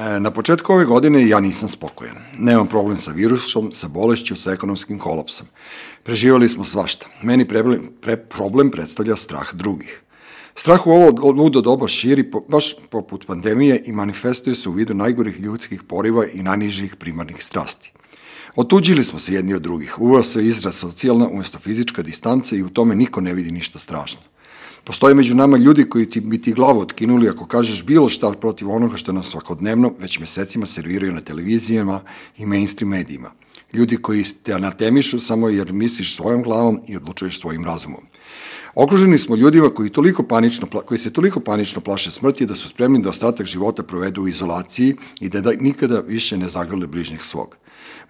E, na početku ove godine ja nisam spokojan. Nemam problem sa virusom, sa bolešću, sa ekonomskim kolapsom. Preživali smo svašta. Meni problem, pre, problem predstavlja strah drugih. Strah u ovo ludo doba širi, po, baš poput pandemije, i manifestuje se u vidu najgorih ljudskih poriva i najnižih primarnih strasti. Otuđili smo se jedni od drugih, uveo se izraz socijalna umesto fizička distanca i u tome niko ne vidi ništa strašno. Postoje među nama ljudi koji ti bi ti glavu otkinuli ako kažeš bilo šta protiv onoga što nam svakodnevno već mesecima serviraju na televizijama i mainstream medijima. Ljudi koji te anatemišu samo jer misliš svojom glavom i odlučuješ svojim razumom. Okruženi smo ljudima koji, toliko panično, koji se toliko panično plaše smrti da su spremni da ostatak života provedu u izolaciji i da, da nikada više ne zagrle bližnjih svog.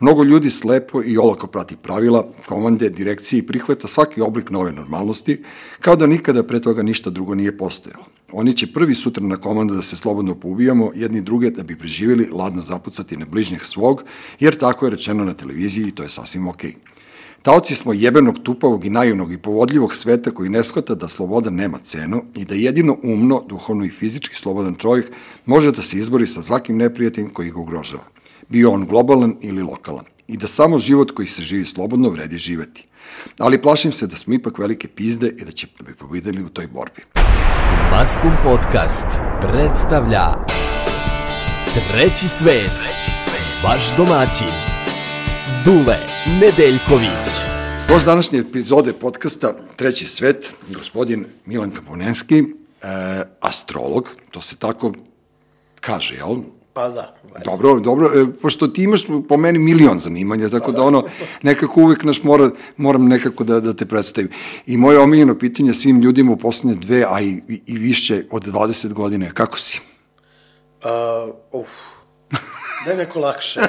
Mnogo ljudi slepo i olako prati pravila, komande, direkcije i prihvata svaki oblik nove normalnosti, kao da nikada pre toga ništa drugo nije postojalo. Oni će prvi sutra na komandu da se slobodno poubijamo jedni druge da bi preživjeli ladno zapucati na bližnjih svog, jer tako je rečeno na televiziji i to je sasvim okej. Okay. Taoci smo jebenog, tupavog i naivnog i povodljivog sveta koji ne shvata da sloboda nema cenu i da jedino umno, duhovno i fizički slobodan čovjek može da se izbori sa svakim neprijateljem koji ga ugrožava. Bio on globalan ili lokalan. I da samo život koji se živi slobodno vredi živeti. Ali plašim se da smo ipak velike pizde i da će da bi pobedili u toj borbi. Maskum Podcast predstavlja Treći svet, vaš domaćin, Dule Nedeljković. Gost današnje epizode podcasta Treći svet, gospodin Milan Kaponenski, e, astrolog, to se tako kaže, jel? Pa da. Valjda. Dobro, dobro, e, pošto ti imaš po meni milion zanimanja, tako pa da. da ono, nekako uvek naš mora, moram nekako da, da te predstavim. I moje omiljeno pitanje svim ljudima u poslednje dve, a i, i više od 20 godine, kako si? Uh, uf, Da je neko lakše.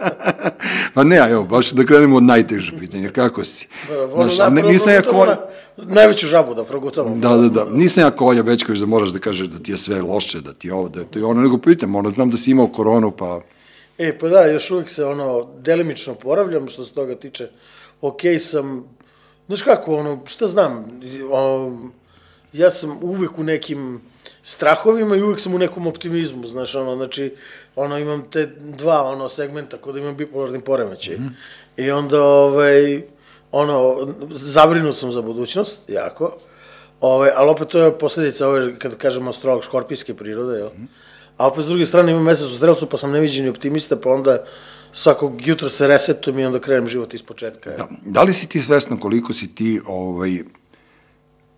pa ne, evo, baš da krenemo od najtežeg pitanja, kako si? Znaš, da, ne, nisam ja kolja... Najveću žabu da progutamo. Da, da, da, nisam ja kolja Bećković da moraš da kažeš da ti je sve loše, da ti je ovo, da je to je ono, nego pitam, ono, znam da si imao koronu, pa... E, pa da, još uvijek se, ono, delimično poravljam, što se toga tiče, okej okay sam, znaš kako, ono, šta znam, o, ja sam uvek u nekim strahovima i uvek sam u nekom optimizmu, znaš, ono, znači, ono, imam te dva, ono, segmenta kod imam bipolarni poremećaj. Mm. I onda, ovaj, ono, zabrinut sam za budućnost, jako, ovaj, ali opet to je posledica, ovaj, kad kažemo strog škorpijske prirode, jel? Mm. A opet s druge strane imam mesec u strelcu, pa sam neviđeni optimista, pa onda svakog jutra se resetujem i onda krenem život iz početka. Da, da li si ti svesno koliko si ti ovaj,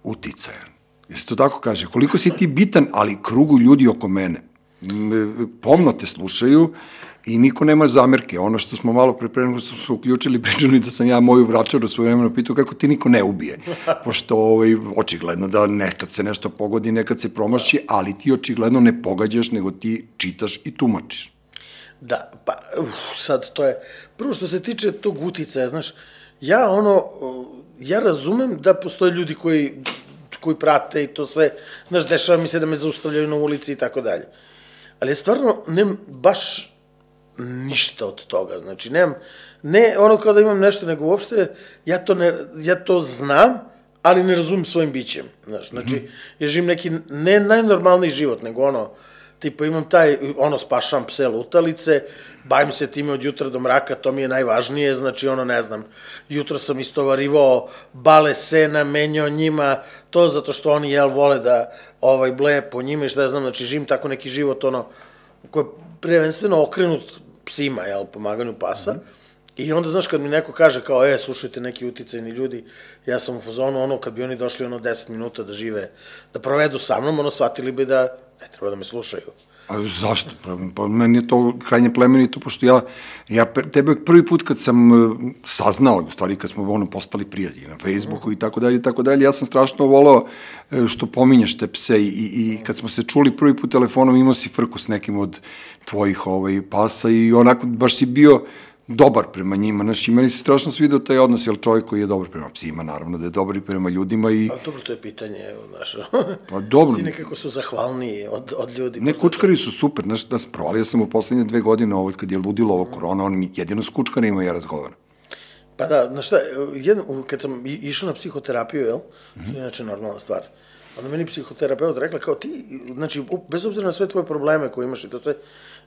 uticajan? Jesi to tako kaže? Koliko si ti bitan, ali krugu ljudi oko mene. Pomno te slušaju i niko nema zamerke. Ono što smo malo pre pre što su uključili, pričali da sam ja moju vračaru svoje vremeno pitao kako ti niko ne ubije. Pošto ovaj, očigledno da nekad se nešto pogodi, nekad se promaši, ali ti očigledno ne pogađaš, nego ti čitaš i tumačiš. Da, pa uf, sad to je, prvo što se tiče tog uticaja, znaš, ja ono, ja razumem da postoje ljudi koji koji prate i to sve, znaš, dešava mi se da me zaustavljaju na ulici i tako dalje. Ali ja stvarno nemam baš ništa od toga, znači nemam, ne ono kao da imam nešto, nego uopšte ja to, ne, ja to znam, ali ne razumim svojim bićem, znaš, znači, mm -hmm. ja živim neki ne najnormalniji život, nego ono, tipa imam taj, ono, spašam pse lutalice, bavim se time od jutra do mraka, to mi je najvažnije, znači, ono, ne znam, jutro sam istovarivao bale sena, menjao njima, to zato što oni, jel, vole da, ovaj, bleje po njima i šta ja znam, znači, živim tako neki život, ono, koji je prvenstveno okrenut psima, jel, pomaganju pasa, mm -hmm. I onda, znaš, kad mi neko kaže kao, e, slušajte neki uticajni ljudi, ja sam u fazonu, ono, kad bi oni došli, ono, 10 minuta da žive, da provedu sa mnom, ono, shvatili bi da ne treba da me slušaju. A zašto? Pa, pa meni je to krajnje plemenito, pošto ja, ja tebe prvi put kad sam uh, saznao, u stvari kad smo ono postali prijatelji na Facebooku i tako dalje i tako dalje, ja sam strašno volao uh, što pominješ te pse i, i kad smo se čuli prvi put telefonom imao si frku s nekim od tvojih ovaj, pasa i onako baš si bio dobar prema njima, znaš, i meni se strašno svidio taj odnos, jel čovjek koji je dobar prema psima, naravno da je dobar i prema ljudima i... A dobro, to je pitanje, znaš, pa dobro. Svi nekako su zahvalniji od, od ljudi. Ne, kučkari su super, znaš, da provalio sam u poslednje dve godine ovo, kad je ludilo ovo korona, on mi jedino s kučkarima ja razgovaram. Pa da, znaš šta, jedno, kad sam išao na psihoterapiju, jel, mm -hmm. što je inače normalna stvar, onda meni psihoterapeut rekla kao ti, znači, bez obzira na sve tvoje probleme koje imaš i to sve,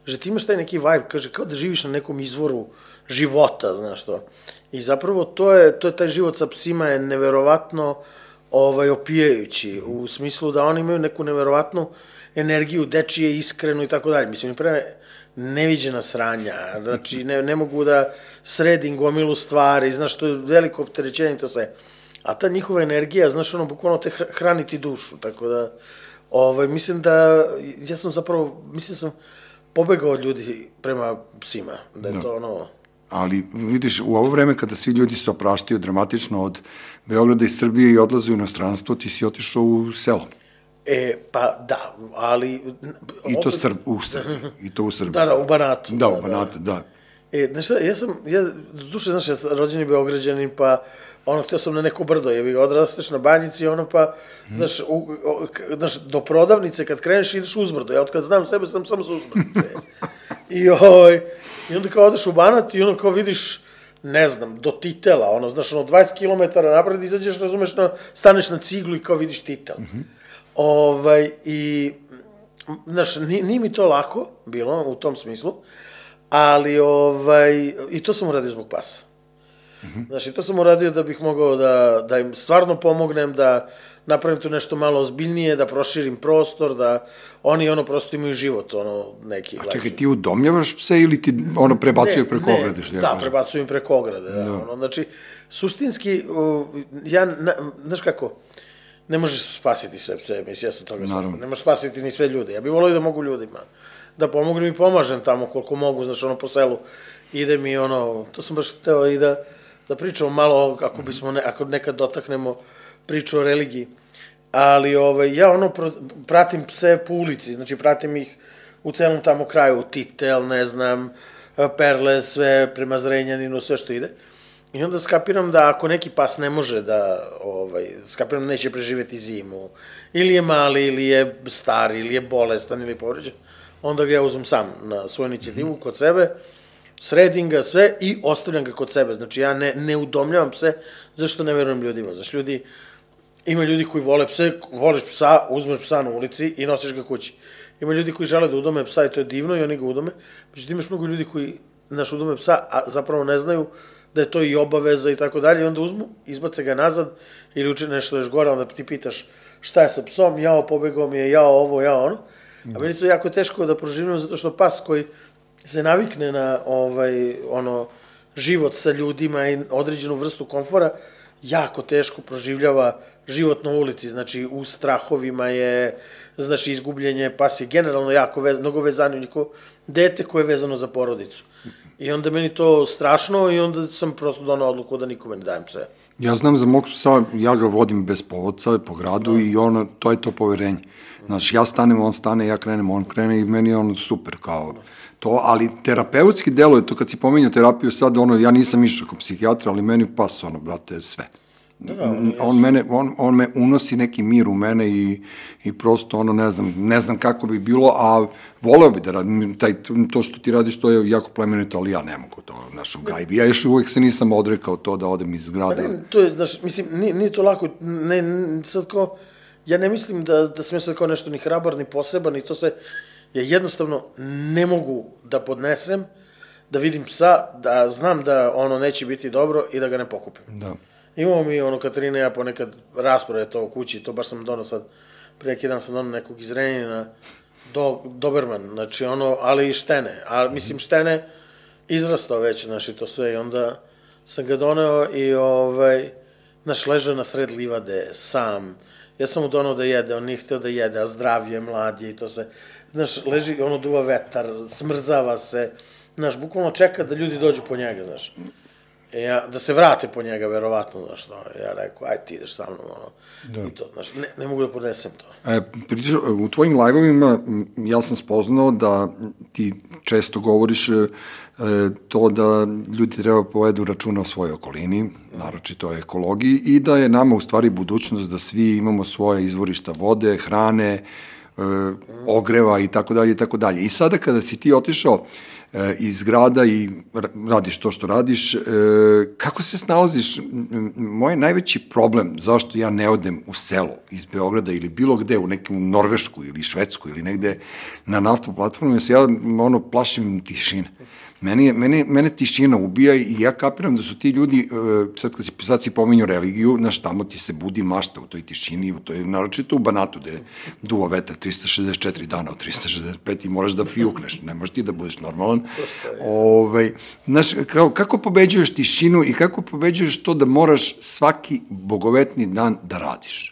že ti imaš taj neki vibe, kaže, kao da živiš na nekom izvoru života, znaš to. I zapravo to je, to je taj život sa psima je neverovatno ovaj, opijajući, u smislu da oni imaju neku neverovatnu energiju, dečije, iskrenu i tako dalje. Mislim, pre neviđena sranja, znači ne, ne mogu da sredim gomilu stvari, znaš, to je veliko opterećenje to sve. A ta njihova energija, znaš, ono, bukvalno te hraniti dušu, tako da, ovaj, mislim da, ja sam zapravo, mislim sam pobegao od ljudi prema psima, da je no. Da. to ono... Ali vidiš, u ovo vreme kada svi ljudi se opraštaju dramatično od Beograda i Srbije i odlaze u inostranstvo, ti si otišao u selo. E, pa da, ali... I to Srb, u Srbiji, i to u Srbiji. Da, da, u Banatu. Da, u Banatu, da. da. E, znaš šta, ja sam, ja, duše, znaš, ja sam rođeni Beograđanin, pa ono, htio sam na neko brdo, je ga odrasteš na banjici, ono, pa, znaš, u, o, znaš, do prodavnice kad kreneš ideš uzbrdo, ja od kad znam sebe sam samo sa uzbrdice. I, oj, I onda kao odeš u Banat i ono kao vidiš, ne znam, do titela, ono, znaš, ono, 20 km napred izađeš, razumeš, na, staneš na ciglu i kao vidiš titel. Mm -hmm. Ovaj, i, znaš, nije mi to lako bilo u tom smislu, ali, ovaj, i to sam uradio zbog pasa. Mm -hmm. Znači, to sam uradio da bih mogao da, da im stvarno pomognem, da napravim tu nešto malo ozbiljnije, da proširim prostor, da oni ono prosto imaju život, ono neki. A čekaj, ti udomljavaš pse ili ti ono prebacuju preko ne, ograde? Što ja da, prebacuju im preko ograde. Da. da. Ono, znači, suštinski, ja, na, znaš kako, ne možeš spasiti sve pse, mislim, ja sam toga svestan. Ne možeš spasiti ni sve ljude. Ja bih volio da mogu ljudima da pomognem i pomažem tamo koliko mogu, znaš, ono po selu ide mi ono, to sam baš hteo i da, da pričamo malo, ako bismo, ne, ako nekad dotaknemo priču o religiji. Ali ovaj, ja ono pratim pse po ulici, znači pratim ih u celom tamo kraju, Titel, ne znam, Perle, sve prema Zrenjaninu, sve što ide. I onda skapiram da ako neki pas ne može da, ovaj, skapiram da neće preživeti zimu, ili je mali, ili je star, ili je bolestan, ili povređen, onda ga ja uzmem sam na svoju inicijativu kod sebe, sredim ga sve i ostavljam ga kod sebe. Znači ja ne, ne udomljavam pse, zašto ne verujem ljudima. Znači ljudi, ima ljudi koji vole pse, voliš psa, uzmeš psa na ulici i nosiš ga kući. Ima ljudi koji žele da udome psa i to je divno i oni ga udome. Međutim, imaš mnogo ljudi koji, naš udome psa, a zapravo ne znaju da je to i obaveza i tako dalje, i onda uzmu, izbace ga nazad ili uče nešto još gore, onda ti pitaš šta je sa psom, jao pobegao mi je, jao ovo, jao ono. A meni to jako teško da proživim zato što pas koji se navikne na ovaj, ono, život sa ljudima i određenu vrstu komfora, jako teško proživljava život na ulici, znači u strahovima je, znači izgubljenje pas je generalno jako vez, mnogo vezano niko dete koje je vezano za porodicu. I onda meni to strašno i onda sam prosto donao odluku da nikome ne dajem pse. Ja znam za mog psa, ja ga vodim bez povodca po gradu i ono, to je to poverenje. Znači, ja stanem, on stane, ja krenem, on krene i meni je ono super kao to, ali terapeutski delo je to kad si pominjao terapiju sad, ono, ja nisam išao kod psihijatra, ali meni pas, ono, brate, sve. Da, da, on, on, mene, on, on me unosi neki mir u mene i, i prosto ono ne znam, ne znam kako bi bilo, a voleo bi da radim, taj, to što ti radiš to je jako plemenito, ali ja ne mogu to, znaš, u gajbi. Ja još uvek se nisam odrekao to da odem iz grada. Ne, to je, znaš, mislim, nije, nije to lako, ne, sad kao, ja ne mislim da, da sam ja sad kao nešto ni hrabar, ni poseban, ni to sve, ja jednostavno ne mogu da podnesem, da vidim psa, da znam da ono neće biti dobro i da ga ne pokupim. Da. Imamo mi ono, Katarina ja ponekad rasprave to u kući, to baš sam donao sad, prije neki dan sam donao nekog iz Renjina, do, Doberman, znači ono, ali i štene, a mislim štene izrastao već, znači to sve i onda sam ga doneo i ovaj, znaš, ležao na sred livade, sam, ja sam mu donao da jede, on nije hteo da jede, a zdravlje, mladje i to se, znaš, leži, ono duva vetar, smrzava se, znaš, bukvalno čeka da ljudi dođu po njega, znaš. Ja, da se vrate po njega, verovatno, znaš, no, ja rekao, aj ti ideš sa mnom, ono, da. i to, znaš, ne, ne mogu da podnesem to. E, pričaš, u tvojim live-ovima ja sam spoznao da ti često govoriš e, to da ljudi treba povedu računa o svojoj okolini, naročito o ekologiji, i da je nama u stvari budućnost da svi imamo svoje izvorišta vode, hrane, e, ogreva i tako dalje i tako dalje. I sada kada si ti otišao iz grada i radiš to što radiš, e, kako se snalaziš? Moj najveći problem zašto ja ne odem u selo iz Beograda ili bilo gde, u neku Norvešku ili Švedsku ili negde na naftnu platformu, ja se ja ono, plašim tišine. Meni, mene, mene tišina ubija i ja kapiram da su ti ljudi, e, sad kad si, sad si pominju religiju, znaš, tamo ti se budi mašta u toj tišini, u toj, naročito u Banatu, gde duva vetar 364 dana, od 365 i moraš da fiukneš, ne možeš ti da budeš normalan. Ove, ovaj, znaš, kao, kako pobeđuješ tišinu i kako pobeđuješ to da moraš svaki bogovetni dan da radiš?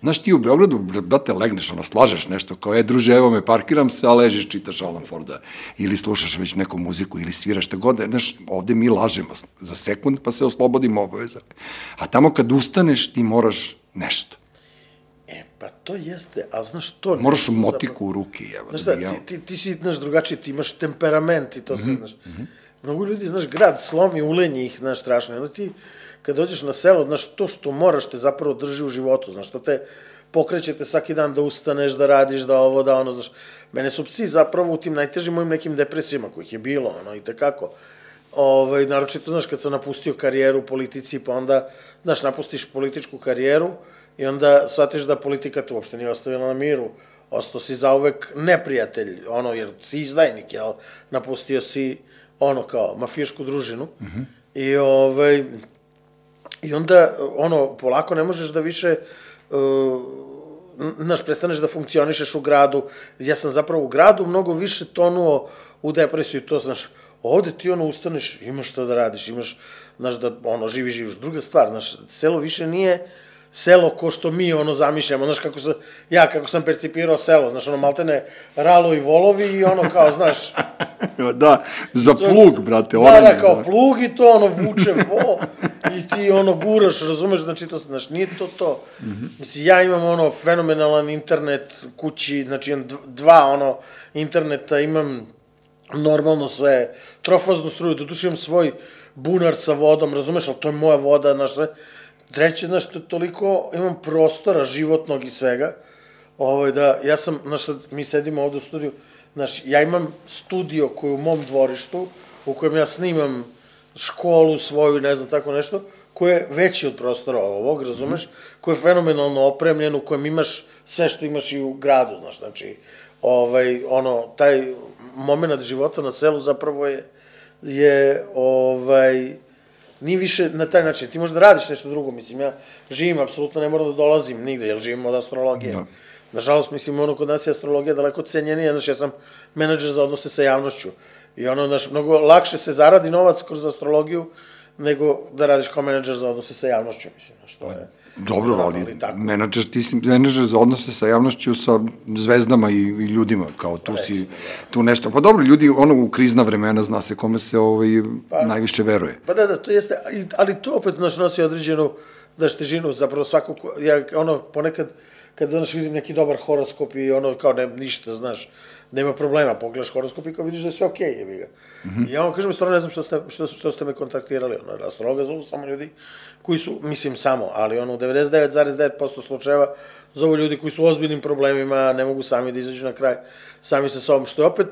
Znaš, ti u Beogradu, brate, legneš, ono, slažeš nešto, kao, e, druže, evo me, parkiram se, a ležiš, čitaš Alan Forda, ili slušaš već neku muziku, ili sviraš, šta god, znaš, ovde mi lažemo za sekund, pa se oslobodimo obaveza. A tamo kad ustaneš, ti moraš nešto. E, pa to jeste, a znaš, to... Moraš motiku u ruki, evo. Znaš da, ti, ti, ti si, znaš, drugačiji, ti imaš temperament i to mm -hmm. se, znaš. Mm -hmm. Mnogo ljudi, znaš, grad slomi, ulenji ih, znaš, strašno. Onda ti, kad dođeš na selo, znaš, to što moraš te zapravo drži u životu, znaš, to te pokrećete svaki dan da ustaneš, da radiš, da ovo, da ono, znaš. Mene su psi zapravo u tim najtežim mojim nekim depresijama, kojih je bilo, ono, i tekako. Ovaj, naročito, znaš, kad sam napustio karijeru u politici, pa onda, znaš, napustiš političku karijeru i onda shvatiš da politika te uopšte nije ostavila na miru. Ostao si zauvek neprijatelj, ono, jer si izdajnik, jel? Napustio si, ono, kao, mafijašku družinu. Mm -hmm. I, ovaj, I onda, ono, polako ne možeš da više, uh, znaš, prestaneš da funkcionišeš u gradu. Ja sam zapravo u gradu mnogo više tonuo u depresiju, to znaš, ovde ti ono ustaneš, imaš što da radiš, imaš, znaš, da ono, živi, živiš. Druga stvar, znaš, selo više nije selo ko što mi ono zamišljamo, znaš kako sam, ja kako sam percipirao selo, znaš ono maltene ralo i volovi i ono kao, znaš... da, za plug, brate, da, oranje. Da, da, kao da. plug i to ono vuče vo i ti ono guraš, razumeš, znači to, znaš, nije to to. Mm -hmm. Mislim, ja imam ono fenomenalan internet kući, znači imam dva ono interneta, imam normalno sve, trofaznu struju, doduše imam svoj bunar sa vodom, razumeš, ali to je moja voda, znaš, sve, Treće, znaš, to toliko imam prostora životnog i svega, ovaj, da, ja sam, znaš, sad, mi sedimo ovde u studiju, znaš, ja imam studio koji je u mom dvorištu, u kojem ja snimam školu svoju, ne znam, tako nešto, koje je veći od prostora ovog, razumeš, mm. koji je fenomenalno opremljen, u kojem imaš sve što imaš i u gradu, znaš, znači, ovaj, ono, taj moment života na selu zapravo je, je, ovaj, Nije više na taj način. Ti možeš da radiš nešto drugo, mislim, ja živim, apsolutno ne moram da dolazim nigde, jer živim od astrologije. Da. Nažalost, mislim, ono kod nas je astrologija daleko cenjenija, znaš, ja sam menadžer za odnose sa javnošću. I ono, znaš, mnogo lakše se zaradi novac kroz astrologiju, nego da radiš kao menadžer za odnose sa javnošću, mislim, znaš, to je... Dobro, ali, ali menadžer, ti si menadžer za odnose sa javnošću, sa zvezdama i, i ljudima, kao tu si, da. tu nešto. Pa dobro, ljudi, ono, u krizna vremena zna se kome se ovaj, pa, najviše veruje. Pa da, da, to jeste, ali to opet naš nosi određenu, da žinu, zapravo svako, ja, ono, ponekad, kad danas vidim neki dobar horoskop i ono, kao ne, ništa, znaš, nema problema, pogledaš horoskop i kao vidiš da je sve okej, okay, jebi ga. Mm -hmm. I ja vam kažem, stvarno ne znam što ste, što, što ste me kontaktirali, ono, astrologa zovu samo ljudi koji su, mislim samo, ali ono, u 99,9% slučajeva zovu ljudi koji su u ozbiljnim problemima, ne mogu sami da izađu na kraj, sami sa sobom, što je opet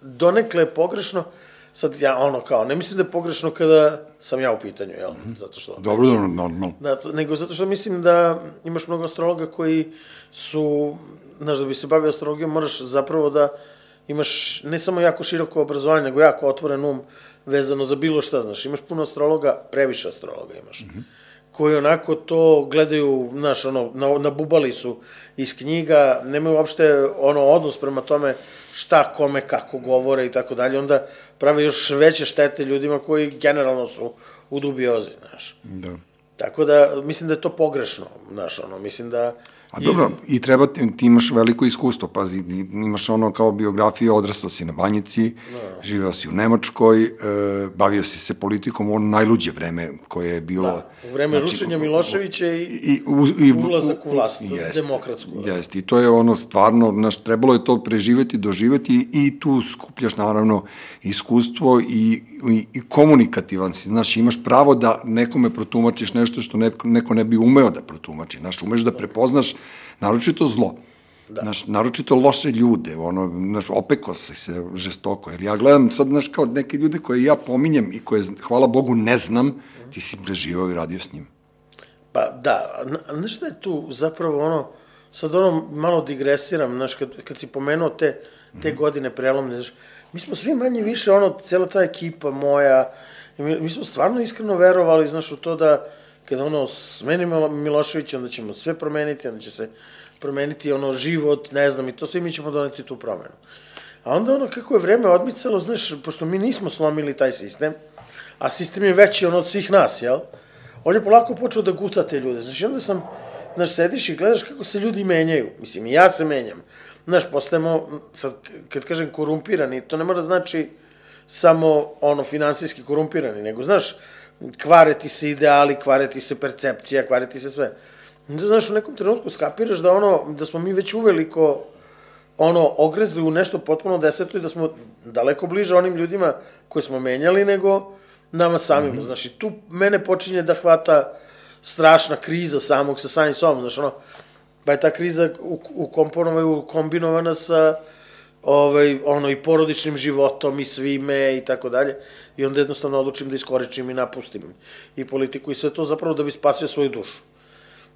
donekle pogrešno, sad ja ono kao, ne mislim da je pogrešno kada sam ja u pitanju, jel? Mm -hmm. Zato što... Dobro, dobro, normalno. Da, nego zato što mislim da imaš mnogo astrologa koji su, znaš, da bi se bavio astrologijom, moraš zapravo da imaš ne samo jako široko obrazovanje, nego jako otvoren um vezano za bilo šta, znaš, imaš puno astrologa, previše astrologa imaš. Mm -hmm koji onako to gledaju, znaš, ono, na, nabubali su iz knjiga, nemaju uopšte ono odnos prema tome šta, kome, kako govore i tako dalje, onda prave još veće štete ljudima koji generalno su u dubiozi, znaš. Da. Tako da, mislim da je to pogrešno, znaš, ono, mislim da A dobro, i treba, ti, imaš veliko iskustvo, pazi, imaš ono kao biografiju, odrastao si na Banjici, no. Da. živeo si u Nemačkoj, e, bavio si se politikom u ono najluđe vreme koje je bilo... Da, u vreme znači, rušenja Miloševića i, i, u, i ulazak u vlast, jest, demokratsku. Da. Jest, i to je ono stvarno, znaš, trebalo je to preživeti, doživeti i tu skupljaš naravno iskustvo i, i, i komunikativan si, znaš, imaš pravo da nekome protumačiš nešto što neko, neko ne bi umeo da protumači, znaš, umeš da prepoznaš naročito zlo. Da. Znaš, naročito loše ljude, ono, znaš, opeko se se žestoko, jer ja gledam sad, znaš, kao neke ljude koje ja pominjem i koje, hvala Bogu, ne znam, ti si preživao i radio s njim. Pa da, znaš šta je tu zapravo ono, sad ono malo digresiram, znaš, kad, kad si pomenuo te, te mm. godine prelomne, znaš, mi smo svi manje više, ono, cela ta ekipa moja, mi, mi smo stvarno iskreno verovali, znaš, u to da, kada ono smeni Milošević, onda ćemo sve promeniti, onda će se promeniti ono život, ne znam, i to sve mi ćemo doneti tu promenu. A onda ono kako je vreme odmicalo, znaš, pošto mi nismo slomili taj sistem, a sistem je veći on od svih nas, jel? On je polako počeo da guta te ljude. Znači, onda sam, znaš, sediš i gledaš kako se ljudi menjaju. Mislim, i ja se menjam. Znaš, postajemo, sad, kad kažem korumpirani, to ne mora znači samo, ono, finansijski korumpirani, nego, znaš, kvare ti se ideali, kvare ti se percepcija, kvare ti se sve. Onda, znaš, u nekom trenutku skapiraš da ono, da smo mi već uveliko ono, ogrezli u nešto potpuno deseto i da smo daleko bliže onim ljudima koje smo menjali nego nama samima. Mm -hmm. Znaš, i tu mene počinje da hvata strašna kriza samog sa samim sobom. Znaš, ono, pa je ta kriza u, u komponovaju kombinovana sa ovaj, ono, i porodičnim životom i svime i tako dalje. I onda jednostavno odlučim da iskoričim i napustim i politiku i sve to zapravo da bi spasio svoju dušu.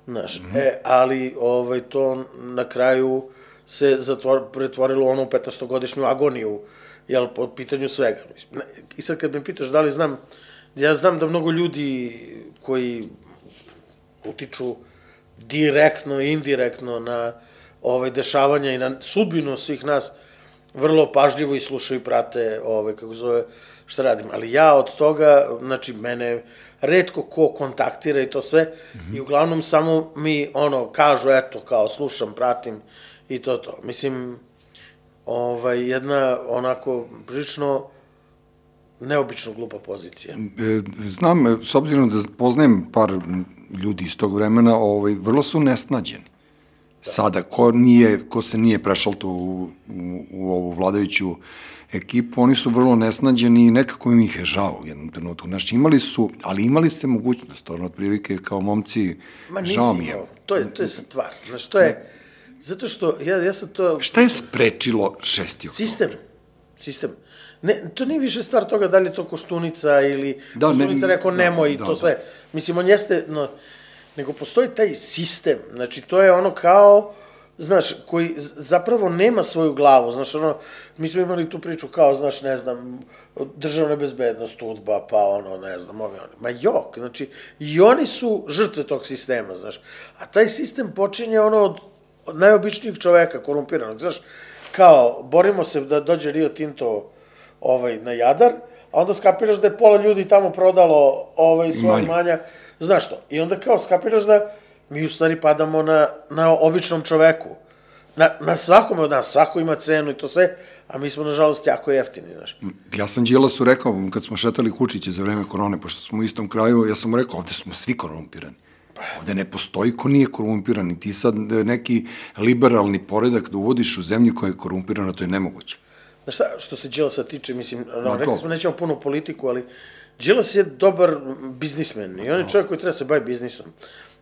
Znaš, mm -hmm. e, ali ovaj, to na kraju se zatvor, pretvorilo ono u 15-godišnju agoniju, jel, po pitanju svega. I sad kad me pitaš da li znam, ja znam da mnogo ljudi koji utiču direktno i indirektno na ovaj, dešavanja i na sudbinu svih nas, vrlo pažljivo i slušaju i prate, ovaj, kako zove, šta radim. Ali ja od toga, znači, mene redko ko kontaktira i to sve, mm -hmm. i uglavnom samo mi, ono, kažu, eto, kao, slušam, pratim i to to. Mislim, ovaj, jedna, onako, prilično, neobično glupa pozicija. E, znam, s obzirom da poznajem par ljudi iz tog vremena, ovaj, vrlo su nesnađeni. Da. Sada, ko, nije, ko se nije prešao to u, u, u ovu vladajuću ekipu, oni su vrlo nesnađeni i nekako im ih je žao u jednom trenutku. Znači, imali su, ali imali ste mogućnost, ono, otprilike kao momci, Ma, nisi, žao mi je. To je, to je stvar. Znači, to je, zato što, ja, ja sam to... Šta je sprečilo 6. oktober? Sistem. Sistem. Ne, to nije više stvar toga da li je to Koštunica ili da, Koštunica ne, rekao da, nemoj i da, to da. sve. Mislim, on jeste, no, nego postoji taj sistem. Znači, to je ono kao znaš, koji zapravo nema svoju glavu, znaš, ono, mi smo imali tu priču kao, znaš, ne znam, državna bezbednost, udba, pa ono, ne znam, ovi oni. Ma jok, znači, i oni su žrtve tog sistema, znaš. A taj sistem počinje ono od, od najobičnijih čoveka, korumpiranog, znaš, kao, borimo se da dođe Rio Tinto ovaj, na Jadar, a onda skapiraš da je pola ljudi tamo prodalo ovaj, svoje manja, znaš što, i onda kao skapiraš da mi u stvari padamo na, na običnom čoveku. Na, na svakome od nas, svako ima cenu i to sve, a mi smo, nažalost, jako jeftini, znaš. Ja sam Đilasu rekao, kad smo šetali kučiće za vreme korone, pošto smo u istom kraju, ja sam mu rekao, ovde smo svi korumpirani. Ovde ne postoji ko nije korumpiran i ti sad neki liberalni poredak da uvodiš u zemlju koja je korumpirana, to je nemoguće. Znaš šta, što se Đilasa tiče, mislim, no, rekli smo nećemo puno politiku, ali Đilas je dobar biznismen i on je čovjek koji treba da se bavi biznisom.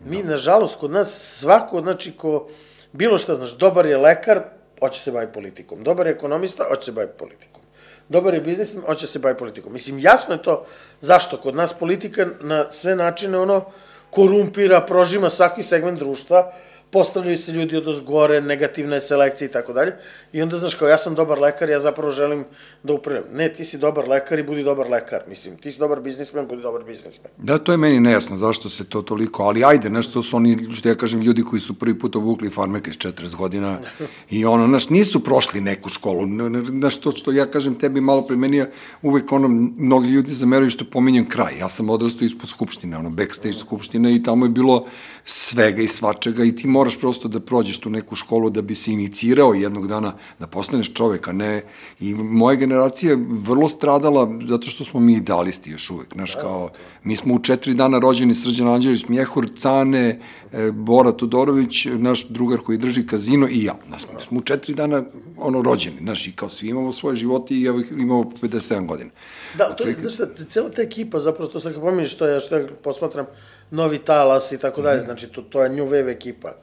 Mi, da. nažalost, kod nas svako, znači, ko bilo šta, znaš, dobar je lekar, hoće se bavi politikom. Dobar je ekonomista, hoće se bavi politikom. Dobar je biznisman, hoće se bavi politikom. Mislim, jasno je to zašto kod nas politika na sve načine ono korumpira, prožima svaki segment društva, postavljaju se ljudi od ozgore, negativne selekcije i tako dalje. I onda, znaš, kao ja sam dobar lekar, ja zapravo želim da upravljam. Ne, ti si dobar lekar i budi dobar lekar. Mislim, ti si dobar biznismen, budi dobar biznismen. Da, to je meni nejasno, zašto se to toliko, ali ajde, nešto su oni, što ja kažem, ljudi koji su prvi put obukli farmerke s 40 godina i ono, znaš, nisu prošli neku školu. Znaš, to što ja kažem tebi malo pre meni je uvek ono, mnogi ljudi zameraju što pominjem kraj. Ja sam odrastao ispod Skupštine, ono, backstage Skupštine i tamo je bilo svega i svačega i ti moraš prosto da prođeš tu neku školu da bi se inicirao jednog dana da postaneš čovek, a ne... I moja generacija je vrlo stradala zato što smo mi idealisti još uvek. Znaš, kao, mi smo u četiri dana rođeni Srđan Anđelić, Mjehur, Cane, e, Bora Todorović, naš drugar koji drži kazino i ja. Znaš, mi smo u četiri dana ono, rođeni. Znaš, i kao svi imamo svoje živote i imamo 57 godina. Da, to je, znaš, cela ta ekipa, zapravo, to sad kad pomeniš, što ja, što ja posmatram, novi talas i tako dalje, mhm. znači to, to je New Wave ekipa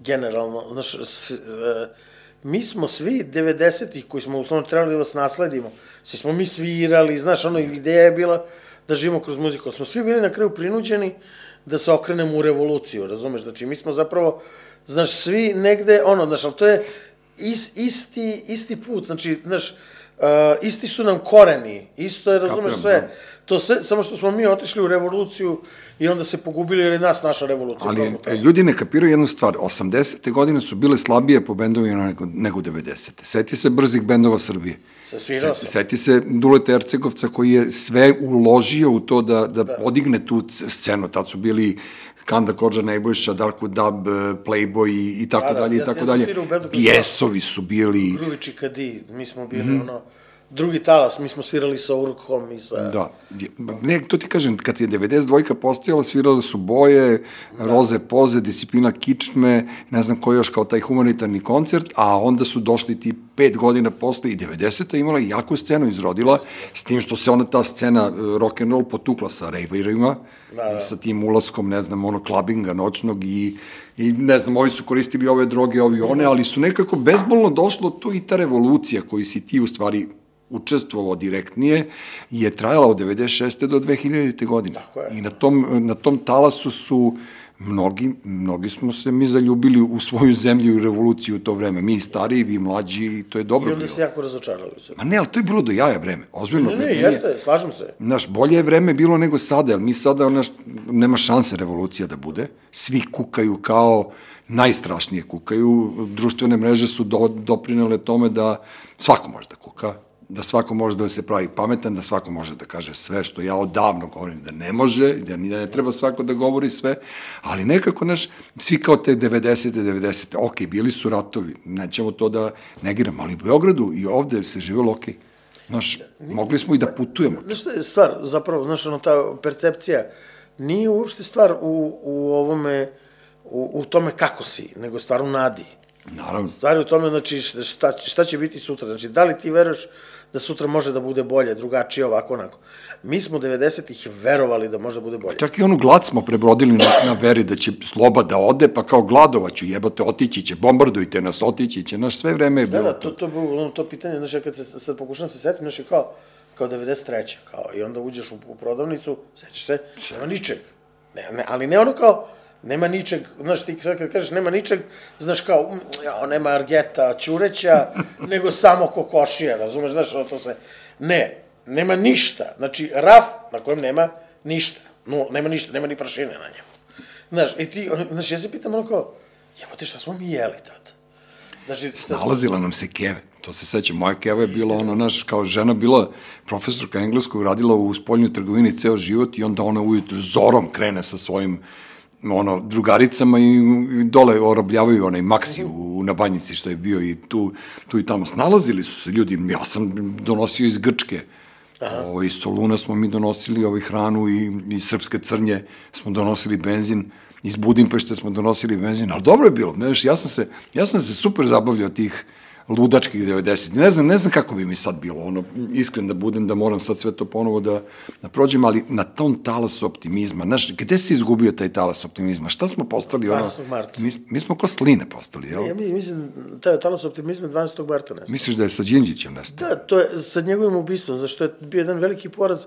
generalno, znaš, s, e, mi smo svi 90-ih koji smo uslovno trebali da vas nasledimo, svi smo mi svirali, znaš, ono, ideja je bila da živimo kroz muziku, smo svi bili na kraju prinuđeni da se okrenemo u revoluciju, razumeš, znači mi smo zapravo, znaš, svi negde, ono, znaš, ali to je is, isti, isti put, znači, znaš, uh, isti su nam koreni, isto je, razumeš, sve, da. To sve, samo što smo mi otišli u revoluciju i onda se pogubili jer je nas naša revolucija. Ali e, ljudi ne kapiraju jednu stvar. 80. godine su bile slabije po bendovima nego, nego 90. Seti se brzih bendova Srbije. Svirao Seti, seti se Duleta Ercegovca koji je sve uložio u to da, da, podigne tu scenu. Tad su bili Kanda Kođa, Nebojša, Darko Dab, Playboy i, i tako Da, da, dalje i tako ja dalje. sam- Bijesovi su bili... Gruvići Kadi, mi smo bili mm -hmm. ono, drugi talas, mi smo svirali sa Urkom i sa... Da, ne, to ti kažem, kad je 92 postojala, svirale su boje, roze poze, disciplina kičme, ne znam koji još kao taj humanitarni koncert, a onda su došli ti pet godina posle i 90. imala jaku scenu izrodila, s tim što se ona ta scena eh, rock and roll potukla sa raverima, da, da. sa tim ulaskom, ne znam, ono, klabinga noćnog i, i ne znam, ovi su koristili ove droge, ovi one, ali su nekako bezbolno došlo tu i ta revolucija koju si ti u stvari učestvovao direktnije je trajala od 96. do 2000. godine. Tako je. I na tom, na tom talasu su mnogi, mnogi smo se mi zaljubili u svoju zemlju i revoluciju u to vreme. Mi stariji, vi mlađi, i to je dobro I onda bilo. se jako razočarali. Ma ne, ali to je bilo do jaja vreme. Ozbiljno. Ne, ne, je- jeste, slažem se. Znaš, bolje je vreme bilo nego sada, jer mi sada, znaš, nema šanse revolucija da bude. Svi kukaju kao, najstrašnije kukaju. Društvene mreže su do, doprinele tome da svako može da kuka, da svako može da se pravi pametan, da svako može da kaže sve što ja odavno govorim da ne može, da ni da ne treba svako da govori sve, ali nekako, znaš, svi kao te 90. 90. ok, bili su ratovi, nećemo to da negiramo, ali u Beogradu i ovde se živelo ok. Znaš, mogli smo i da putujemo. Znaš šta je stvar, zapravo, znaš, ono, ta percepcija nije uopšte stvar u, u ovome, u, u tome kako si, nego stvar u nadi. Naravno. Stvar je u tome, znači, šta, šta će biti sutra. Znači, da li ti veruješ da sutra može da bude bolje, drugačije, ovako, onako. Mi smo 90-ih verovali da može da bude bolje. Čak i onu glad smo prebrodili na, na veri da će sloba da ode, pa kao gladovaću, jebate, otići će, bombardujte nas, otići će, naš sve vreme je Da, bilo da, to, to, bilo ono, to pitanje, znaš, ja kad se sad pokušam se setim, znaš, je kao, kao 93. kao, i onda uđeš u, u prodavnicu, sećaš se, nema ničeg. Ne, ne, ali ne ono kao, nema ničeg, znaš, ti sad kad kažeš nema ničeg, znaš kao, jao, nema argeta, ćureća, nego samo kokošija, razumeš, znaš, to se, ne, nema ništa, znači, raf na kojem nema ništa, no, nema ništa, nema ni prašine na njemu. Znaš, i ti, znaš, ja se pitam ono kao, jebote, šta smo mi jeli tad? Znači, sad- Nalazila nam se keve. To se seća, moja keva je bila ono, naš, kao žena bila profesorka engleskog, radila u spoljnoj trgovini ceo život i onda ona ujutru zorom krene sa svojim ono, drugaricama i, i dole orobljavaju onaj maksi u, na banjici što je bio i tu, tu i tamo. Snalazili su se ljudi. Ja sam donosio iz Grčke. Ovo, iz Soluna smo mi donosili ovaj hranu i iz Srpske crnje smo donosili benzin, iz Budimpešte smo donosili benzin, ali dobro je bilo, znaš, ja sam se, ja sam se super zabavljao tih ludačkih 90. Ne znam, ne znam kako bi mi sad bilo, ono, iskren da budem, da moram sad sve to ponovo da, da prođem, ali na tom talasu optimizma, znaš, gde se izgubio taj talas optimizma? Šta smo postali, ono, 12. marta. mi, mi smo ko sline postali, jel? Ja mi- mislim, taj talas optimizma 12. marta nestao. Misliš da je sa Đinđićem nestao? Da, to je sa njegovim ubistvom, zašto je bio jedan veliki poraz.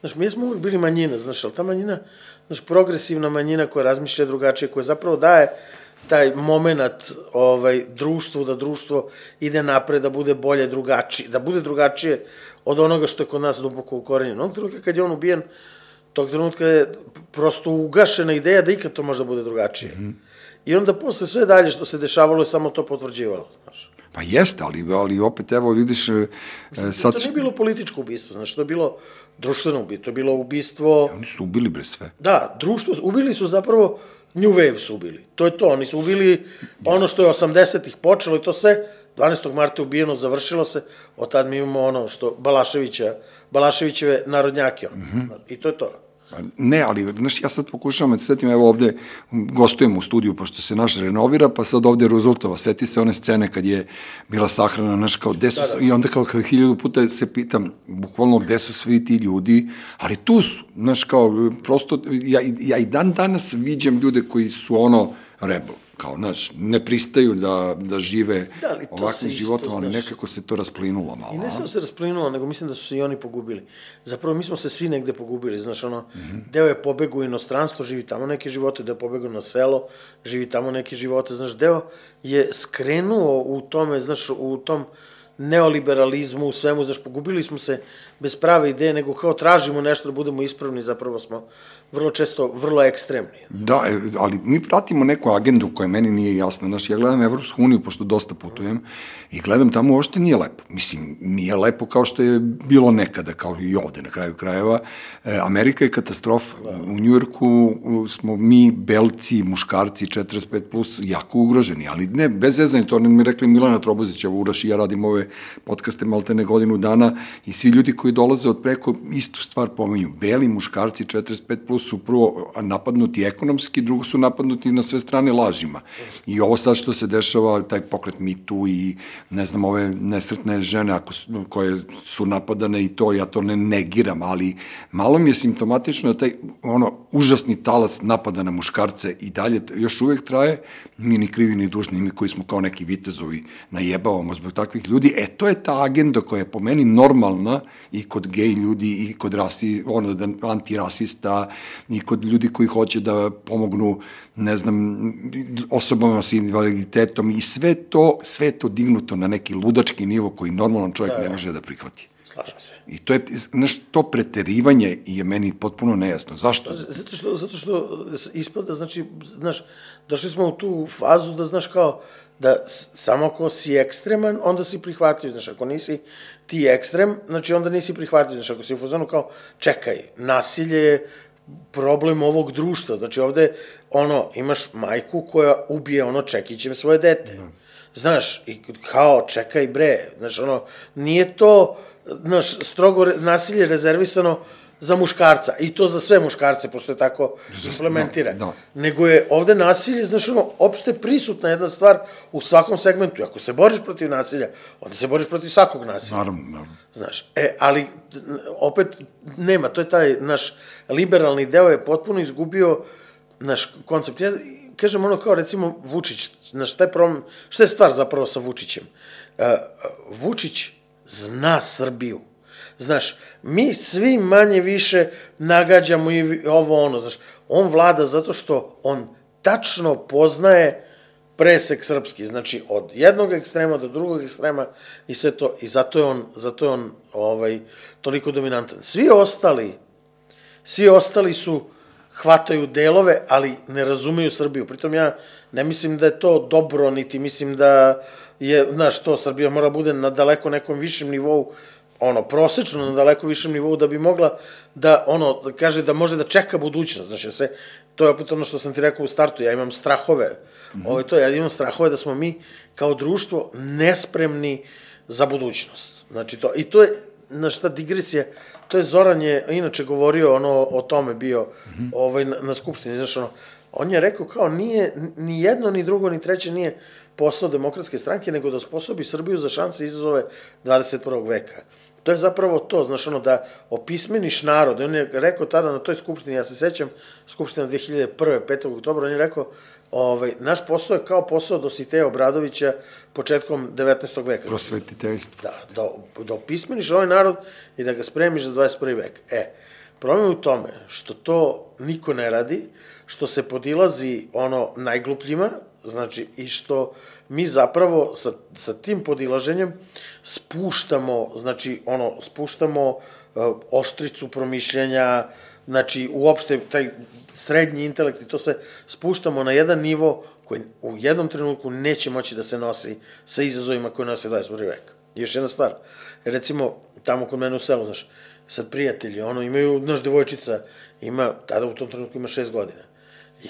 Znaš, mi smo uvijek bili manjina, znaš, ali ta manjina, znaš, progresivna manjina koja razmišlja drugačije, koja zapravo daje taj moment ovaj, društvu, da društvo ide napred, da bude bolje, drugačije, da bude drugačije od onoga što je kod nas duboko ukorenjeno. Onog trenutka kad je on ubijen, tog trenutka je prosto ugašena ideja da ikad to možda bude drugačije. Mm -hmm. I onda posle sve dalje što se dešavalo je samo to potvrđivalo, znaš. Pa jeste, ali, ali opet, evo, vidiš, e, sad... To nije bilo političko ubistvo, znači, to je bilo društveno ubistvo, to je bilo ubistvo... Oni su ubili bre sve. Da, društvo, ubili su zapravo, New Wave su ubili. To je to, oni su ubili ono što je 80-ih počelo i to sve, 12. marta je ubijeno, završilo se, od tad mi imamo ono što Balaševića, Balaševićeve narodnjake. Mm -hmm. I to je to. Ne, ali, znaš, ja sad pokušavam da se setim, evo ovde gostujem u studiju, pošto se naš renovira, pa sad ovde Rooseveltova, seti se one scene kad je bila sahrana, znaš, kao, gde su, da, da. i onda kao kad hiljadu puta se pitam, bukvalno, gde su svi ti ljudi, ali tu su, znaš, kao, prosto, ja, ja i dan danas viđem ljude koji su ono, rebel. Kao, znaš, ne pristaju da, da žive Da, ovakvim životom, ali nekako se to rasplinulo malo. I ne samo se rasplinulo, nego mislim da su se i oni pogubili. Zapravo, mi smo se svi negde pogubili, znaš, ono, mm. -hmm. deo je pobegu u inostranstvo, živi tamo neke živote, deo je pobegu na selo, živi tamo neke živote, znaš, deo je skrenuo u tome, znaš, u tom neoliberalizmu, u svemu, znaš, pogubili smo se bez prave ideje, nego kao tražimo nešto da budemo ispravni, zapravo smo vrlo često vrlo ekstremni. Da, ali mi pratimo neku agendu koja meni nije jasna. Znaš, ja gledam Evropsku uniju, pošto dosta putujem, i gledam tamo uopšte nije lepo. Mislim, nije lepo kao što je bilo nekada, kao i ovde na kraju krajeva. E, Amerika je katastrofa. U Njujorku smo mi, belci, muškarci, 45+, plus, jako ugroženi, ali ne, bez zezanja, to mi rekli Milana Trobozić, evo Uraš i ja radim ove podcaste maltene godinu dana i svi ljudi koji dolaze od preko istu stvar pomenju. Beli muškarci 45 plus su prvo napadnuti ekonomski, drugo su napadnuti na sve strane lažima. I ovo sad što se dešava, taj pokret Too i ne znam, ove nesretne žene ako su, koje su napadane i to, ja to ne negiram, ali malo mi je simptomatično da taj ono užasni talas napada na muškarce i dalje još uvek traje, mi ni krivi ni dužni, mi koji smo kao neki vitezovi najebavamo zbog takvih ljudi, e to je ta agenda koja je po meni normalna i kod gej ljudi i kod rasi, ono, da, antirasista i kod ljudi koji hoće da pomognu, ne znam, osobama sa invaliditetom i sve to, sve to dignuto na neki ludački nivo koji normalan čovjek da, ne može da prihvati. Slažem se. I to je, znaš, to preterivanje je meni potpuno nejasno. Zašto? Zato što, zato što ispada, znači, znaš, došli smo u tu fazu da, znaš, kao, da samo ako si ekstreman, onda si prihvatljiv, znaš, ako nisi ti ekstrem, znači onda nisi prihvatljiv, znaš, ako si u fazonu kao, čekaj, nasilje je problem ovog društva, znači ovde, ono, imaš majku koja ubije ono čekićem svoje dete. Znaš, i kao, čekaj bre, znaš, ono, nije to, znaš, strogo nasilje rezervisano za muškarca, i to za sve muškarce, pošto je tako implementira. da, da. Nego je ovde nasilje, znaš, ono, opšte prisutna jedna stvar u svakom segmentu. Ako se boriš protiv nasilja, onda se boriš protiv svakog nasilja. Naravno, naravno. Znaš, e, ali opet nema, to je taj naš liberalni deo je potpuno izgubio naš koncept. Ja kažem ono kao recimo Vučić, znaš, taj problem, šta je stvar zapravo sa Vučićem? Uh, Vučić zna Srbiju. Znaš, mi svi manje više nagađamo i ovo ono, znaš, on vlada zato što on tačno poznaje presek srpski, znači od jednog ekstrema do drugog ekstrema i sve to, i zato je on, zato je on ovaj, toliko dominantan. Svi ostali, svi ostali su, hvataju delove, ali ne razumeju Srbiju. Pritom ja ne mislim da je to dobro, niti mislim da je, znaš, to Srbija mora bude na daleko nekom višem nivou, ono, prosečno na daleko višem nivou da bi mogla da, ono, da kaže da može da čeka budućnost. Znači, se, to je opet ono što sam ti rekao u startu, ja imam strahove, mm -hmm. ovo je to, ja imam strahove da smo mi kao društvo nespremni za budućnost. Znači, to, i to je, znaš, ta digresija, to je Zoran je inače govorio ono o tome bio mm -hmm. ovaj na, na skupštini znaš ono on je rekao kao nije ni jedno ni drugo ni treće nije posao demokratske stranke nego da osposobi Srbiju za šanse i izazove 21. veka to je zapravo to, znaš, ono, da opismeniš narod. On je rekao tada na toj skupštini, ja se sećam, skupština 2001. 5. oktobra, on je rekao, ovaj, naš posao je kao posao Dositeja Obradovića početkom 19. veka. Prosvetiteljstvo. Da, da, da opismeniš ovaj narod i da ga spremiš za 21. vek. E, problem je u tome što to niko ne radi, što se podilazi ono najglupljima, znači i što mi zapravo sa, sa tim podilaženjem spuštamo, znači ono, spuštamo uh, oštricu promišljenja, znači uopšte taj srednji intelekt i to se spuštamo na jedan nivo koji u jednom trenutku neće moći da se nosi sa izazovima koje nosi 21. vek. I još jedna stvar, recimo tamo kod mene u selu, znaš, sad prijatelji, ono, imaju, znaš, devojčica, ima, tada u tom trenutku ima šest godina.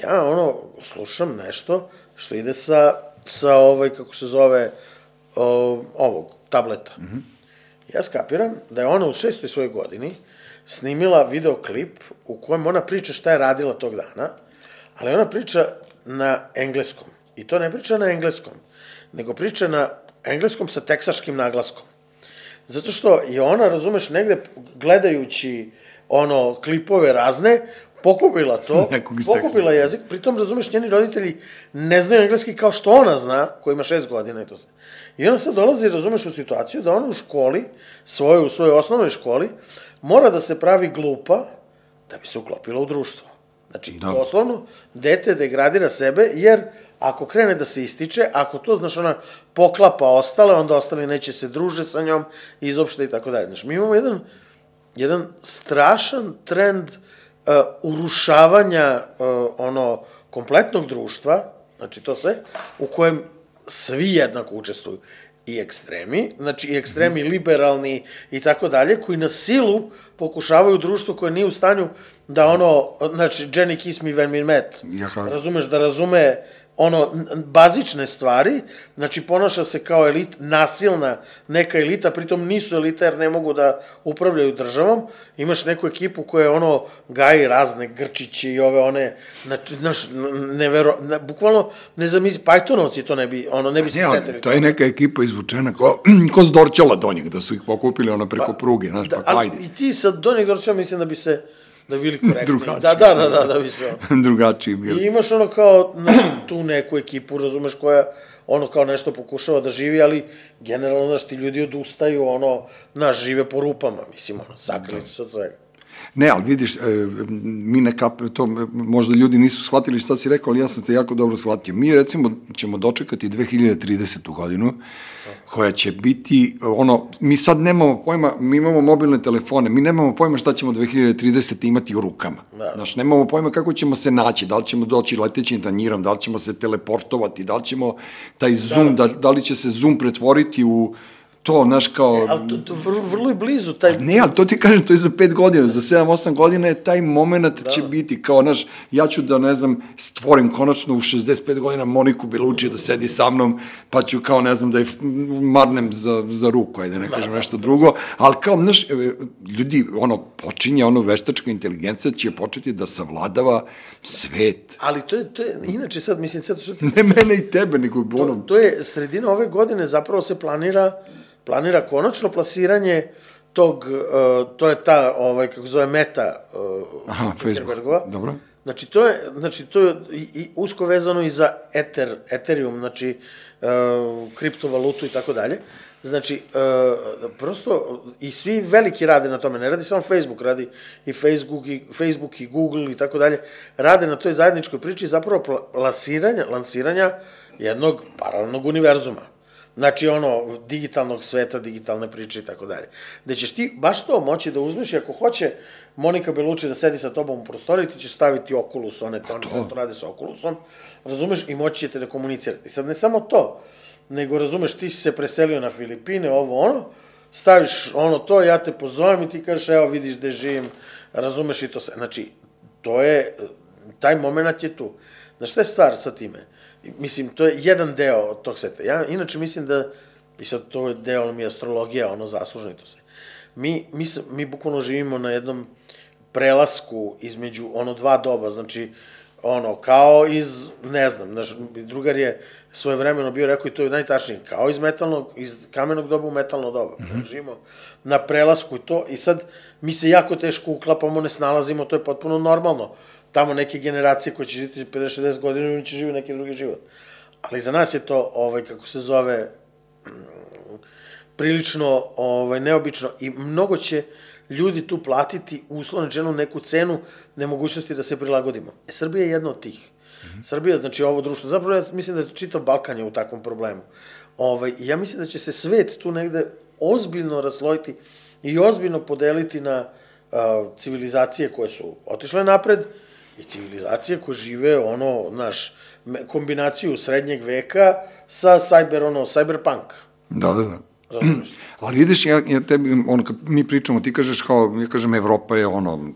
Ja, ono, slušam nešto što ide sa, sa ovaj, kako se zove, o, ovog, tableta. Mm -hmm. Ja skapiram da je ona u šestoj svojoj godini snimila videoklip u kojem ona priča šta je radila tog dana, ali ona priča na engleskom. I to ne priča na engleskom, nego priča na engleskom sa teksaškim naglaskom. Zato što je ona, razumeš, negde gledajući ono klipove razne, pokupila to, pokupila jezik, pritom, razumeš, njeni roditelji ne znaju engleski kao što ona zna, koja ima šest godina i to sve. I ona sad dolazi, razumeš, u situaciju da ona u školi, svojoj, u svojoj osnovnoj školi, mora da se pravi glupa da bi se uklopila u društvo. Znači, Da. doslovno, dete degradira sebe, jer ako krene da se ističe, ako to, znaš, ona poklapa ostale, onda ostali neće se druže sa njom, izopšte i tako dalje. Znači, mi imamo jedan, jedan strašan trend uh, urušavanja uh, ono kompletnog društva, znači to sve, u kojem svi jednako učestvuju. I ekstremi, znači i ekstremi liberalni i tako dalje, koji na silu pokušavaju društvo koje nije u stanju da ono, znači Jenny kiss me when we met, razumeš, da razume ono, bazične stvari, znači ponaša se kao elit, nasilna neka elita, pritom nisu elita jer ne mogu da upravljaju državom, imaš neku ekipu koja ono gaji razne grčiće i ove one, znači, znaš, nevero, ne, bukvalno, ne zamisli, Pythonovci to ne bi, ono, ne bi se on, setili. to je neka ekipa izvučena ko, ko s Dorćala do njih, da su ih pokupili ono preko pruge, znaš, pa, da, pa ali ajde. i ti sa Donjeg Dorčeva mislim da bi se, da bi bili korektni. Drugačiji. Da, da, da, da, da bi se... Drugačiji bili. I imaš ono kao, znači, tu neku ekipu, razumeš, koja ono kao nešto pokušava da živi, ali generalno, znaš, ti ljudi odustaju, ono, znaš, žive po rupama, mislim, ono, sakrili su se od svega. Ne, ali vidiš, e, mi ne kap, to možda ljudi nisu shvatili šta si rekao, ali ja sam te jako dobro shvatio. Mi recimo ćemo dočekati 2030. godinu, koja će biti, ono, mi sad nemamo pojma, mi imamo mobilne telefone, mi nemamo pojma šta ćemo 2030. imati u rukama. Da. Znaš, nemamo pojma kako ćemo se naći, da li ćemo doći letećim tanjirom, da li ćemo se teleportovati, da li ćemo taj Zoom, da, da li će se Zoom pretvoriti u to, znaš, kao... Ali to, to vrlo, vrlo je blizu taj... Ne, ali to ti kažem, to je za pet godina, za sedam, osam godina je taj moment da. će biti kao, znaš, ja ću da, ne znam, stvorim konačno u 65 godina Moniku Belucci da sedi sa mnom, pa ću kao, ne znam, da je marnem za, za ruku, ajde, ne kažem nešto drugo, ali kao, znaš, e, ljudi, ono, počinje, ono, veštačka inteligencija će početi da savladava svet. Ali to je, to je, inače sad, mislim, sad što Ne mene i tebe, nego To, ono, to je sredina ove godine zapravo se planira planira konačno plasiranje tog uh, to je ta ovaj kako zove meta uh, Aha. Zuckerbergova. Dobro. Znači to je znači to je i, i usko vezano i za Ether Ethereum, znači uh, kriptovalutu i tako dalje. Znači, uh, prosto, i svi veliki rade na tome, ne radi samo Facebook, radi i Facebook i, Facebook i Google i tako dalje, rade na toj zajedničkoj priči zapravo pla- plasiranja, lansiranja jednog paralelnog univerzuma. Znači, ono, digitalnog sveta, digitalne priče i tako dalje. Gde ćeš ti baš to moći da uzmeš i ako hoće Monika Belucci da sedi sa tobom u prostoriji, ti ćeš staviti Oculus, one to, to. to rade sa Oculusom, razumeš, i moći ćete da komunicirate. Sad ne samo to, nego razumeš, ti si se preselio na Filipine, ovo ono, staviš ono to, ja te pozovem i ti kažeš, evo vidiš gde živim, razumeš i to se. Znači, to je, taj moment je tu. Znaš, šta je stvar sa time? Mislim, to je jedan deo od tog sveta. Ja inače mislim da, i sad to je deo mi je astrologija, ono zaslužno i to sve. Mi, mi, mi bukvalno živimo na jednom prelasku između ono dva doba, znači ono, kao iz, ne znam, naš drugar je svoje vremeno bio rekao i to je najtačnije, kao iz metalnog, iz kamenog doba u metalno doba. Mm -hmm. Živimo na prelasku i to, i sad mi se jako teško uklapamo, ne snalazimo, to je potpuno normalno. Tamo neke generacije koje će živjeti 50-60 godina, oni će živjeti neki drugi život. Ali za nas je to, ovaj, kako se zove, prilično ovaj, neobično i mnogo će ljudi tu platiti uslovno rečeno neku cenu nemogućnosti da se prilagodimo. E, Srbija je jedna od tih. Mm -hmm. Srbija, znači ovo društvo, zapravo ja mislim da je čitav Balkan je u takvom problemu. Ovaj, i ja mislim da će se svet tu negde ozbiljno raslojiti i ozbiljno podeliti na uh, civilizacije koje su otišle napred i civilizacije koje žive ono, naš, kombinaciju srednjeg veka sa cyber, ono, cyberpunk. Da, da, da. Razumiješ? Ali vidiš, ja, ja tebi, ono, kad mi pričamo, ti kažeš kao, ja kažem, Evropa je ono,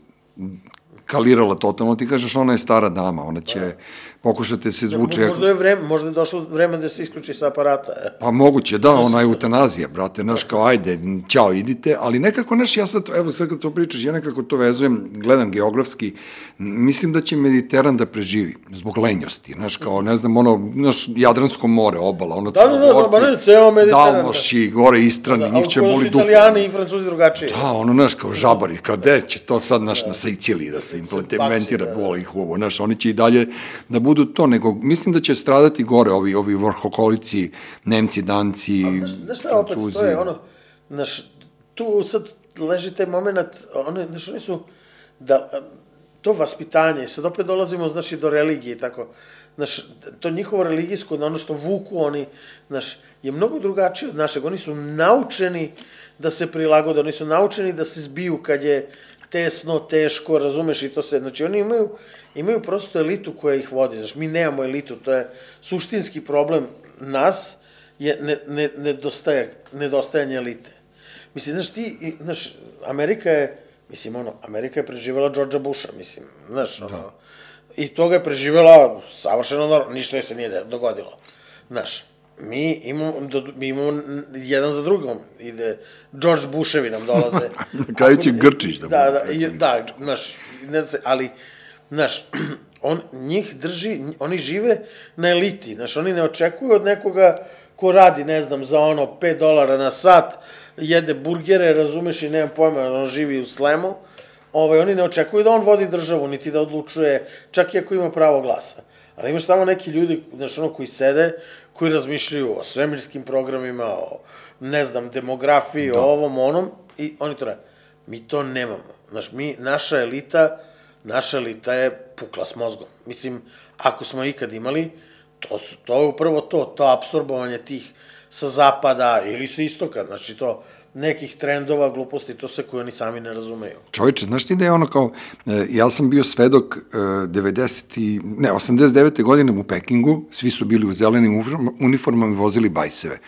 kalirala totalno, ti kažeš ona je stara dama, ona će pokušate da se zvuče... Možda je vreme, možda je došlo vreme da se isključi sa aparata. E. Pa moguće, da, ona je eutanazija, brate, znaš, kao, ajde, ćao, idite, ali nekako, znaš, ja sad, evo, sad kad to pričaš, ja nekako to vezujem, gledam geografski, mislim da će Mediteran da preživi, zbog lenjosti, znaš, kao, ne znam, ono, znaš, Jadransko more, obala, ono, da, da, da, da, da, ceo Mediteran. Dalmoši, gore Istrani, da, njih će boli dupe. Italijani i Francuzi drugačije. Da, ono, znaš, kao žabari, kao, gde će to sad, znaš, na Siciliji da se implementira, da, boli ih ovo, znaš, oni će i dalje da budu to, nego mislim da će stradati gore ovi, ovi vrhokolici, Nemci, Danci, znaš, šta opet, to je ono, znaš, tu sad leži taj moment, one, znaš, oni su, da, to vaspitanje, sad opet dolazimo, znaš, i do religije, tako, znaš, to njihovo religijsko, ono što vuku oni, znaš, je mnogo drugačije od našeg. Oni su naučeni da se prilagode, oni su naučeni da se zbiju kad je tesno, teško, razumeš, i to se, znači oni imaju, imaju prosto elitu koja ih vodi, znaš, mi nemamo elitu, to je suštinski problem nas, je ne, ne, nedostaje, nedostajanje elite. Mislim, znaš, ti, znaš, Amerika je, mislim, ono, Amerika je preživela Georgea Busha, mislim, znaš, da. ono, i toga je preživela savršeno normalno, ništa je se nije dogodilo. Znaš, mi imamo, mi imamo jedan za drugom, ide, George Bushevi nam dolaze. Kada će Grčić da Da, da, i, da, znaš, ne znam, ali, znaš, on, njih drži, oni žive na eliti, znaš, oni ne očekuju od nekoga ko radi, ne znam, za ono 5 dolara na sat, jede burgere, razumeš i nemam pojma, on živi u slemu, ovaj, oni ne očekuju da on vodi državu, niti da odlučuje, čak i ako ima pravo glasa. Ali imaš tamo neki ljudi, znaš, ono, koji sede, koji razmišljaju o svemirskim programima, o, ne znam, demografiji, da. o ovom, onom, i oni to rade. Mi to nemamo. Znaš, mi, naša elita, naša elita je pukla s mozgom. Mislim, ako smo ikad imali, to, su, to je upravo to, to absorbovanje tih sa zapada ili sa istoka, znači to, nekih trendova, gluposti, to sve koje oni sami ne razumeju. Čovječe, znaš ti da je ono kao, e, ja sam bio svedok 90. i, ne, 89. godine u Pekingu, svi su bili u zelenim uniformama i vozili bajseve.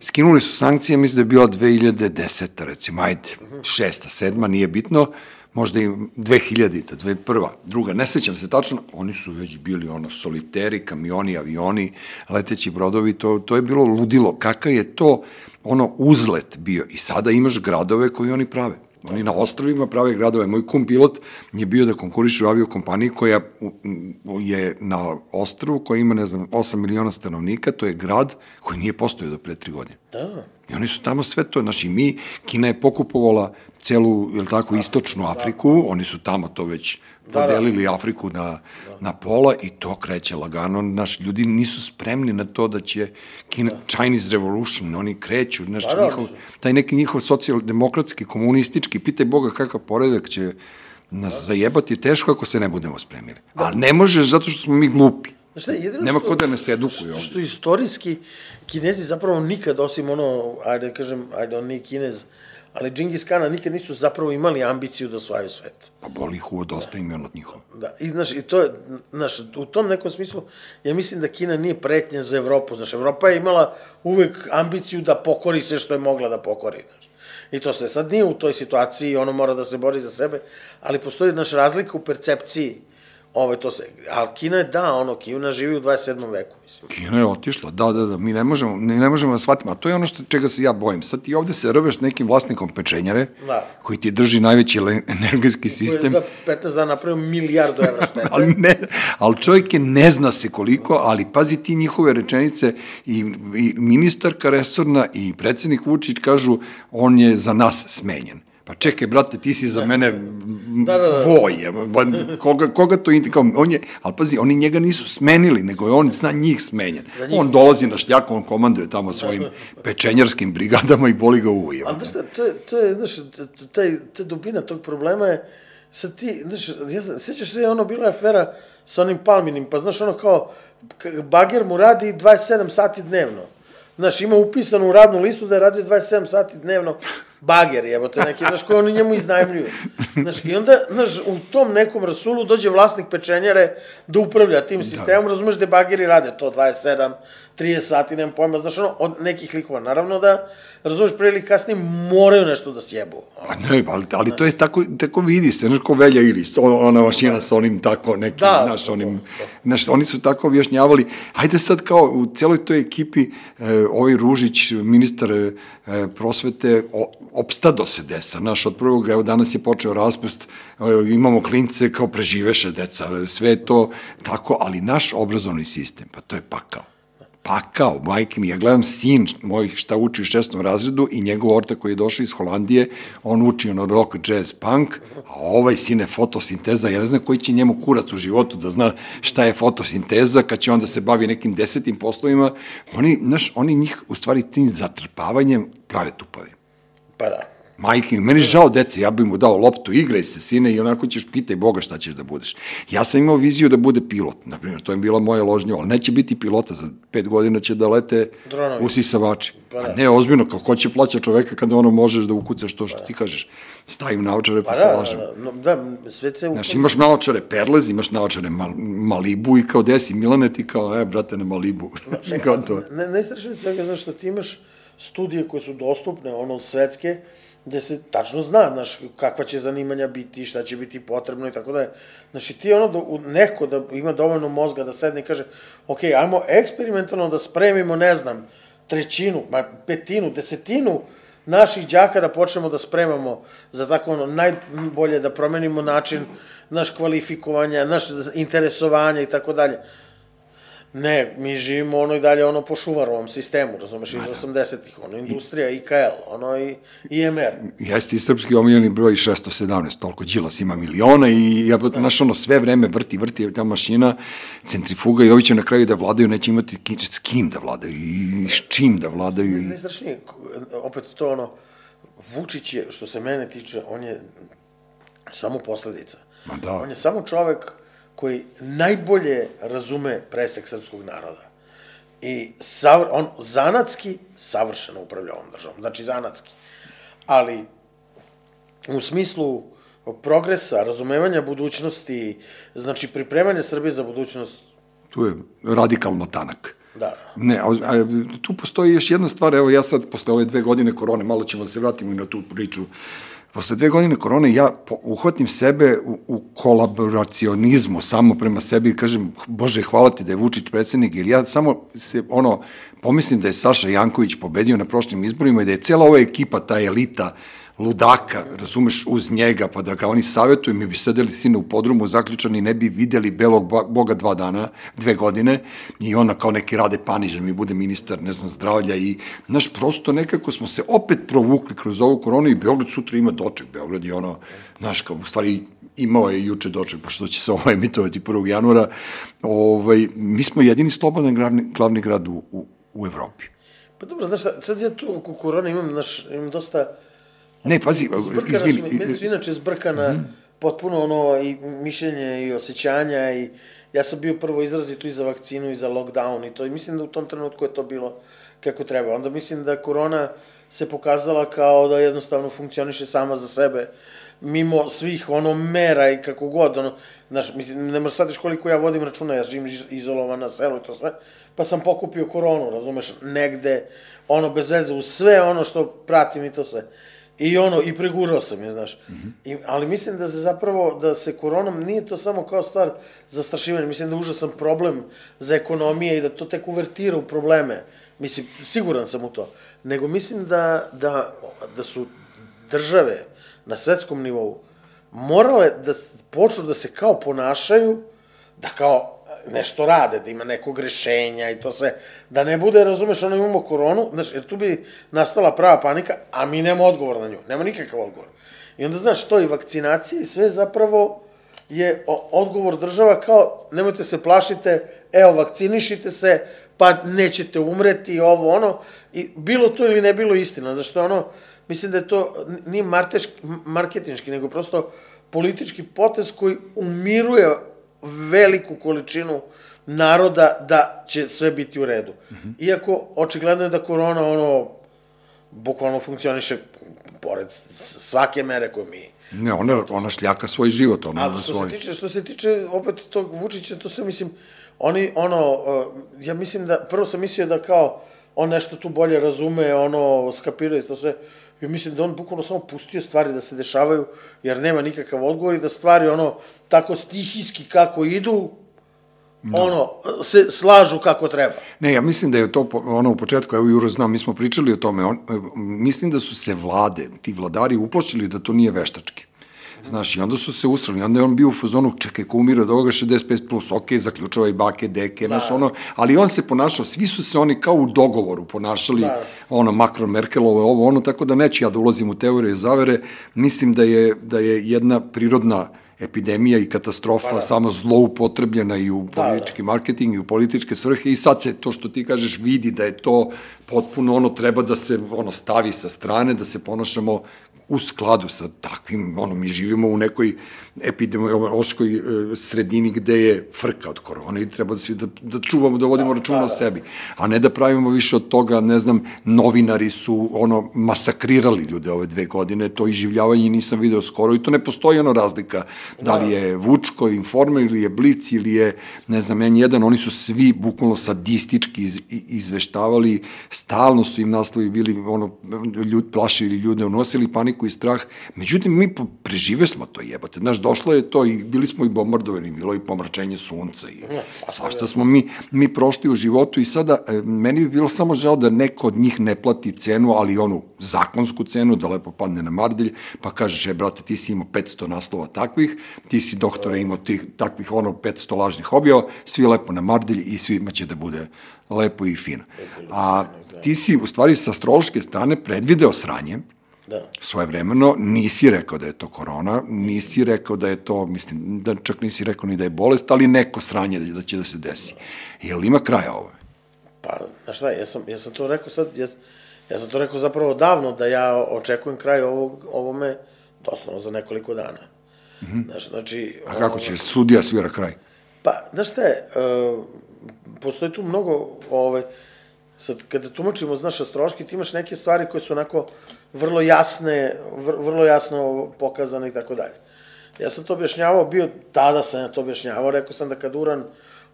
Skinuli su sankcije, mislim da je bila 2010. recimo, ajde, šesta, sedma, nije bitno, možda i 2000-ta, 2001. Druga, ne sećam se tačno, oni su već bili ono soliteri, kamioni, avioni, leteći brodovi, to, to je bilo ludilo. Kakav je to ono uzlet bio i sada imaš gradove koji oni prave. Oni na ostrovima prave gradove. Moj kum pilot je bio da konkuriše u aviokompaniji koja je na ostrovu koja ima, ne znam, 8 miliona stanovnika, to je grad koji nije postojao do pre tri godine. Da. I oni su tamo sve to, znači mi, Kina je pokupovala celu, je tako, istočnu Afriku, oni su tamo to već. Podelili Afriku na, da. na pola i to kreće lagano. Naš, ljudi nisu spremni na to da će Kina, da. Chinese Revolution, oni kreću, znaš, da, njihov, taj neki njihov socijaldemokratski, komunistički, pitaj Boga kakav poredak će nas da. zajebati teško ako se ne budemo spremili. Da. Ali ne može zato što smo mi glupi. Znaš šta, Nema što, ko da nas edukuje ovde. Što istorijski, kinezi zapravo nikad, osim ono, ajde da kažem, ajde on nije kinez, ali Džingis Kana nikad nisu zapravo imali ambiciju da osvaju svet. Pa boli ih uvo dosta im je od njihova. Da, i znaš, i to je, znaš, u tom nekom smislu, ja mislim da Kina nije pretnja za Evropu, znaš, Evropa je imala uvek ambiciju da pokori sve što je mogla da pokori, znaš. I to se sad nije u toj situaciji, ono mora da se bori za sebe, ali postoji naš razlika u percepciji Ove, to se, ali Kina je, da, ono, Kina živi u 27. veku, mislim. Kina je otišla, da, da, da, mi ne možemo, ne, ne možemo da shvatimo, a to je ono što, čega se ja bojim. Sad ti ovde se rveš nekim vlasnikom pečenjare, da. koji ti drži najveći energetski sistem. Koji je za 15 dana napravio milijardu evra štete. ali, ne, ali čovjek je ne zna se koliko, ali pazi ti njihove rečenice i, i ministarka resorna i predsednik Vučić kažu, on je za nas smenjen. Pa čekaj, brate, ti si za da. mene da, da, da. voje. Koga, koga to indikao? On je, ali pazi, oni njega nisu smenili, nego je on zna njih smenjen. On dolazi na šljaku, on komanduje tamo svojim pečenjarskim brigadama i boli ga uje. Ali znaš, to je, to je, znaš, taj, ta dubina tog problema je, sad ti, znaš, ja, sećaš se, ono, bila je afera sa onim Palminim, pa znaš, ono kao, bager mu radi 27 sati dnevno. Znaš, ima upisanu u radnu listu da je radio 27 sati dnevno bager, evo te neki, znaš, koji oni njemu iznajmljuju. Znaš, i onda, znaš, u tom nekom rasulu dođe vlasnik pečenjare da upravlja tim da. sistemom, da. razumeš da bageri rade to 27, 30 sati, nemam pojma, znaš, ono, od nekih likova. Naravno da razumeš, pre ili kasnije moraju nešto da sjebu. Pa ne, ali, ali to je tako, tako vidi se, znaš, ko Velja Iris, on, ona mašina sa onim tako nekim, Da, znaš, to, onim, to, to. znaš, oni su tako objašnjavali, hajde sad kao u celoj toj ekipi, e, ovaj Ružić, ministar e, prosvete, o, opstado se desa, znaš, od prvog, evo danas je počeo raspust, e, imamo klince kao preživeše deca, sve to tako, ali naš obrazovni sistem, pa to je pakao pakao, majke mi, ja gledam sin moj šta uči u šestom razredu i njegov orta koji je došao iz Holandije, on uči ono rock, jazz, punk, a ovaj sine fotosinteza, ja ne znam koji će njemu kurac u životu da zna šta je fotosinteza, kad će onda se bavi nekim desetim poslovima, oni, znaš, oni njih u stvari tim zatrpavanjem prave tupavi. Pa da. Majke, meni je žao dece, ja bih mu dao loptu, igraj se, sine, i onako ćeš, pitaj Boga šta ćeš da budeš. Ja sam imao viziju da bude pilot, na primjer, to je bila moja ložnja, ali neće biti pilota, za pet godina će da lete Dronovi. usisavači. Pa Pa da. ne, ozbiljno, kao ko će plaća čoveka kada ono možeš da ukucaš to što ti kažeš. Stavim naočare pa, Pa se da, lažem. da, da, sve se... Znaš, imaš naočare Perlez, imaš naočare Mal Malibu i kao desi Milane ti kao, e, brate, na Malibu. kao to. Ne, najstrašnije svega, znaš, što ti imaš studije koje su dostupne, ono, svetske, gde se tačno zna, znaš, kakva će zanimanja biti, šta će biti potrebno i tako da je. Znači, ti ono, da, neko da ima dovoljno mozga da sedne i kaže, ok, ajmo eksperimentalno da spremimo, ne znam, trećinu, ma petinu, desetinu naših đaka da počnemo da spremamo za tako ono, najbolje da promenimo način naš kvalifikovanja, naš interesovanja i tako dalje. Ne, mi živimo ono i dalje ono po šuvarovom sistemu, razumeš, iz 80-ih, ono industrija, IKL, ono i IMR. Jeste i srpski omiljeni broj 617, toliko Đilas ima miliona i ja, znaš, ono, sve vreme vrti, vrti ta mašina, centrifuga i ovi će na kraju da vladaju, neće imati s kim da vladaju i s čim da vladaju. I... K- opet to ono, Vučić je, što se mene tiče, on je samo posledica. Ma da. On je samo čovek koji najbolje razume presek srpskog naroda. I savr, on zanatski savršeno upravlja ovom državom. Znači zanatski. Ali u smislu progresa, razumevanja budućnosti, znači pripremanja Srbije za budućnost, Tu je radikalno tanak. da. Ne, a, a, tu postoji još jedna stvar, evo ja sad, posle ove dve godine korone, malo ćemo da se vratimo i na tu priču, posle dve godine korone ja uhvatim sebe u, u kolaboracionizmu samo prema sebi i kažem, Bože, hvala ti da je Vučić predsednik, jer ja samo se, ono, pomislim da je Saša Janković pobedio na prošlim izborima i da je cela ova ekipa, ta elita, ludaka, razumeš, uz njega, pa da ga oni savjetuju, mi bi sedeli sine u podrumu zaključani, ne bi videli belog boga dva dana, dve godine, i ona kao neki rade paniž, da mi bude ministar, ne znam, zdravlja i, znaš, prosto nekako smo se opet provukli kroz ovu koronu i Beograd sutra ima doček, Beograd je ono, znaš, kao, u stvari, imao je juče doček, pošto će se ovo emitovati 1. januara, ovaj, mi smo jedini slobodan glavni, glavni grad u, u, u Evropi. Pa dobro, znaš sad ja tu oko korone imam, znaš, imam dosta Ne, pazi, Zbrkana izvini, su meni su inače zbrkana mm -hmm. potpuno ono i mišljenje i osjećanja i ja sam bio prvo izrazito i za vakcinu i za lockdown i to i mislim da u tom trenutku je to bilo kako treba. Onda mislim da korona se pokazala kao da jednostavno funkcioniše sama za sebe mimo svih ono mera i kako god ono znaš mislim ne možeš shvatiš koliko ja vodim računa ja živim iz- izolovan na selu i to sve pa sam pokupio koronu razumeš negde ono bez veze u sve ono što pratim i to sve I ono, i pregurao sam je, znaš. Mm -hmm. I, ali mislim da se zapravo, da se koronom nije to samo kao stvar zastrašivanja, mislim da je užasan problem za ekonomije i da to tek uvertira u probleme. Mislim, siguran sam u to. Nego mislim da, da, da su države na svetskom nivou morale da počnu da se kao ponašaju, da kao nešto rade, da ima nekog rešenja i to sve, da ne bude, razumeš, ono imamo koronu, znaš, jer tu bi nastala prava panika, a mi nemamo odgovor na nju, nema nikakav odgovor. I onda, znaš, to i vakcinacija i sve zapravo je odgovor država kao, nemojte se plašite, evo, vakcinišite se, pa nećete umreti, ovo, ono, i bilo to ili ne bilo istina, znaš, to ono, mislim da je to, nije marketinški, nego prosto politički potez koji umiruje veliku količinu naroda da će sve biti u redu. Mm -hmm. Iako, očigledno je da korona, ono, bukvalno funkcioniše pored svake mere koju mi Ne, ona, ona šljaka svoj život, ona A što svoj. se tiče, što se tiče opet tog Vučića, to se mislim, oni, ono, uh, ja mislim da, prvo sam mislio da kao, on nešto tu bolje razume, ono, skapira i to sve. I mislim da on bukvalno samo pustio stvari da se dešavaju, jer nema nikakav odgovor i da stvari, ono, tako stihijski kako idu, no. ono, se slažu kako treba. Ne, ja mislim da je to ono u početku, evo Juro znam, mi smo pričali o tome, on, mislim da su se vlade, ti vladari uplašili da to nije veštački. Znaš, i onda su se usrali, onda je on bio u fazonu, čekaj, ko umire od ovoga 65+, plus, ok, zaključava i bake, deke, da. znaš, ono, ali on se ponašao, svi su se oni kao u dogovoru ponašali, da. ono, Macron, Merkelove, ovo, ono, tako da neću ja da ulazim u teorije i zavere, mislim da je, da je jedna prirodna epidemija i katastrofa pa da. samo zloupotrebljena i u politički da, da. marketing i u političke svrhe i sad se to što ti kažeš vidi da je to potpuno ono treba da se ono stavi sa strane, da se ponašamo u skladu sa takvim, ono, mi živimo u nekoj epidemiološkoj e, sredini gde je frka od korone i treba da, svi, da, da čuvamo, da vodimo da, računa da, da. o sebi, a ne da pravimo više od toga, ne znam, novinari su ono masakrirali ljude ove dve godine, to iživljavanje nisam video skoro i to ne postoji ono razlika da li je Vučko, Informer ili je Blic ili je, ne znam, N1, oni su svi bukvalno sadistički iz, izveštavali, stalno su im naslovi bili, ono, ljud, plašili ljude, unosili paniku i strah, međutim, mi prežive smo to jebate, znaš, došlo je to i bili smo i bombardovani, bilo i pomračenje sunca i svašta smo mi, mi prošli u životu i sada e, meni bi bilo samo žao da neko od njih ne plati cenu, ali onu zakonsku cenu, da lepo padne na mardelj, pa kažeš, e, brate, ti si imao 500 naslova takvih, ti si doktore imao tih, takvih ono 500 lažnih objava, svi lepo na mardelj i svima će da bude lepo i fino. A ti si, u stvari, sa astrološke strane predvideo sranje, Da. Svoje vremeno nisi rekao da je to korona, nisi rekao da je to, mislim, da čak nisi rekao ni da je bolest, ali neko sranje da, će da se desi. Jel ima kraja ovo? Pa, znaš šta, ja sam, ja sam to rekao sad, ja, ja sam to rekao zapravo davno, da ja očekujem kraj ovog, ovome doslovno za nekoliko dana. Mm -hmm. Znaš, znači... A kako će, sudija svira kraj? Pa, znaš šta je, uh, postoji tu mnogo, ovaj, sad, kada tumačimo, znaš, astrološki, ti imaš neke stvari koje su onako vrlo jasne, vr, vrlo jasno pokazane i tako dalje. Ja sam to objašnjavao, bio, tada sam ja to objašnjavao, rekao sam da kad Uran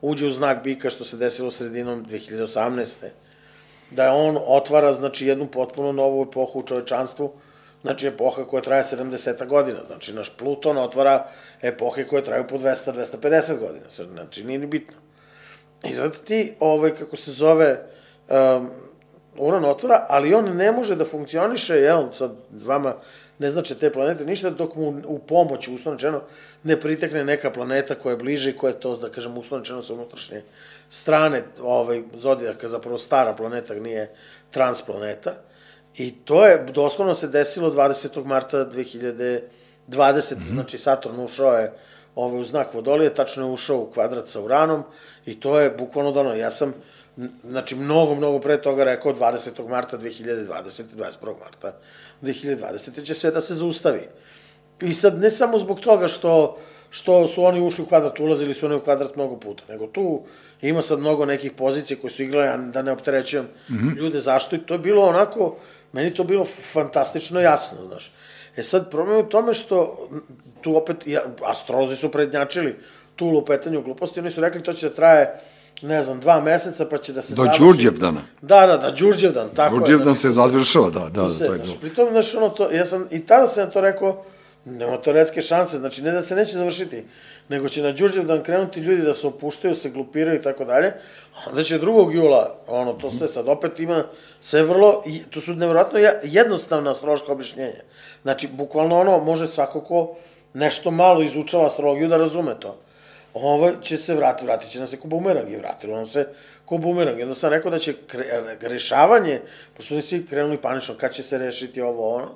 uđe u znak bika, što se desilo sredinom 2018. Da on otvara, znači, jednu potpuno novu epohu u čovečanstvu, znači epoha koja traje 70 godina, znači naš Pluton otvara epohe koje traju po 200-250 godina, znači nije ni bitno. I zato ti, ovaj, kako se zove, um, Uran otvara, ali on ne može da funkcioniše, jel, sad vama ne znači te planete ništa, dok mu u pomoć, uslovno rečeno, ne pritekne neka planeta koja je bliže i koja je to, da kažem, uslovno rečeno sa unutrašnje strane ovaj, zodijaka, zapravo stara planeta, nije transplaneta. I to je, doslovno se desilo 20. marta 2020, mm -hmm. znači Saturn ušao je ovaj, u znak Vodolije, tačno je ušao u kvadrat sa Uranom i to je bukvalno dono. Ja sam, znači mnogo, mnogo pre toga rekao 20. marta 2020, 21. marta 2020. će sve da se zaustavi. I sad ne samo zbog toga što, što su oni ušli u kvadrat, ulazili su oni u kvadrat mnogo puta, nego tu ima sad mnogo nekih pozicija koje su igrale, da ne opterećujem mm -hmm. ljude zašto i to je bilo onako, meni to bilo fantastično jasno, znaš. E sad, problem je u tome što tu opet, ja, astrolozi su prednjačili tu lupetanju gluposti, oni su rekli to će da traje ne znam, dva meseca, pa će da se Do završi... Đurđevdana. Da, da, da, Đurđevdan, tako Đurđevdan je. Đurđevdan se završava, da, da, da, to je bilo. Pritom, znaš, ono, to, ja sam, i tada sam to rekao, nema teoretske šanse, znači ne da se neće završiti, nego će na Đurđevdan krenuti ljudi da se opuštaju, se glupiraju i tako dalje, onda će 2. jula, ono, to sve sad opet ima sve vrlo, i, to su nevjerojatno jednostavna astrološka objašnjenja. Znači, bukvalno ono, može svako ko nešto malo izučava astrologiju da razume to ovo će se vratiti, vratit će nam se ko bumerang i vratilo nam se ko bumerang. Jedno sam rekao da će rešavanje, pošto su svi krenuli panično, kad će se rešiti ovo ono,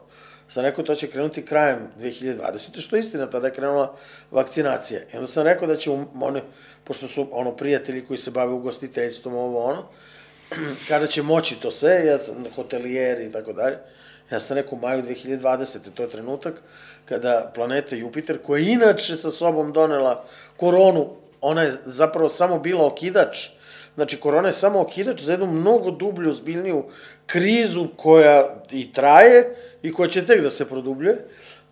sam rekao to će krenuti krajem 2020. Što je istina, tada je krenula vakcinacija. I onda sam rekao da će um, one, pošto su ono prijatelji koji se bave ugostiteljstvom, ovo ono, kada će moći to sve, ja sam hotelijeri i tako dalje, ja sam rekao u maju 2020. To je trenutak kada planeta Jupiter, koja je inače sa sobom donela koronu, ona je zapravo samo bila okidač, znači korona je samo okidač za jednu mnogo dublju, zbiljniju krizu koja i traje i koja će tek da se produbljuje,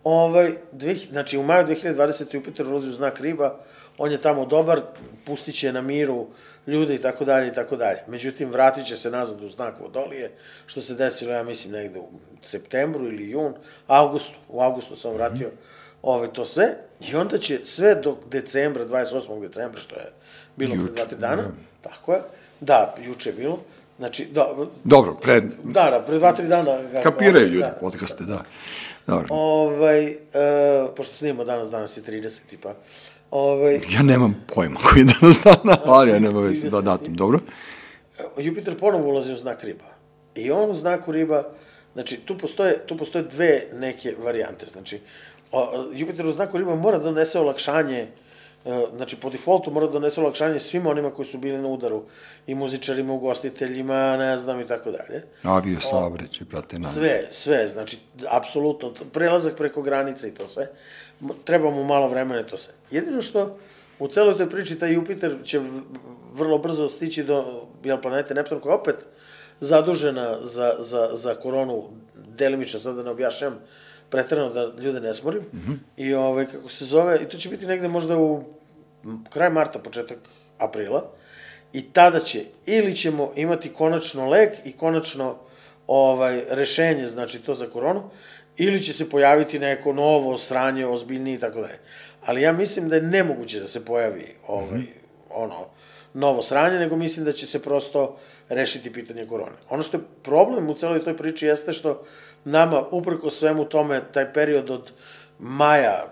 Ovaj, dve, znači, u maju 2020. Jupiter ulazi u znak riba, on je tamo dobar, pustit će na miru ljude i tako dalje i tako dalje. Međutim, vratit će se nazad u znak vodolije, što se desilo, ja mislim, negde u septembru ili jun, avgustu, u avgustu sam vratio mm -hmm. ove, to sve, i onda će sve do decembra, 28. decembra, što je bilo Juče, pre dva, tri dana, da. tako je, da, juče je bilo, znači, do, Dobro, pred... da, da, pre dva, tri dana. ga- Kapiraju ljudi da. podcaste, da. Dobro. Ovaj, e, pošto snimamo danas, danas je 30. pa, ovaj, Ja nemam pojma koji je danas dana, ali ja nema veze da datum, dobro? Jupiter ponovo ulazi u znak riba. I on u znaku riba, znači tu postoje, tu postoje dve neke varijante. Znači, o, Jupiter u znaku riba mora da donese olakšanje, e, znači po defaultu mora da donese olakšanje svima onima koji su bili na udaru, i muzičarima, ugostiteljima, ne znam i tako dalje. Avio saobraćaj, brate, na. Sve, sve, znači, apsolutno, prelazak preko granice i to sve. Treba mu malo vremena to sve. Jedino što u celoj toj priči taj Jupiter će vrlo brzo stići do jel, planete Neptun, koja je opet zadužena za, za, za koronu, delimično, sad da ne objašnjam pretrano da ljude ne smorim. Mm -hmm. I ovaj, kako se zove, i to će biti negde možda u kraj marta, početak aprila. I tada će, ili ćemo imati konačno lek i konačno ovaj, rešenje, znači to za koronu, ili će se pojaviti neko novo sranje, ozbiljnije i tako dalje. Ali ja mislim da je nemoguće da se pojavi ovaj, mm -hmm. ono, novo sranje, nego mislim da će se prosto rešiti pitanje korone. Ono što je problem u celoj toj priči jeste što nama, upreko svemu tome, taj period od maja,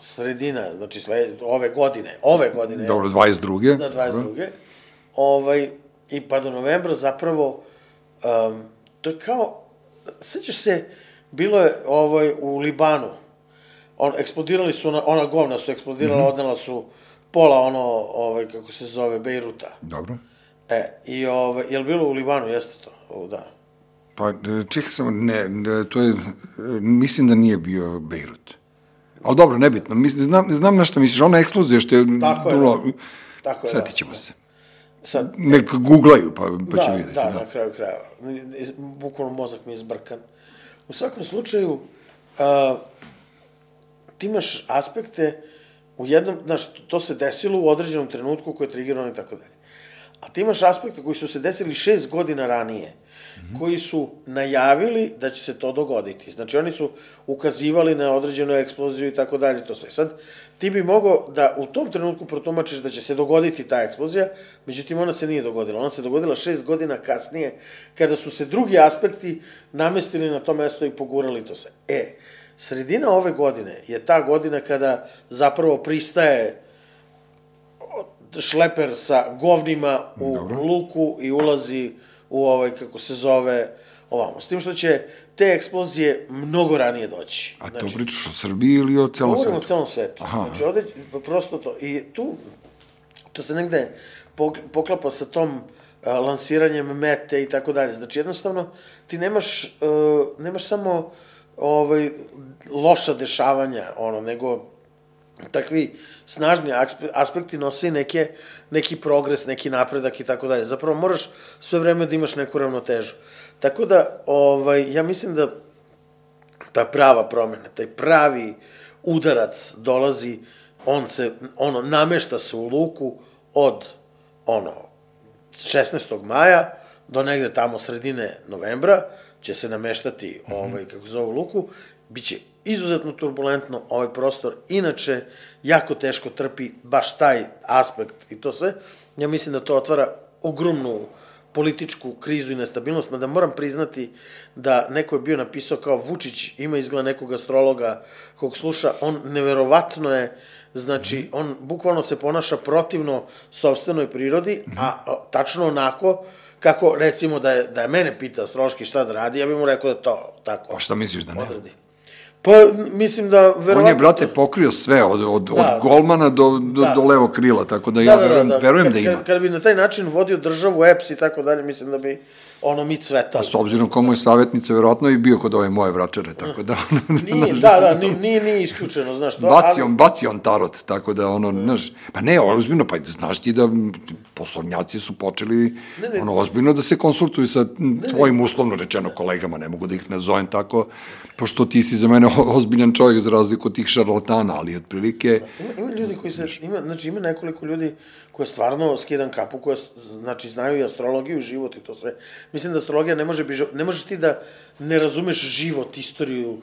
sredina, znači sled, ove godine, ove godine, Dobro, 22. na 22. Ovaj, I pa do novembra zapravo, um, to je kao, sećaš se, bilo je ovaj, u Libanu, on, eksplodirali su, ona, ona govna su eksplodirala, mm -hmm. odnela su pola ono, ovaj, kako se zove, Bejruta. Dobro. E, i ovaj, je li bilo u Libanu, jeste to? O, da. Pa, e, čekaj samo, ne, to je, e, mislim da nije bio Bejrut. Ali dobro, nebitno, mislim, znam, znam na šta misliš, ona eksplozija što je... Tako je, bilo- da. Tako je, da, Setit ćemo da. se. Sad, Nek googlaju, pa, pa će da, vidjeti. da, na kraju krajeva. Bukvalno mozak mi je zbrkan. U svakom slučaju, a, ti imaš aspekte u jednom, znaš, to se desilo u određenom trenutku koji je triggerovan i tako dalje. A ti imaš aspekte koji su se desili šest godina ranije, koji su najavili da će se to dogoditi. Znači, oni su ukazivali na određenu eksploziju i tako dalje, to sve. Sad, ti bi mogao da u tom trenutku protumačiš da će se dogoditi ta eksplozija, međutim, ona se nije dogodila. Ona se dogodila šest godina kasnije, kada su se drugi aspekti namestili na to mesto i pogurali to sve. E, sredina ove godine je ta godina kada zapravo pristaje šleper sa govnima u Dobro. luku i ulazi u ovaj, kako se zove, ovamo. S tim što će te eksplozije mnogo ranije doći. A to pričaš o Srbiji ili o celom Govorimo o svetu? celom svetu. Aha. Znači, ovde, prosto to. I tu, to se negde pok- poklapa sa tom lansiranjem mete i tako dalje. Znači, jednostavno, ti nemaš, uh, nemaš samo ovaj, loša dešavanja, ono, nego takvi snažni aspe- aspekti nose neke, neki progres, neki napredak i tako dalje. Zapravo moraš sve vreme da imaš neku ravnotežu. Tako da, ovaj, ja mislim da ta prava promena, taj pravi udarac dolazi, on se, ono, namešta se u luku od, ono, 16. maja do negde tamo sredine novembra će se nameštati, ovaj, kako zove, luku, biće izuzetno turbulentno ovaj prostor, inače jako teško trpi baš taj aspekt i to sve. Ja mislim da to otvara ogromnu političku krizu i nestabilnost, mada moram priznati da neko je bio napisao kao Vučić ima izgleda nekog astrologa kog sluša, on neverovatno je, znači, on bukvalno se ponaša protivno sobstvenoj prirodi, a, a tačno onako kako, recimo, da je, da je mene pita astrološki šta da radi, ja bih mu rekao da to tako A šta misliš da ne? odradi. Pa, mislim da, verovatno... On je, brate, pokrio sve, od, od, Da. od golmana do, do, Da. do levo krila, tako da ja verujem, verujem kad, da ima. Kad, kad bi na taj način vodio državu, EPS i tako dalje, mislim da bi ono mi cvetali. S obzirom komu je savjetnica, verovatno i bio kod ove moje vračare, tako da... Nije, da, da, nije, nije, nije isključeno, znaš to. Baci on, baci on tarot, tako da ono, znaš, pa ne, ozbiljno, pa znaš ti da poslovnjaci su počeli, ne, ne, ono, ozbiljno da se konsultuju sa tvojim uslovno rečeno kolegama, ne mogu da ih nazovem tako, pošto ti si za mene ozbiljan čovjek za razliku od tih šarlatana, ali otprilike... Ima, ima ljudi koji se, ima, znači ima nekoliko ljudi koje stvarno skidam kapu, koje, znači, znaju i astrologiju, život i to sve. Mislim da astrologija ne može, bižo, ne možeš ti da ne razumeš život, istoriju,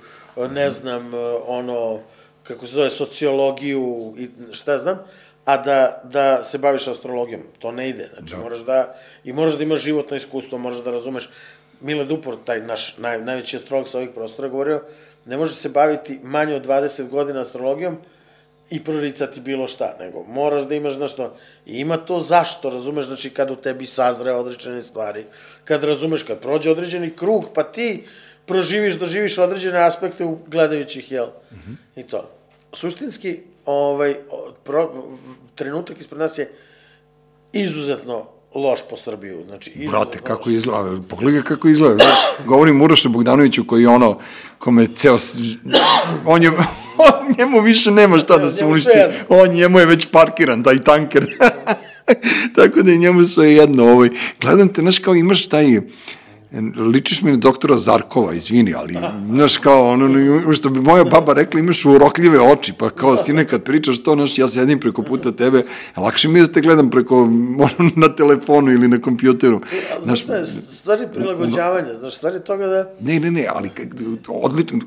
ne znam, ono, kako se zove, sociologiju i šta znam, a da, da se baviš astrologijom. To ne ide. Znači, da. moraš da, i moraš da imaš životno iskustvo, moraš da razumeš. Mile Dupor, taj naš naj, najveći astrolog sa ovih prostora, govorio, ne može se baviti manje od 20 godina astrologijom, i proricati bilo šta, nego moraš da imaš, znaš to, i ima to zašto, razumeš, znači kad u tebi sazre određene stvari, kad razumeš, kad prođe određeni krug, pa ti proživiš, doživiš određene aspekte gledajući ih, jel? Mm -hmm. I to. Suštinski, ovaj, pro, trenutak ispred nas je izuzetno loš po Srbiju. Znači, Brate, kako izgleda, pogledaj kako izgleda. Govorim Urošu Bogdanoviću koji je ono, kome ceo, on je, on, njemu više nema šta da se uništi. On, njemu je već parkiran, taj tanker. Tako da je njemu sve jedno. Ovaj. Gledam te, znaš, kao imaš taj, ličiš mi na doktora Zarkova, izvini, ali, znaš, kao, ono, što bi moja baba rekla, imaš urokljive oči, pa kao, sine, kad pričaš to, znaš, ja sedim preko puta tebe, lakše mi je da te gledam preko, ono, na telefonu ili na kompjuteru. Znaš, znaš stvari prilagođavanja, znaš, stvari toga da... Ne, ne, ne, ali, odlično,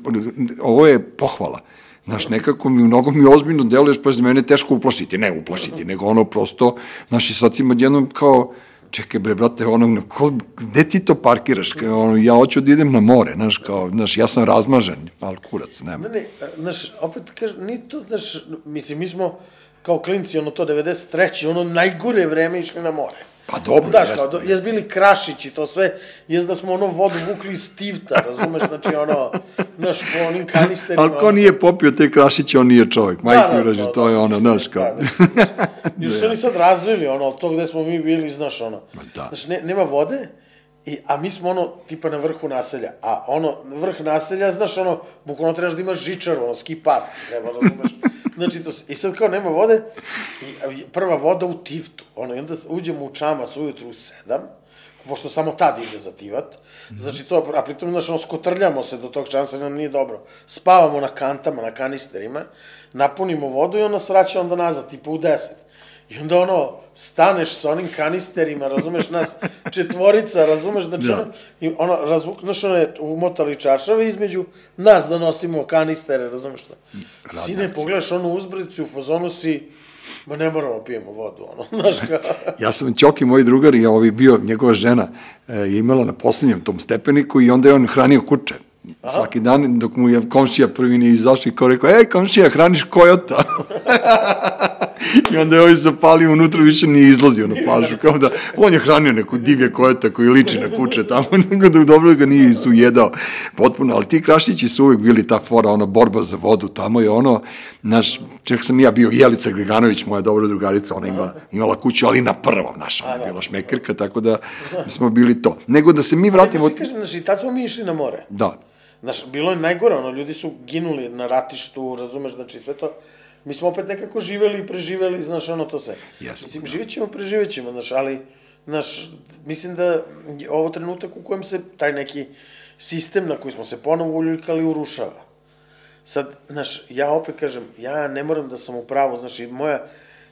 ovo je pohvala. Znaš, nekako mi, mnogo mi ozbiljno deluješ, pa za mene je teško uplašiti, ne uplašiti, nego ono prosto, znaš, i sad si jednom kao, čekaj bre, brate, ono, ko, gde ti to parkiraš? Kao, ono, ja hoću da idem na more, znaš, kao, znaš, ja sam razmažen, ali kurac, nema. Ne, ne, znaš, opet kažem, ni to, znaš, mislim, mi smo kao klinci, ono to, 93. ono najgore vreme išli na more. Pa dobro, Znaš, kao, do, jes bili krašići, to sve, jes da smo ono vodu vukli iz tivta, razumeš, znači ono, znaš, po onim kanisterima. Ali ko nije popio te krašiće, on nije čovjek, majke da, da, to, je ono, znaš, kao. Da, da. Još su oni sad razvili, ono, to gde smo mi bili, znaš, ono, da. znaš, ne, nema vode, I, a mi smo ono, tipa na vrhu naselja. A ono, vrh naselja, znaš, ono, bukvalno trebaš da imaš žičaru, ono, ski pas, treba da razumeš. Znači, to, i sad kao nema vode, i prva voda u tiftu, ono, i onda uđemo u čamac ujutru u sedam, pošto samo tad ide za tivat, -hmm. znači to, a pritom, znaš, ono, skotrljamo se do tog čamca, nam nije dobro. Spavamo na kantama, na kanisterima, napunimo vodu i onda svraća onda nazad, tipa u deset. I onda ono, staneš sa onim kanisterima, razumeš nas, četvorica, razumeš, znači da. ono, i ono, razvuk, znaš, ono je umotali čaršave između nas da nosimo kanistere, razumeš što? Sine, pogledaš onu uzbricu, u fazonu si, ma ne moramo pijemo vodu, ono, znaš kao. ja sam Ćoki, moj drugar, i ovaj bio, njegova žena e, je imala na poslednjem tom stepeniku i onda je on hranio kuće. Aha. Svaki dan, dok mu je komšija prvi nije izašao i kao rekao, ej, komšija, hraniš kojota. I onda je ovaj zapalio unutra, više nije izlazio na plažu, kao da on je hranio neku divlje kojeta koji liči na kuće tamo, nego da dobro ga nije sujedao potpuno, ali ti krašići su uvijek bili ta fora, ona borba za vodu, tamo je ono, naš, čak sam ja bio Jelica Griganović, moja dobra drugarica, ona ima, imala kuću, ali na prvom naša, ona je bila šmekerka, tako da smo bili to. Nego da se mi vratimo... Kažem, znači, tad smo mi išli na more. Da. Znaš, bilo je najgore, ono, ljudi su ginuli na ratištu, razumeš, znači sve to mi smo opet nekako živeli i preživeli, znaš, ono to sve. Jesmo, mislim, da. živit ćemo, preživit ćemo, znaš, ali, znaš, mislim da je ovo trenutak u kojem se taj neki sistem na koji smo se ponovo uljuljkali urušava. Sad, znaš, ja opet kažem, ja ne moram da sam u pravu, znaš, i moja,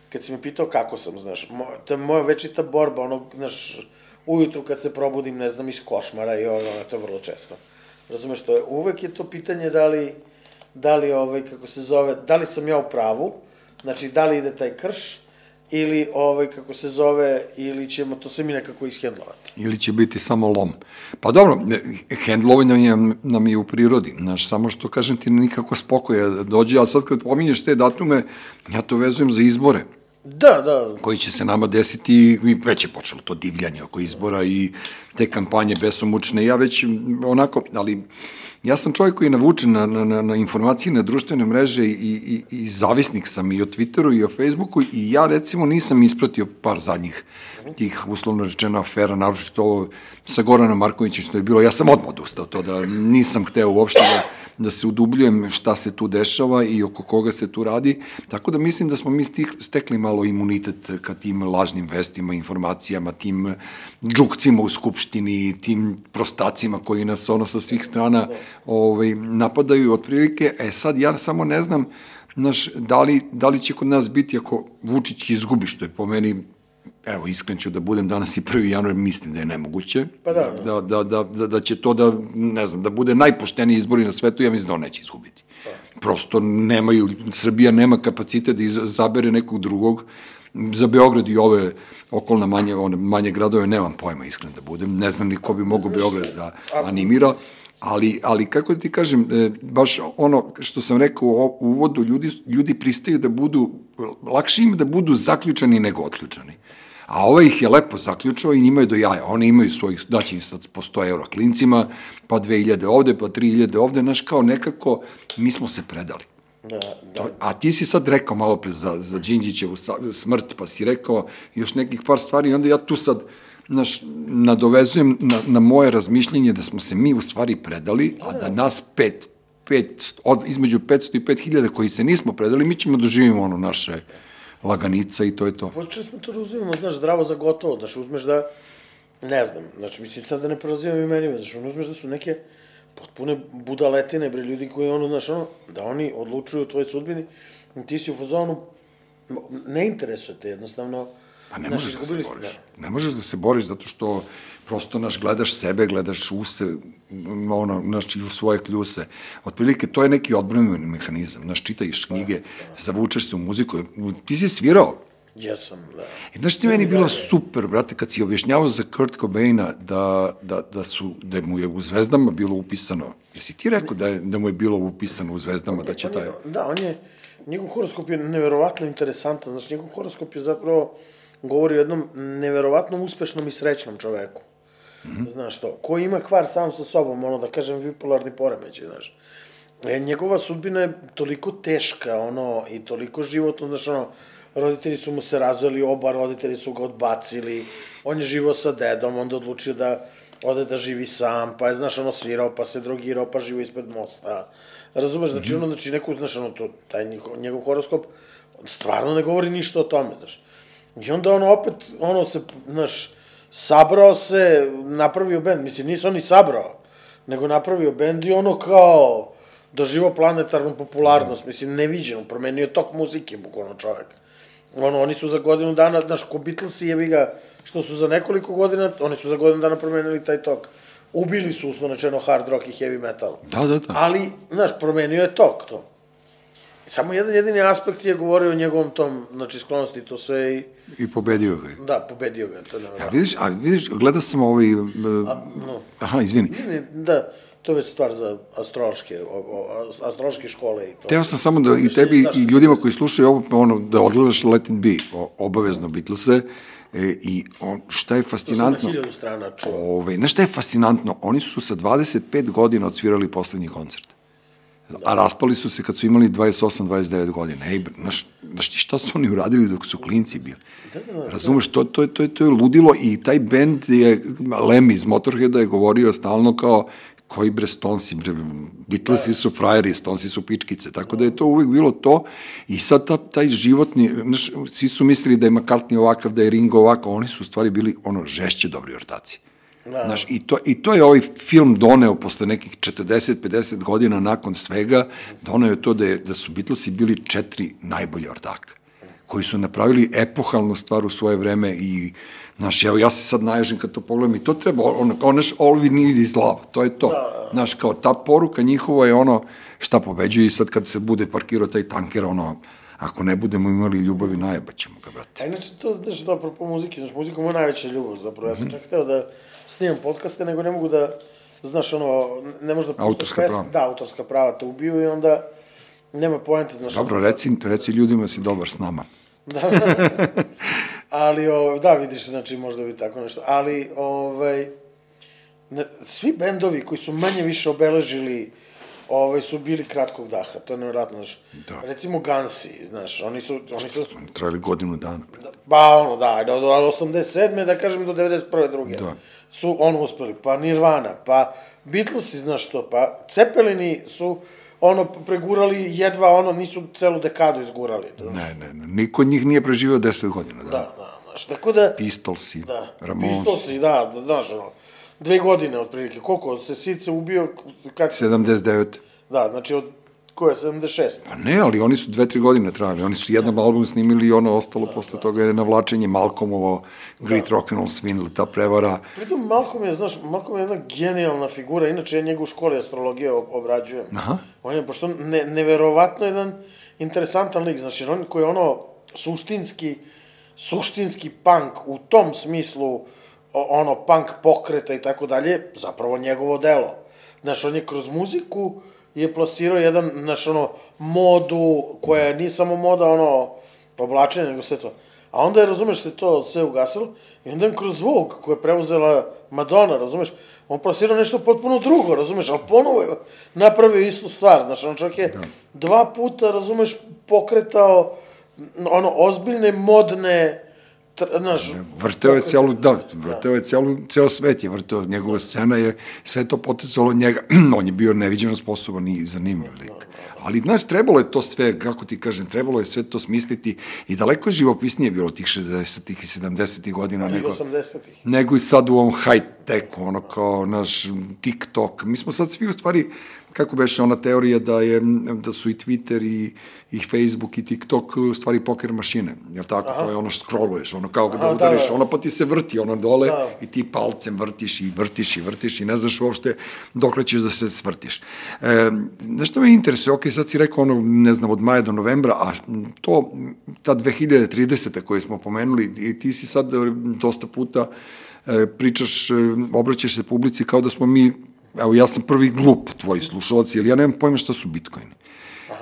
kad si me pitao kako sam, znaš, moja, ta moja večita borba, ono, znaš, ujutru kad se probudim, ne znam, iz košmara i ono, to je vrlo često. Razumeš, to je, uvek je to pitanje da li, da li, ovaj, kako se zove, da li sam ja u pravu, znači da li ide taj krš, ili ovaj kako se zove ili ćemo to sve mi nekako ishendlovati. Ili će biti samo lom. Pa dobro, hendlovanje nam, nam je u prirodi, znaš, samo što kažem ti nikako spokoja dođe, ali sad kad pominješ te datume, ja to vezujem za izbore. Da, da. koji će se nama desiti i već je počelo to divljanje oko izbora i te kampanje besomučne. Ja već onako, ali ja sam čovjek koji je navučen na, na, na, informacije na društvene mreže i, i, i zavisnik sam i o Twitteru i o Facebooku i ja recimo nisam ispratio par zadnjih tih uslovno rečeno afera, naročito ovo sa Goranom Markovićem što je bilo, ja sam odmah odustao to da nisam hteo uopšte da da se udubljujem šta se tu dešava i oko koga se tu radi, tako da mislim da smo mi stekli malo imunitet ka tim lažnim vestima, informacijama, tim džukcima u Skupštini, tim prostacima koji nas ono sa svih strana ovaj, napadaju otprilike. E sad ja samo ne znam, Znaš, da li, da li će kod nas biti ako Vučić izgubi, što je po meni evo, iskren ću da budem danas i 1. januar, mislim da je nemoguće. Pa da, da, da, da, da, da će to da, ne znam, da bude najpošteniji izbori na svetu, ja mislim da on neće izgubiti. Pa. Prosto nemaju, Srbija nema kapacitet da izabere nekog drugog, za Beograd i ove okolna manje, one manje gradove nemam pojma, iskren da budem, ne znam ni ko bi mogao Beograd da animira, ali, ali kako da ti kažem, e, baš ono što sam rekao u uvodu, ljudi, ljudi pristaju da budu, lakše im da budu zaključani nego otključani. A ovaj ih je lepo zaključao i njima je do jaja. Oni imaju svojih, daće im sad po 100 euro klincima, pa 2000 ovde, pa 3000 ovde, znaš, kao nekako, mi smo se predali. Da, da. To, a ti si sad rekao malo pre za, za Đinđićevu smrt, pa si rekao još nekih par stvari i onda ja tu sad, naš, nadovezujem na, na moje razmišljenje da smo se mi u stvari predali, a da nas pet, pet od, između 500 i 5000 koji se nismo predali, mi ćemo doživimo ono naše laganica i to je to. Počeli smo to da uzimamo, znaš, zdravo za gotovo, znaš, uzmeš da, ne znam, znači, mislim sad da ne prelazivam imenima, znaš, on uzmeš da su neke potpune budaletine, bre, ljudi koji, ono, znaš, ono, da oni odlučuju o tvojoj sudbini, ti si u fazonu, ne interesuje te, jednostavno, Pa ne možeš da se boriš. Da. Ne možeš da se boriš zato što prosto naš gledaš sebe, gledaš use, ono, naš, u svoje kljuse. Otprilike, to je neki odbranjeni mehanizam. Naš, čitaš knjige, da, da. zavučeš se u muziku. Ti si svirao. Jesam, da. I znaš ti meni bilo super, brate, kad si objašnjavao za Kurt Cobaina da, da, da, su, da mu je u Zvezdama bilo upisano. Jesi ti rekao da, je, da mu je bilo upisano u Zvezdama, da će taj... Da, on je, njegov horoskop je neverovatno interesantan. Znaš, njegov horoskop je zapravo govori o jednom neverovatnom uspešnom i srećnom čoveku. Mm -hmm. Znaš to, ko ima kvar sam sa sobom, ono da kažem bipolarni poremećaj, znaš. E, njegova sudbina je toliko teška, ono, i toliko životno, znaš, ono, roditelji su mu se razveli, oba roditelji su ga odbacili, on je živo sa dedom, onda odlučio da ode da živi sam, pa je, znaš, ono, svirao, pa se drogirao, pa živo ispred mosta. Razumeš, znači, mm -hmm. ono, znači, neku, znaš, ono, to, taj njegov, njegov horoskop stvarno ne govori ništa o tome, znaš. I onda ono opet, ono se, znaš, sabrao se, napravio bend, mislim, nisu oni sabrao, nego napravio bend i ono kao doživo planetarnu popularnost, da. mislim, neviđeno, promenio tok muzike, bukvalno čovek. Ono, oni su za godinu dana, znaš, ko Beatlesi jebi ga, što su za nekoliko godina, oni su za godinu dana promenili taj tok. Ubili su, rečeno, hard rock i heavy metal. Da, da, da. Ali, znaš, promenio je tok to. Samo jedan jedini aspekt je govorio o njegovom tom, znači, sklonosti, to sve i... I pobedio ga je. Da, pobedio ga to je Ja, vidiš, ali vidiš, gledao sam ovaj... Uh, A, no. Aha, izvini. Ne, da, to je već stvar za astrološke, o, o, astrološke škole i to. Teo sam samo da i tebi i ljudima koji slušaju ovo, ono, da odgledaš Let It Be, o, obavezno Beatlese, E, I on, šta je fascinantno... To sam na strana čuo. Ove, znaš šta je fascinantno? Oni su sa 25 godina odsvirali poslednji koncert. A raspali su se kad su imali 28-29 godina. Ej, znaš, znaš ti šta su oni uradili dok su klinci bili? Da, da, da. Razumeš, to, to, to, to je ludilo i taj bend je, Lem iz Motorheada je govorio stalno kao koji bre Stonesi, bre, Beatlesi su frajeri, Stonesi su pičkice, tako da je to uvek bilo to i sad ta, taj životni, znaš, svi su mislili da je McCartney ovakav, da je Ringo ovakav, oni su u stvari bili ono žešće dobri ortaci. Da. Znaš, i to, i to je ovaj film doneo posle nekih 40-50 godina nakon svega, doneo je to da, je, da su Beatlesi bili četiri najbolje ortaka, koji su napravili epohalnu stvar u svoje vreme i Znaš, evo, ja se sad naježim kad to pogledam i to treba, ono, kao naš all we need is love, to je to. Da, da. Znaš, kao ta poruka njihova je ono šta pobeđuje i sad kad se bude parkirao taj tanker, ono, ako ne budemo imali ljubavi, najebaćemo ga, brate. A inače, to, znaš, to apropo muzike, znaš, muzika je moja najveća ljubav, zapravo, ja sam mm -hmm. čak hteo da snimam podcaste, nego ne mogu da, znaš, ono, ne možda puštaš autorska pesma, prava. da, autorska prava te ubiju i onda nema poente, znaš. Dobro, reci, reci ljudima si dobar s nama. Da. ali, o, da, vidiš, znači, možda bi tako nešto. Ali, ovaj, ne, svi bendovi koji su manje više obeležili ovaj, su bili kratkog daha, to je nevjerojatno, znaš. Da. Recimo Gansi, znaš, oni su, oni su, Oni trajali godinu dana. pa ono, da, do 87. da kažem do 91. druge. Da. Su ono uspeli, pa Nirvana, pa Beatlesi, znaš što, pa Cepelini su ono pregurali jedva ono, nisu celu dekadu izgurali. Da, Ne, ne, ne, niko od njih nije preživio 10 godina, da. da, da znaš, tako da... Pistolsi, Da, Ramones, Pistolsi, da, da, znaš, ono, dve godine otprilike, koliko se Sice ubio, kad, 79. da, znači od, ko je, 76? Pa ne, ali oni su dve, tri godine trajali. Oni su jedan album snimili i ono ostalo posle toga je navlačenje Malcolmovo, Great Rock and Roll Swindle, ta prevara. Pritom Malcolm je, znaš, Malcolm je jedna genijalna figura, inače ja njega u školi astrologije ob- obrađujem. Aha. On je, pošto ne, neverovatno jedan interesantan lik, znači on koji je ono suštinski, suštinski punk u tom smislu, ono, punk pokreta i tako dalje, zapravo njegovo delo. Znaš, on je kroz muziku je plasirao jedan, znaš, ono, modu koja nije samo moda, ono, oblačenje, nego sve to. A onda je, razumeš, se to sve ugasilo i onda je kroz zvuk koje je preuzela Madonna, razumeš, on plasirao nešto potpuno drugo, razumeš, ali ponovo je napravio istu stvar, znaš, on čak je dva puta, razumeš, pokretao ono, ozbiljne, modne, znaš, Vrteo je celu, da, vrteo je celu, ceo svet je vrteo, njegova scena je sve to poticalo od njega, on je bio neviđeno sposoban i zanimljiv lik. Ali, znaš, trebalo je to sve, kako ti kažem, trebalo je sve to smisliti i daleko je živopisnije bilo tih 60-ih i 70-ih godina i nego, 80-ih. nego i sad u ovom high-techu, ono kao naš TikTok. Mi smo sad svi u stvari, kako beše ona teorija da, je, da su i Twitter i, i Facebook i TikTok u stvari poker mašine. Jel tako? To je ono što scrolluješ, ono kao da Aha, da, udariš, da. ono pa ti se vrti ono dole Da. i ti palcem vrtiš i vrtiš i vrtiš i ne znaš uopšte dokle ćeš da se svrtiš. E, znaš što me interesuje? Ok, sad si rekao ono, ne znam, od maja do novembra, a to, ta 2030. koju smo pomenuli, i ti si sad dosta puta e, pričaš, e, obraćaš se publici kao da smo mi, evo ja sam prvi glup tvoj slušalac, jer ja nemam pojma šta su bitcoini.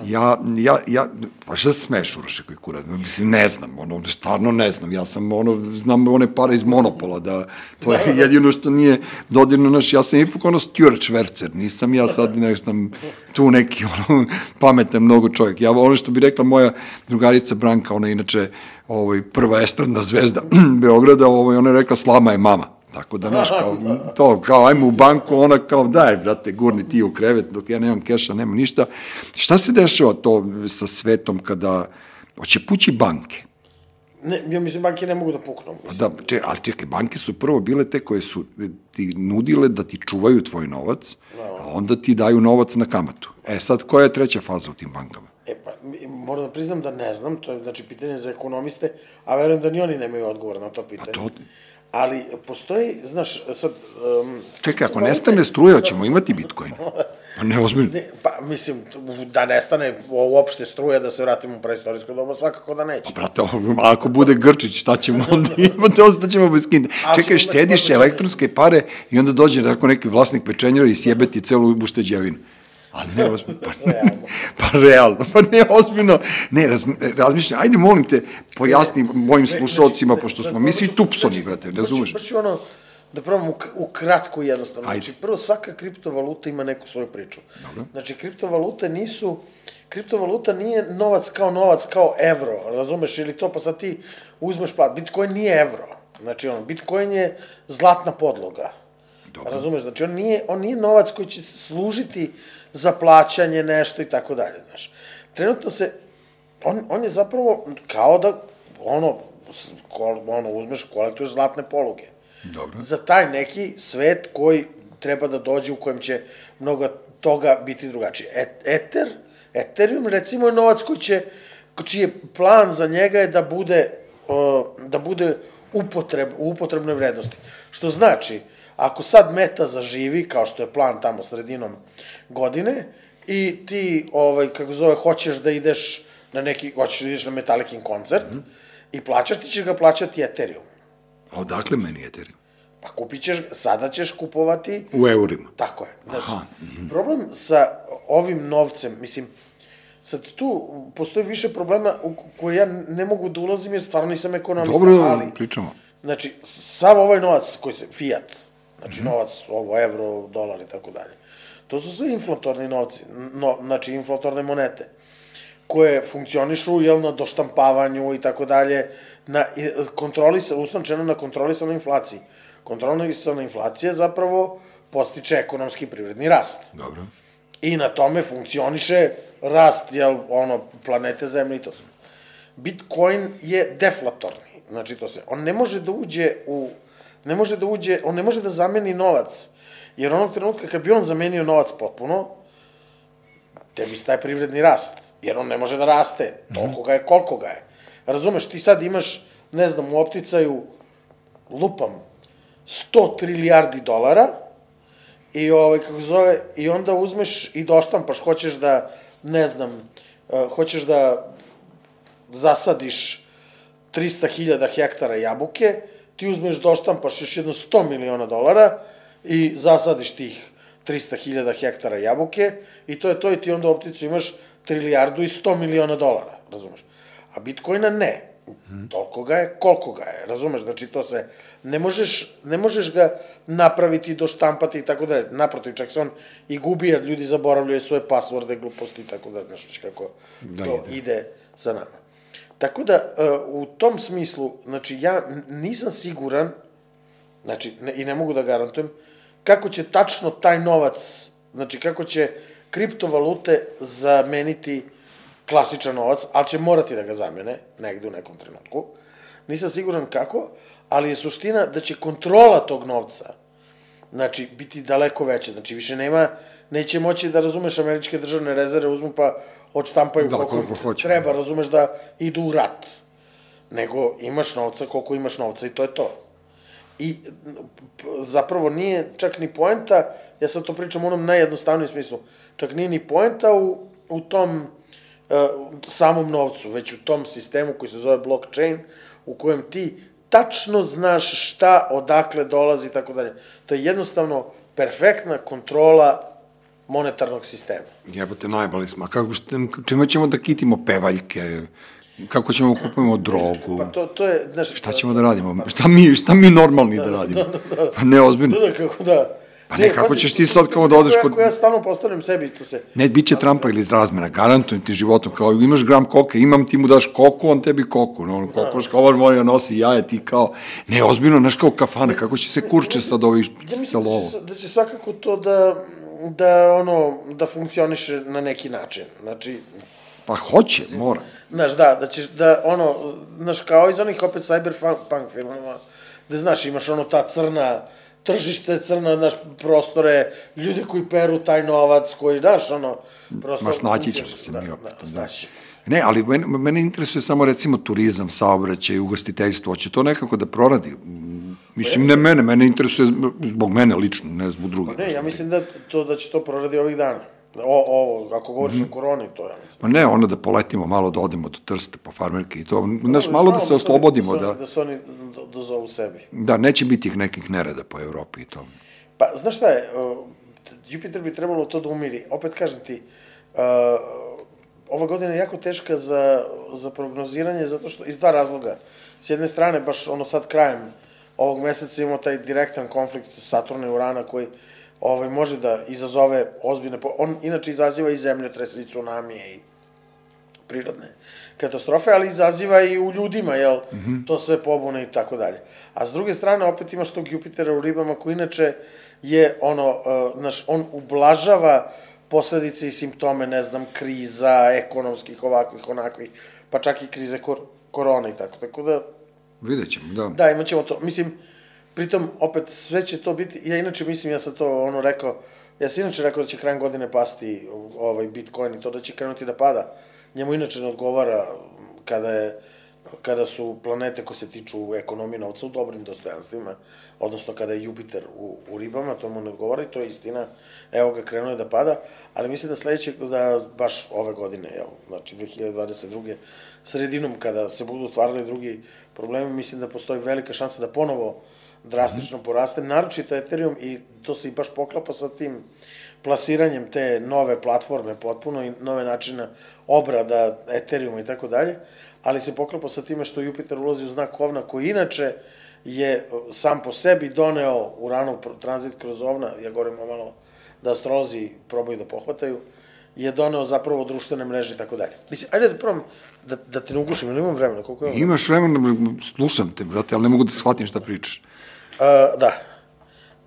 Ja, ja, ja, pa šta se smeš, Uroše, koji kurac? Mislim, ne znam, ono, stvarno ne znam. Ja sam, ono, znam one pare iz Monopola, da, to je jedino što nije dodirno naš, ja sam ipak ono Stuart Schwerzer, nisam ja sad, ne znam, tu neki, ono, pametan mnogo čovjek. Ja, ono što bi rekla moja drugarica Branka, ona je inače, ovaj, prva estradna zvezda Beograda, ovaj, ona je rekla, slama je mama. Tako da, znaš, kao, to, kao, ajmo u banku, ona kao, daj, brate, gurni ti u krevet, dok ja nemam keša, nema ništa. Šta se dešava to sa svetom kada, hoće pući banke? Ne, ja mislim, banke ne mogu da puknu. Pa da, če, ali čekaj, banke su prvo bile te koje su ti nudile da ti čuvaju tvoj novac, a onda ti daju novac na kamatu. E, sad, koja je treća faza u tim bankama? E pa, moram da priznam da ne znam, to je znači pitanje za ekonomiste, a verujem da ni oni nemaju odgovor na to pitanje. to- Ali postoji, znaš, sad... Um, Čekaj, ako nestane struja, ćemo imati bitcoin. Pa ne, ozbiljno. Ne, pa, mislim, da nestane uopšte struja, da se vratimo u preistorijsko doba, svakako da neće. Brate, a ako bude Grčić, šta ćemo onda imati, ostaćemo bez kinta. A Čekaj, štediš elektronske pare i onda dođe tako neki vlasnik pečenjera i sjebe ti celu ušteđevinu. Ali ne, ozbiljno, pa, Realno. pa realno, pa ne ozbiljno, ne, raz, razmišljam, ajde molim te, pojasni mojim slušalcima, pošto smo mi svi tupsoni, brate, razumeš? Baš ću ono, da probam u, u kratko i jednostavno. Ajde. Znači, prvo, svaka kriptovaluta ima neku svoju priču. Znači, kriptovalute nisu, kriptovaluta nije novac kao novac, kao evro, razumeš, ili to, pa sad ti uzmeš plat. Bitcoin nije evro. Znači, ono, Bitcoin je zlatna podloga. Dobro. Razumeš, znači on nije, on nije novac koji će služiti za plaćanje nešto i tako dalje, znaš. Trenutno se, on, on je zapravo kao da, ono, ko, ono, uzmeš, kolektuješ zlatne poluge. Dobro. Za taj neki svet koji treba da dođe u kojem će mnogo toga biti drugačije. Et, Ether, Ethereum, recimo, je novac koji će, čiji je plan za njega je da bude, o, da bude upotreb, u upotrebnoj vrednosti. Što znači, ako sad meta zaživi, kao što je plan tamo sredinom godine, i ti, ovaj, kako zove, hoćeš da ideš na neki, hoćeš da ideš na Metallicin koncert, mm -hmm. i plaćaš, ti ćeš ga plaćati Ethereum. A odakle meni Ethereum? Pa kupit ćeš, sada ćeš kupovati, U eurima. tako je. Znaš, Aha, problem sa ovim novcem, mislim, Sad tu postoji više problema u koje ja ne mogu da ulazim jer stvarno nisam ekonomista, Dobro, ali... pričamo. Znači, sav ovaj novac koji se, fiat, znači novac, ovo, evro, dolar i tako dalje, to su sve inflatorni novci, no, znači inflatorne monete, koje funkcionišu, jel, na doštampavanju i tako dalje, na kontrolisa, usnačeno na kontrolisanoj inflaciji. Kontrolisana inflacija zapravo postiče ekonomski privredni rast. Dobro. I na tome funkcioniše rast, jel, ono, planete Zemlje i to sve. Bitcoin je deflatorni, znači to se, on ne može da uđe u, ne može da uđe, on ne može da zameni novac, jer onog trenutka kad bi on zamenio novac potpuno, tebi staje privredni rast, jer on ne može da raste, toliko ga je, koliko ga je. Razumeš, ti sad imaš, ne znam, u opticaju, lupam, 100 trilijardi dolara, i ovaj, kako zove, i onda uzmeš i doštampaš, hoćeš da, ne znam, uh, hoćeš da zasadiš 300.000 hektara jabuke, ti uzmeš doštampaš još jedno 100 miliona dolara i zasadiš tih 300.000 hektara jabuke i to je to i ti onda u opticu imaš trilijardu i 100 miliona dolara, razumeš? A Bitcoina ne. Hmm. Toliko ga je, koliko ga je, razumeš? Znači to se, ne možeš, ne možeš ga napraviti, doštampati i tako dalje. Naprotiv, čak se on i gubi jer ljudi zaboravljaju svoje pasvorde, gluposti i tako dalje, znaš kako da, to ide. ide za nama. Tako da, e, u tom smislu, znači, ja nisam siguran, znači, ne, i ne mogu da garantujem, kako će tačno taj novac, znači, kako će kriptovalute zameniti klasičan novac, ali će morati da ga zamene, negde u nekom trenutku. Nisam siguran kako, ali je suština da će kontrola tog novca, znači, biti daleko veća. Znači, više nema, neće moći da razumeš američke državne rezerve, uzmu pa odštampaju da, koliko, koliko hoće. treba, razumeš da idu u rat. Nego imaš novca koliko imaš novca i to je to. I zapravo nije čak ni poenta, ja sad to pričam u onom najjednostavnijem smislu, čak nije ni poenta u, u tom uh, samom novcu, već u tom sistemu koji se zove blockchain, u kojem ti tačno znaš šta, odakle dolazi i tako dalje. To je jednostavno perfektna kontrola monetarnog sistema. Jebote, najbali smo. Kako, čime ćemo da kitimo pevaljke? Kako ćemo da kupujemo drogu? Pa to, to je, znaš... Šta ćemo da radimo? Šta mi, šta mi normalni da, da radimo? Da, da, da. Pa ne, ozbiljno. Da, da, kako da. Pa ne, kako ćeš ti sad kao da odeš kod... Ako ja stalno postavljam sebi, to se... Ne, bit će Trumpa ili iz razmera, garantujem ti životom, kao imaš gram koke, imam ti mu daš koku, on tebi koku, no, kokoš da. škovar moja nosi jaje, ti kao, ne, ozbiljno, znaš kao kafane, kako će se kurče sad ovih ja mislim da će, da će svakako to da, da, ono, da funkcioniše na neki način, znači... Pa hoće, mora. Znaš, da, da ćeš, da, ono, znaš, kao iz onih opet cyberpunk filmova, da znaš, imaš ono ta crna, tržište crna, naš prostore, ljudi koji peru taj novac, koji, daš, ono, prosto... Ma snaći ćemo se da, mi opet. Da, da. Ne, ali mene, mene interesuje samo recimo turizam, saobraćaj, ugostiteljstvo, hoće to nekako da proradi. Mislim, ne mene, mene interesuje zbog mene lično, ne zbog drugih. Pa ne, ja mislim da, to, da će to proradi ovih dana. O, ovo, ako govoriš mm o koroni, to ja mislim. Pa ne, ono da poletimo malo, da odemo do Trsta po farmerke i to, znaš, malo da se oslobodimo. Da, da se oni dozovu sebi. Da, neće biti ih nekih nereda po Evropi i to. Pa, znaš šta je, uh, Jupiter bi trebalo to da umiri. Opet kažem ti, uh, ova godina je jako teška za, za prognoziranje, zato što, iz dva razloga. S jedne strane, baš ono sad krajem ovog meseca imamo taj direktan konflikt Saturna i Urana koji ovaj, može da izazove ozbiljne... On inače izaziva i zemljotrese i tsunamije i prirodne katastrofe, ali izaziva i u ljudima, jel, mm -hmm. to sve pobune i tako dalje. A s druge strane, opet imaš tog Jupitera u ribama koji inače je ono, uh, znaš, on ublažava posledice i simptome, ne znam, kriza, ekonomskih, ovakvih, onakvih, pa čak i krize kor korona i tako. Tako da... Vidjet ćemo, da. Da, imat ćemo to. Mislim, pritom, opet, sve će to biti, ja inače mislim, ja sam to ono rekao, ja sam inače rekao da će krajem godine pasti ovaj Bitcoin i to da će krenuti da pada njemu inače ne odgovara kada je kada su planete koje se tiču ekonomije novca u dobrim dostojanstvima, odnosno kada je Jupiter u, u ribama, to mu ne odgovara i to je istina, evo ga krenuo je da pada, ali mislim da sledeće, da baš ove godine, evo, znači 2022. sredinom kada se budu otvarali drugi problemi, mislim da postoji velika šansa da ponovo drastično poraste, naročito Ethereum i to se i baš poklapa sa tim plasiranjem te nove platforme potpuno i nove načina obrada Ethereuma i tako dalje, ali se poklapa sa time što Jupiter ulazi u znak ovna koji inače je sam po sebi doneo Uranov tranzit kroz ovna, ja govorim malo da astrolozi probaju da pohvataju, je doneo zapravo društvene mreže i tako dalje. Mislim, ajde da probam da, da te ne ugušim, ili imam vremena, koliko imam? Imaš vremena, slušam te, brate, ali ne mogu da shvatim šta pričaš. Uh, da.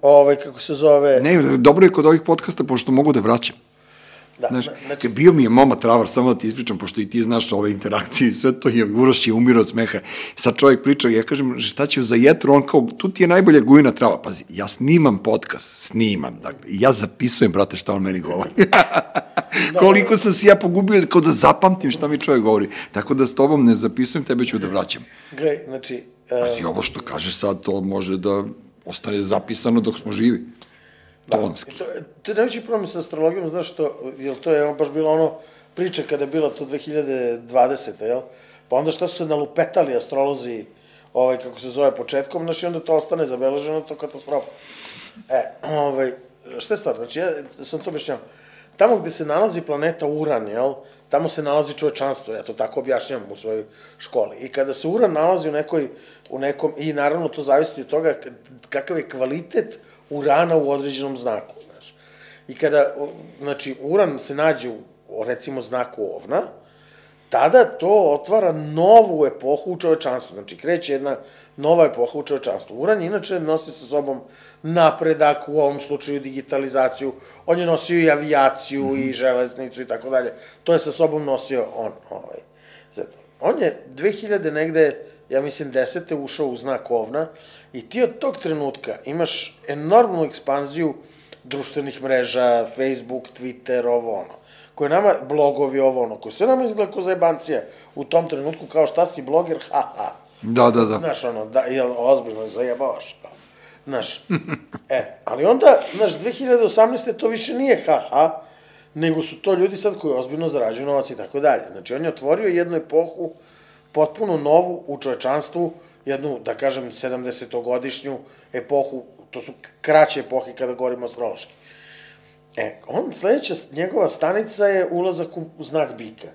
Ovaj, kako se zove... Ne, dobro je kod ovih podcasta, pošto mogu da vraćam. Da, Znaš, znači, bio mi je moma travar, samo da ti ispričam, pošto i ti znaš ove interakcije i sve to je, Uroš je umirao od smeha. Sad čovjek priča, ja kažem, šta će za jetru, on kao, tu ti je najbolja gujina trava. Pazi, ja snimam podcast, snimam, dakle, ja zapisujem, brate, šta on meni govori. Koliko sam se ja pogubio, kao da zapamtim šta mi čovjek govori. Tako da s tobom ne zapisujem, tebe ću da vraćam. Gle, znači... Uh, Pazi, ovo što kažeš sad, to može da ostane zapisano dok smo živi. Tonski. To, to je najveći problem sa astrologijom, znaš što, jel to je baš bilo ono priča kada je bila to 2020. jel? Pa onda šta su se nalupetali astrolozi, ovaj, kako se zove, početkom, znaš, i onda to ostane zabeleženo, to katastrofa. E, ovaj, šta je stvar? Znači, ja sam to objašnjao. Tamo gde se nalazi planeta Uran, jel? Tamo se nalazi čovečanstvo, ja to tako objašnjam u svojoj školi. I kada se Uran nalazi u nekoj, u nekom, i naravno to zavisi od toga kakav je kvalitet urana u određenom znaku, znaš. I kada, znači, uran se nađe u, recimo, znaku ovna, tada to otvara novu epohu u čovečanstvu. Znači, kreće jedna nova epoha u čovečanstvu. Uran inače nosi sa sobom napredak, u ovom slučaju digitalizaciju, on je nosio i avijaciju mm -hmm. i železnicu i tako dalje. To je sa sobom nosio on. Ovaj. Zato. On je 2000 negde, ja mislim, desete ušao u znak ovna I ti od tog trenutka imaš enormnu ekspanziju društvenih mreža, Facebook, Twitter, ovo ono, koje nama, blogovi, ovo ono, koje sve nama izgleda kao zajebancija u tom trenutku, kao šta si bloger, ha, ha. Da, da, da. Znaš, ono, da, jel, ozbiljno, zajebavaš. Znaš, e, ali onda, znaš, 2018. to više nije ha, ha, nego su to ljudi sad koji ozbiljno zarađuju novac i tako dalje. Znači, on je otvorio jednu epohu, potpuno novu u čovečanstvu, jednu, da kažem, 70-godišnju epohu, to su kraće epohe kada govorimo astrološki. E, on, sledeća njegova stanica je ulazak u znak bika.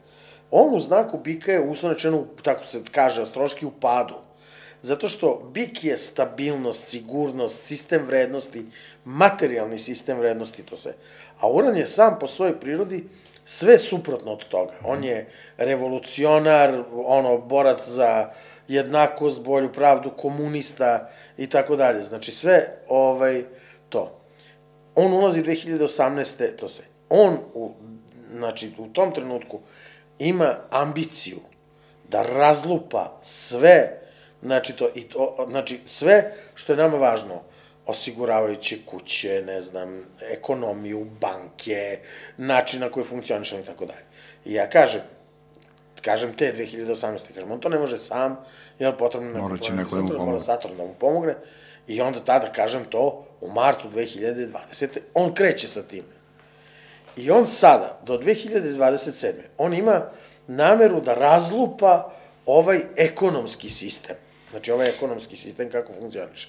On u znaku bika je uslovno tako se kaže astrološki, u padu. Zato što bik je stabilnost, sigurnost, sistem vrednosti, materijalni sistem vrednosti, to sve. A Uran je sam po svojoj prirodi sve suprotno od toga. On je revolucionar, ono, borac za jednakost, bolju pravdu, komunista i tako dalje. Znači sve ovaj, to. On ulazi 2018. to se. On, u, znači, u tom trenutku ima ambiciju da razlupa sve, znači, to, i to, znači sve što je nama važno, osiguravajuće kuće, ne znam, ekonomiju, banke, način na koji funkcionišemo i tako dalje. I ja kažem, kažem te 2018. kažem, on to ne može sam, jer potrebno neko, Mora će neko da mu pomogne. Mora Saturn da mu pomogne. I onda tada, kažem to, u martu 2020. on kreće sa time. I on sada, do 2027. on ima nameru da razlupa ovaj ekonomski sistem. Znači, ovaj ekonomski sistem kako funkcioniše.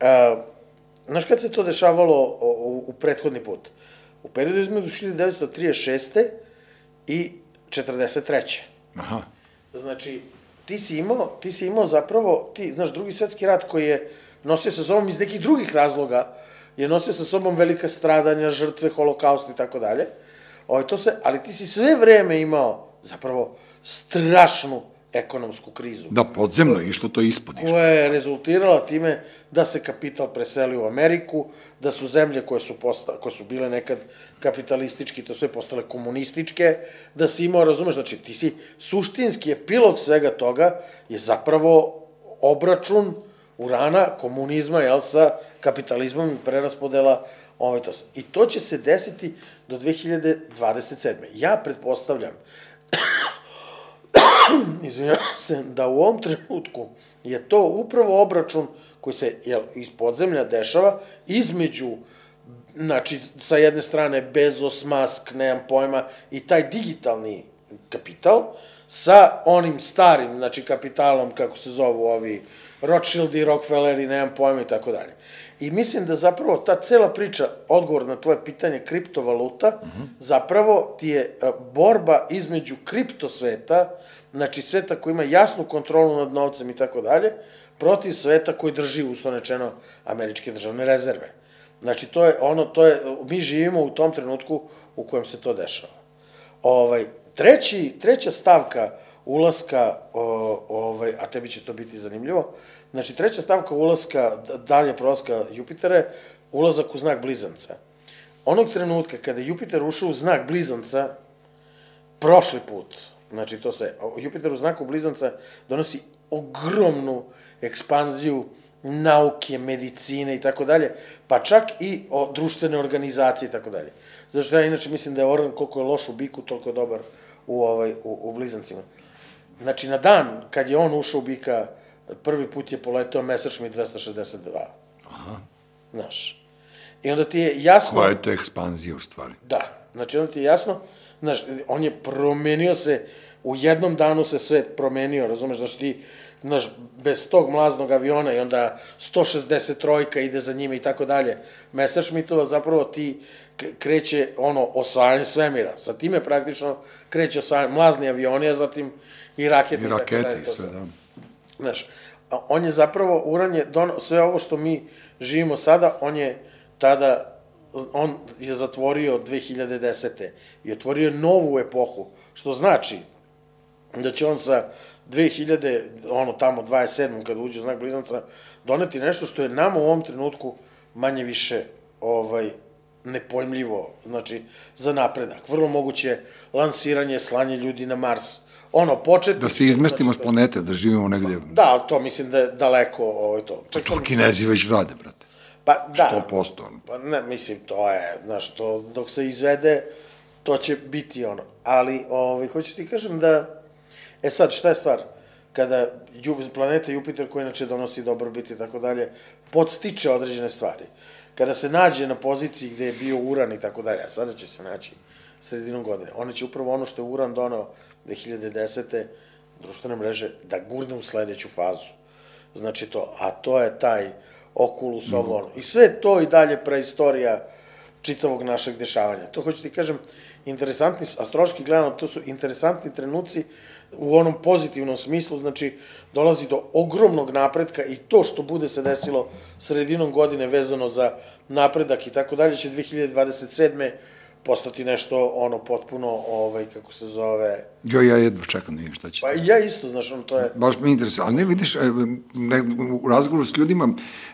Uh, znaš kad se to dešavalo u, u prethodni put? U periodu između 1936. i 43. Aha. Znači, ti si imao, ti si imao zapravo, ti, znaš, drugi svetski rat koji je nosio sa sobom iz nekih drugih razloga, je nosio sa sobom velika stradanja, žrtve, holokaust i tako dalje. Ovo, to se, ali ti si sve vreme imao zapravo strašnu ekonomsku krizu. Da, podzemno je išlo to ispod. Išlo. Koja je rezultirala time da se kapital preseli u Ameriku, da su zemlje koje su, posta, koje su bile nekad kapitalistički, to sve postale komunističke, da si imao, razumeš, znači ti si suštinski epilog svega toga je zapravo obračun urana, komunizma, jel, sa kapitalizmom i preraspodela ovaj to. I to će se desiti do 2027. Ja pretpostavljam izvinjavam se, da u ovom trenutku je to upravo obračun koji se jel, iz podzemlja dešava između znači, sa jedne strane Bezos, Musk, nemam pojma, i taj digitalni kapital, sa onim starim, znači, kapitalom, kako se zovu ovi, Rothschild i Rockefeller i nemam pojma i tako dalje. I mislim da zapravo ta cela priča, odgovor na tvoje pitanje kriptovaluta, uh -huh. zapravo ti je a, borba između kriptosveta, znači sveta koji ima jasnu kontrolu nad novcem i tako dalje, protiv sveta koji drži, uslovnečeno, američke državne rezerve. Znači, to je ono, to je, mi živimo u tom trenutku u kojem se to dešava. Ovaj, treći, treća stavka ulaska, ovaj, a tebi će to biti zanimljivo, znači treća stavka ulaska, dalje prolaska Jupitera ulazak u znak blizanca. Onog trenutka kada je Jupiter ušao u znak blizanca, prošli put, znači to se, Jupiter u znaku blizanca donosi ogromnu ekspanziju nauke, medicine i tako dalje, pa čak i o društvene organizacije i tako dalje. Zašto ja inače mislim da je Oran koliko je loš u biku, toliko je dobar u, ovaj, u, u blizancima. Znači, na dan kad je on ušao u bika, prvi put je poleteo Messerschmitt 262. Aha. Znaš. I onda ti je jasno... Koja je to ekspanzija u stvari? Da. Znači, onda ti je jasno, znaš, on je promenio se, u jednom danu se svet promenio, razumeš, znaš, ti, znaš, bez tog mlaznog aviona i onda 160 trojka ide za njime i tako dalje. Messerschmittova zapravo ti kreće ono osvajanje svemira. Sa time praktično kreće osvajanje mlazni avioni, a zatim i rakete. I rakete i sve, da. Znaš, on je zapravo, Uran je, dono, sve ovo što mi živimo sada, on je tada, on je zatvorio 2010. i otvorio novu epohu, što znači da će on sa 2000, ono tamo 27. kada uđe znak blizanca, doneti nešto što je nama u ovom trenutku manje više ovaj, nepojmljivo, znači, za napredak. Vrlo moguće lansiranje, slanje ljudi na Mars, ono, početi... Da se izmestimo znači, s planete, da živimo negde... Da, to mislim da je daleko ovaj, to. Čak to kinezi već rade, brate. Pa, da. 100%. Pa, ne, mislim, to je, znaš, to, dok se izvede, to će biti ono. Ali, ovaj, hoću ti kažem da, e sad, šta je stvar? Kada planeta Jupiter, koja inače donosi dobrobit i tako dalje, podstiče određene stvari. Kada se nađe na poziciji gde je bio Uran i tako dalje, a sada će se naći sredinom godine, ona će upravo ono što je Uran donao 2010. društvene mreže da gurne u sledeću fazu. Znači to, a to je taj okulus, ovo ono. I sve to i dalje preistorija čitavog našeg dešavanja. To hoću ti kažem, interesantni, astrološki gledano, to su interesantni trenuci u onom pozitivnom smislu, znači dolazi do ogromnog napretka i to što bude se desilo sredinom godine vezano za napredak i tako dalje će 2027 postati nešto ono potpuno ovaj kako se zove Jo ja jedva čekam da vidim šta će. Pa ja isto, znaš, on to je baš me interesuje. Ali ne vidiš e, ne, u razgovoru s ljudima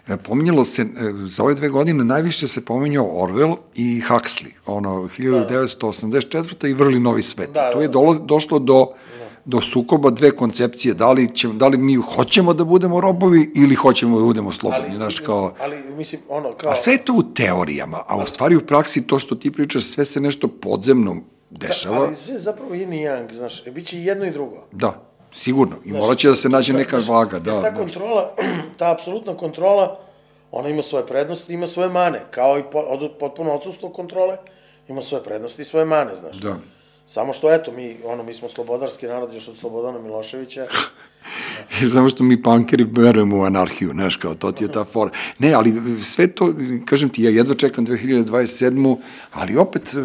e, pominjalo se e, za ove dve godine najviše se pominjao Orwell i Huxley, ono 1984 da. i Vrli novi svet. Da, da, tu je da. dolo, došlo do do sukoba dve koncepcije, da li, će, da li mi hoćemo da budemo robovi ili hoćemo da budemo slobodni, znaš, kao... Ali, mislim, ono, kao... A sve je to u teorijama, a u stvari u praksi to što ti pričaš, sve se nešto podzemno dešava. Da, ali sve zapravo yin i yang, znaš, bit će jedno i drugo. Da, sigurno, i morat će da se nađe neka znaš, vaga, da. Ta kontrola, ta apsolutna kontrola, ona ima svoje prednosti, ima svoje mane, kao i potpuno odsustvo kontrole, ima svoje prednosti i svoje mane, znaš. Da. Samo što, eto, mi, ono, mi smo slobodarski narod još od Slobodana Miloševića. I samo što mi pankeri verujemo u anarhiju, znaš, kao to ti je ta fora. Ne, ali sve to, kažem ti, ja jedva čekam 2027. Ali opet, e,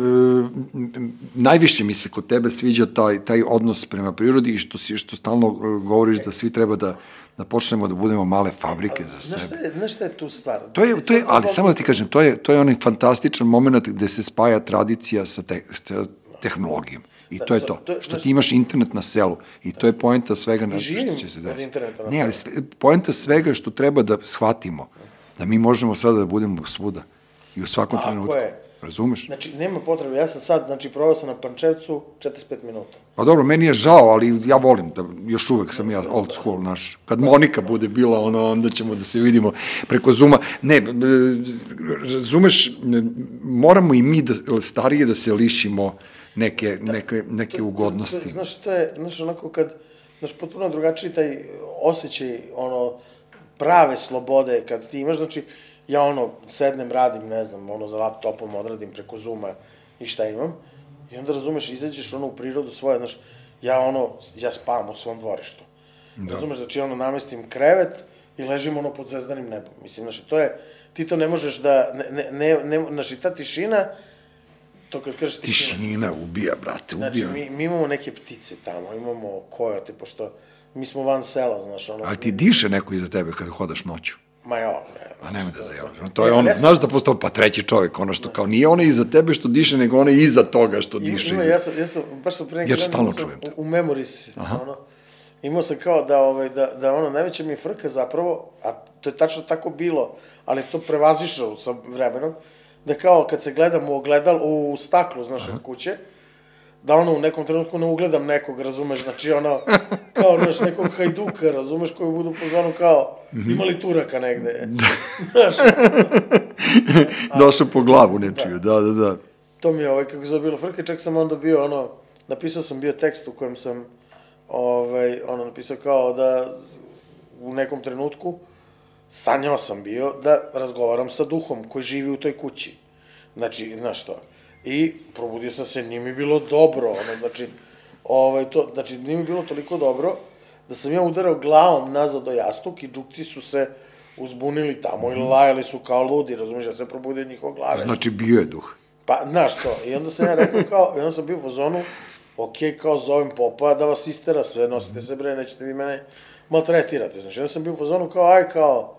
najviše mi se kod tebe sviđa taj, taj odnos prema prirodi i što, si, što stalno govoriš da svi treba da da počnemo da budemo male fabrike za sebe. Znaš šta je, znaš šta je tu stvar? To je, to je, ali samo da ti kažem, to je, to je onaj fantastičan moment gde se spaja tradicija sa, te, sa tehnologijom. I da, to je to. to, to što ti imaš internet na selu. I to je poenta svega na što će se desiti. Ne, ali sve, poenta svega što treba da shvatimo. Da mi možemo sada da budemo svuda. I u svakom Tako trenutku. Je. Razumeš? Znači, nema potrebe. Ja sam sad, znači, probao sam na Pančevcu 45 minuta. Pa dobro, meni je žao, ali ja volim da, još uvek sam ja old school, naš. Kad Monika bude bila, ono, onda ćemo da se vidimo preko Zuma. Ne, razumeš, moramo i mi da, starije da se lišimo neke, da, neke, neke to, ugodnosti. To, to, znaš, to je, znaš, onako kad, znaš, potpuno drugačiji taj osjećaj, ono, prave slobode, kad ti imaš, znači, ja ono, sednem, radim, ne znam, ono, za laptopom odradim preko Zuma i šta imam, i onda, razumeš, izađeš ono u prirodu svoje, znaš, ja ono, ja spavam u svom dvorištu. Da. Razumeš, znači, ono, namestim krevet i ležimo ono pod zvezdanim nebom. Mislim, znaš, to je, ti to ne možeš da, ne, ne, ne, ne znaš, i ta tišina, to kad kažeš tišina, Tišina ubija, brate, ubija. znači, mi, mi imamo neke ptice tamo, imamo kojote, pošto mi smo van sela, znaš, ono, Ali ti diše neko iza tebe kada hodaš noću. ma jo, bre, A nemoj da zajavljamo. Ne, To je ono, znaš da postoji, pa treći čovjek, ono što kao, nije onaj iza tebe što diše, nego onaj iza toga što diše. ima, ja sam, ja sam, baš sam pre neki Jer dan stalno čujem to. U, u Memories, ono, imao sam kao da, ovaj, da, da ono, najveća mi je frka zapravo, a to je tačno tako bilo, ali to prevazišao sa vremenom, da kao kad se gledam u ogledal, u staklu, znaš, od kuće, da ono u nekom trenutku ne ugledam nekog, razumeš, znači ono, kao, znaš, nekog hajduka, razumeš, koji budu po zonu kao, Mhm. ima li turaka negde, znaš, Došao po glavu nečiju, da, da, da. to mi je ovaj, kako se zove bilo frke, čak sam onda bio ono, napisao sam bio tekst u kojem sam ovaj, ono, napisao kao da u nekom trenutku sanjao sam bio da razgovaram sa duhom koji živi u toj kući. Znači, znaš što? I probudio sam se, nije mi bilo dobro, ono, znači, ovaj, to, znači, nije mi bilo toliko dobro da sam ja udarao glavom nazad do jastuk i džukci su se uzbunili tamo i lajali su kao ludi, razumiješ, ja sam probudio od njihove glave. Znači, bio je duh. Pa, znaš to, i onda sam ja rekao kao, i onda sam bio u fazonu, ok, kao zovem popa da vas istera sve, nosite se bre, nećete vi mene maltretirate, znaš, i onda sam bio u fazonu kao, aj, kao,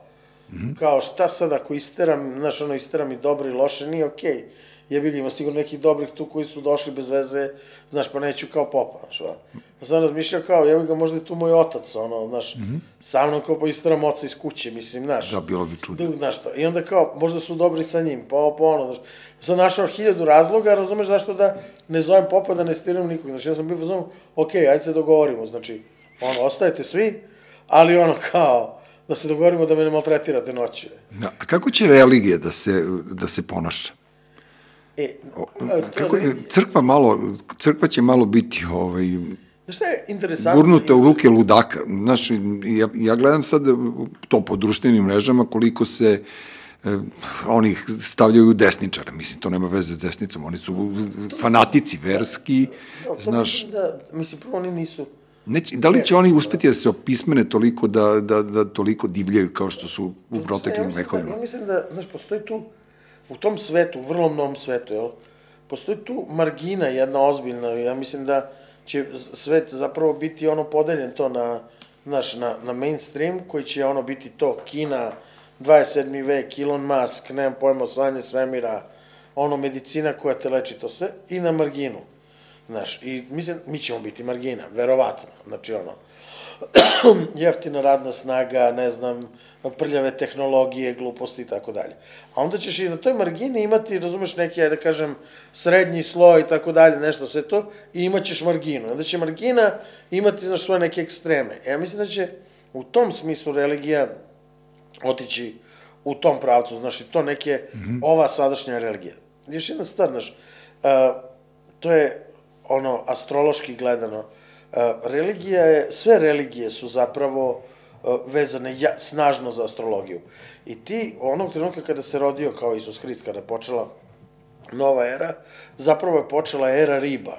kao, šta sad ako isteram, znaš, ono, isteram i dobro i loše, nije okej. Okay. Jebi ga, ima sigurno nekih dobrih tu koji su došli bez veze, znaš, pa neću kao popa, znaš, ono. Pa sam razmišljao kao, jebi ga, možda je tu moj otac, ono, znaš, sa mnom kao pa isteram oca iz kuće, mislim, znaš. Da, bilo bi čudno. Dug, znaš to. I onda kao, možda su dobri sa njim, pa ovo, pa ono, znaš. Sam našao hiljadu razloga, razumeš zašto da ne zovem popa, da ne stiram nikog. Znači, ja sam bio u fazonu, ok, ajde se dogovorimo, znači, ono, ostajete svi, ali ono, kao, da se dogovorimo da me ne maltretirate noću. Da, a kako će religija da se, da se ponaša? E, O, to kako, je- crkva malo, crkva će malo biti ovaj, Znaš šta je interesantno? gurnuta u ruke ludaka. Znaš, ja, ja gledam sad to po društvenim mrežama koliko se e, oni stavljaju u desničare. Mislim, to nema veze s desnicom. Oni su fanatici verski, Da, to znaš, mislim Da, mislim, prvo oni nisu... Neće, da li će oni uspeti da se opismene toliko da, da, da toliko divljaju kao što su u proteklim vekovima? ja mislim da, znaš, postoji tu, u tom svetu, u vrlo mnogom svetu, jel? Postoji tu margina jedna ozbiljna, ja mislim da će svet zapravo biti ono podeljen to na, znaš, na, na mainstream, koji će ono biti to Kina, 27. vek, Elon Musk, nemam pojma, osvajanje svemira, ono medicina koja te leči to sve, i na marginu. Znaš, i mislim, mi ćemo biti margina, verovatno. Znači, ono, jeftina radna snaga, ne znam, prljave tehnologije, gluposti i tako dalje. A onda ćeš i na toj margini imati, razumeš, neki, da kažem, srednji sloj i tako dalje, nešto sve to, i imaćeš marginu. Onda će margina imati, znaš, svoje neke ekstreme. Ja mislim da će u tom smislu religija otići u tom pravcu, znaš, i to neke, mm -hmm. ova sadašnja religija. Još jedna stvar, znaš, uh, to je ono, astrološki gledano, uh, religija je, sve religije su zapravo uh, vezane ja, snažno za astrologiju. I ti, onog trenutka kada se rodio kao Isus Hrist, kada je počela nova era, zapravo je počela era riba.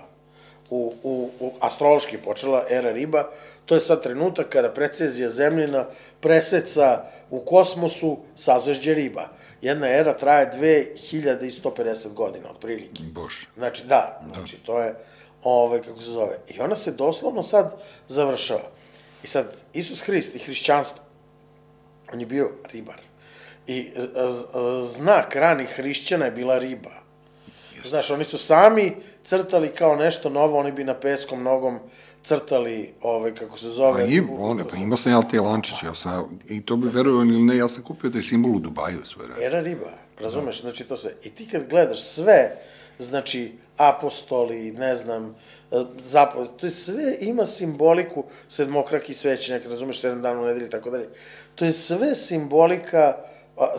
U, u, u astrološki je počela era riba, to je sad trenutak kada precezija zemljina preseca u kosmosu sazvežđe riba. Jedna era traje 2150 godina, otprilike. Bože. Znači, da, znači, to je, ovaj, kako se zove. I ona se doslovno sad završava. I sad, Isus Hrist i hrišćanstvo, on je bio ribar. I z- z- znak ranih hrišćana je bila riba. Znaš, oni su sami crtali kao nešto novo, oni bi na peskom nogom crtali, ovaj, kako se zove... Pa, i, on, pa imao sam ja te lančiće, ja sam, i to bi verovao ili ne, ja sam kupio taj simbol u Dubaju sve. Era riba, razumeš, znači to se, i ti kad gledaš sve, znači, apostoli, ne znam, e, zapo, to je sve ima simboliku, sedmokraki svećenjak, razumeš, sedam dana u nedelji i tako dalje, to je sve simbolika,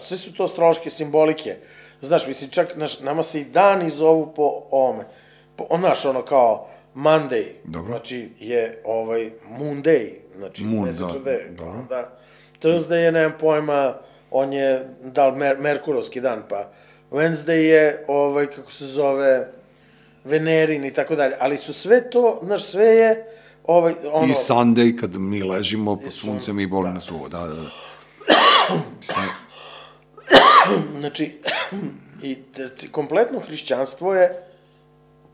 sve su to astrološke simbolike, znaš, mislim, čak, naš, nama se i dani zovu po ovome, po, znaš, ono kao, Monday, Dobro. znači, je, ovaj, Moon Day, znači, Moon, meseča da, dobro. da. Thursday je, nemam pojma, on je, da li mer, Merkurovski dan, pa Wednesday je, ovaj, kako se zove, Venerin i tako dalje, ali su sve to, znaš, sve je, ovaj, ono, I Sunday, kad mi ležimo pod sun- suncem i boli nas uvo, da, da, da. Sve. Znači, i kompletno hrišćanstvo je,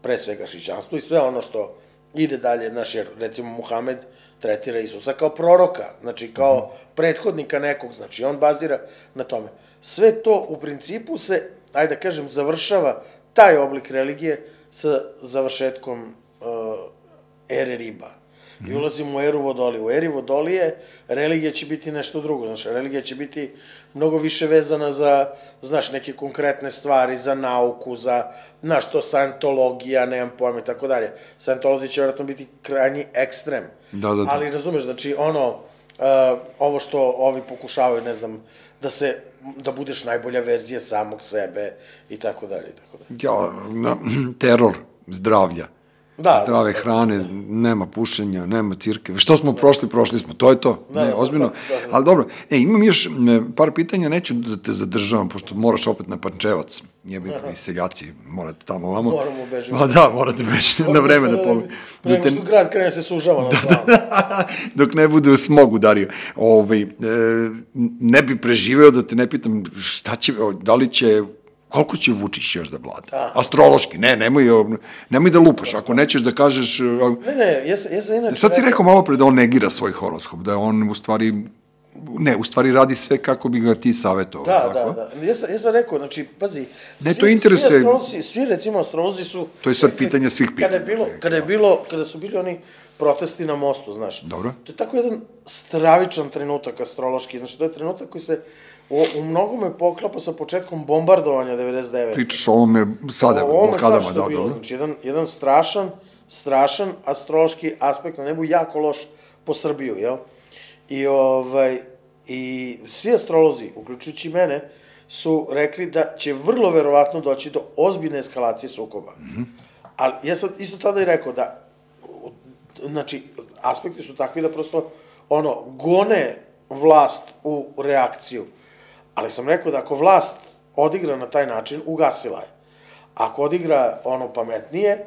pre svega hrišćanstvo i sve ono što ide dalje, znaš, jer recimo Muhamed tretira Isusa kao proroka, znači kao prethodnika nekog, znači on bazira na tome. Sve to u principu se, ajde da kažem, završava taj oblik religije sa završetkom uh, ere riba. I ulazimo u eru vodolije. U eri vodolije religija će biti nešto drugo. Znaš, religija će biti mnogo više vezana za, znaš, neke konkretne stvari, za nauku, za, znaš, to scientologija, nemam pojma i tako dalje. Scientolozi će vjerojatno biti krajnji ekstrem. Da, da, da. Ali razumeš, znači, ono, uh, ovo što ovi pokušavaju, ne znam, da se, da budeš najbolja verzija samog sebe i tako dalje tako dalje. Ja, na, teror zdravlja. Da, Zdrave da, hrane, nema pušenja, nema cirkeve. Što smo prošli, prošli smo, to je to. Da, ne, da, ozbiljno. da, da. Ali dobro, e, imam još par pitanja, neću da te zadržavam, pošto moraš opet na Pančevac. Jebi ga, i seljaci, morate tamo vamo. Moramo bežimo. Ma da, morate bežiti na vreme da pobedi. Pre nego što grad krene se sužava na da, dok ne bude u smogu, Dario. Ovaj, e, ne bi preživeo da te ne pitam šta će, da li će, koliko će Vučić još da vlada? Astrološki, ne, nemoj, nemoj da lupaš, ako nećeš da kažeš... o, Ne, ne, ja sam, ja sam inače... Sad si rekao malo pre da on negira svoj horoskop, da on u stvari, ne, u stvari radi sve kako bi ga ti savjetovao, Da, tako? da, da. Ja sam, ja sam rekao, znači, pazi, Ne, to interesuje- Svi, astrolozi, svi recimo astrolozi su... To je sad pitanje svih Kada je pitanja. bilo, kada je bilo, kada su bili oni protesti na mostu, znaš. Dobro. To je tako jedan stravičan trenutak astrološki, znači to je trenutak koji se u, u mnogome poklapa sa početkom bombardovanja 99. Pričaš o ovome sada, O ovome blokadama, sad da, što je bilo, dobro. znači jedan, jedan strašan, strašan astrološki aspekt na nebu, jako loš po Srbiju, jel? I, ovaj, i svi astrolozi, uključujući mene, su rekli da će vrlo verovatno doći do ozbiljne eskalacije sukoba. Mm -hmm. Ali ja sam isto tada i rekao da, znači, aspekti su takvi da prosto, ono, gone vlast u reakciju. Ali sam rekao da ako vlast odigra na taj način, ugasila je. Ako odigra ono pametnije,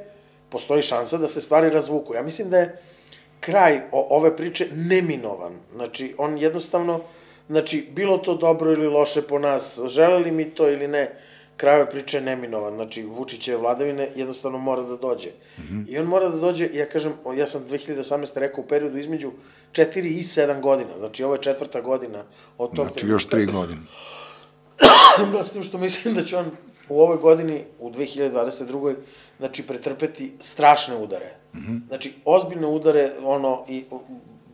postoji šansa da se stvari razvuku. Ja mislim da je kraj ove priče neminovan. Znači, on jednostavno, znači, bilo to dobro ili loše po nas, želeli mi to ili ne, kraj ove priče je neminovan. Znači, Vučićeve vladavine jednostavno mora da dođe. Mm -hmm. I on mora da dođe, ja kažem, ja sam 2018. rekao u periodu između 4 i 7 godina. Znači, ovo je četvrta godina od tog Znači, još tri godine. da, s tim što mislim da će on u ovoj godini, u 2022. znači, pretrpeti strašne udare. Mm -hmm. Znači, ozbiljne udare, ono, i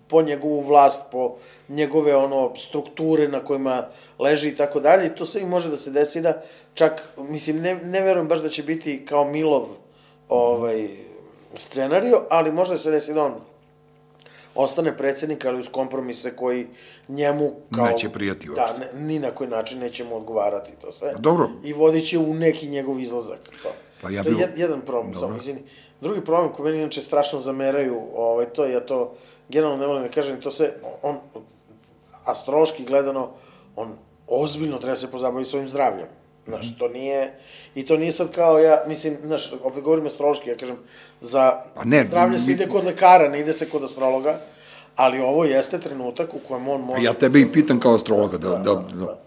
po njegovu vlast, po njegove, ono, strukture na kojima leži i tako dalje, to sve i može da se desi da čak, mislim, ne, ne verujem baš da će biti kao Milov, ovaj, scenario, ali može da se desi da on ostane predsednik, ali uz kompromise koji njemu kao... Neće prijati uopšte. Da, ne, ni na koji način neće mu odgovarati to sve. Dobro. I vodit će u neki njegov izlazak. To, Pa ja to je bi- jed, jedan problem, samo izvini. Drugi problem koji meni inače strašno zameraju, ovaj, to ja to generalno ne volim da kažem, to sve, on, astrološki gledano, on ozbiljno treba se pozabaviti svojim zdravljem. Znaš, to nije, i to nije sad kao ja, mislim, znaš, opet govorim astrološki, ja kažem, za Pa ne, zdravlje se mi- ide kod lekara, ne ide se kod astrologa, ali ovo jeste trenutak u kojem on može... Ja tebe i pitam kao astrologa, da, da, da,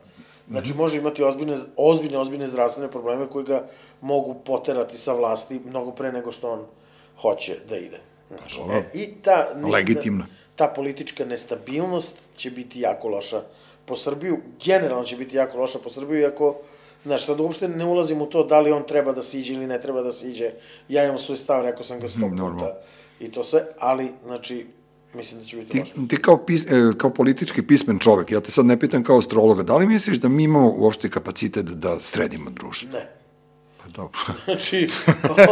Znači, može imati ozbiljne, ozbiljne, ozbiljne zdravstvene probleme koji ga mogu poterati sa vlasti mnogo pre nego što on hoće da ide. Znači, e, I ta, mislim Legitimno. Da, ta politička nestabilnost će biti jako loša po Srbiju, generalno će biti jako loša po Srbiju, iako, znaš, sad uopšte ne ulazim u to da li on treba da siđe ili ne treba da siđe. Ja imam svoj stav, rekao sam ga sto puta normalno. i to sve, ali, znači, mislim da će biti Ti, loše. ti kao, pis, e, kao politički pismen čovek, ja te sad ne pitam kao astrologa, da li misliš da mi imamo uopšte kapacitet da sredimo društvo? Ne. Pa dobro. Znači,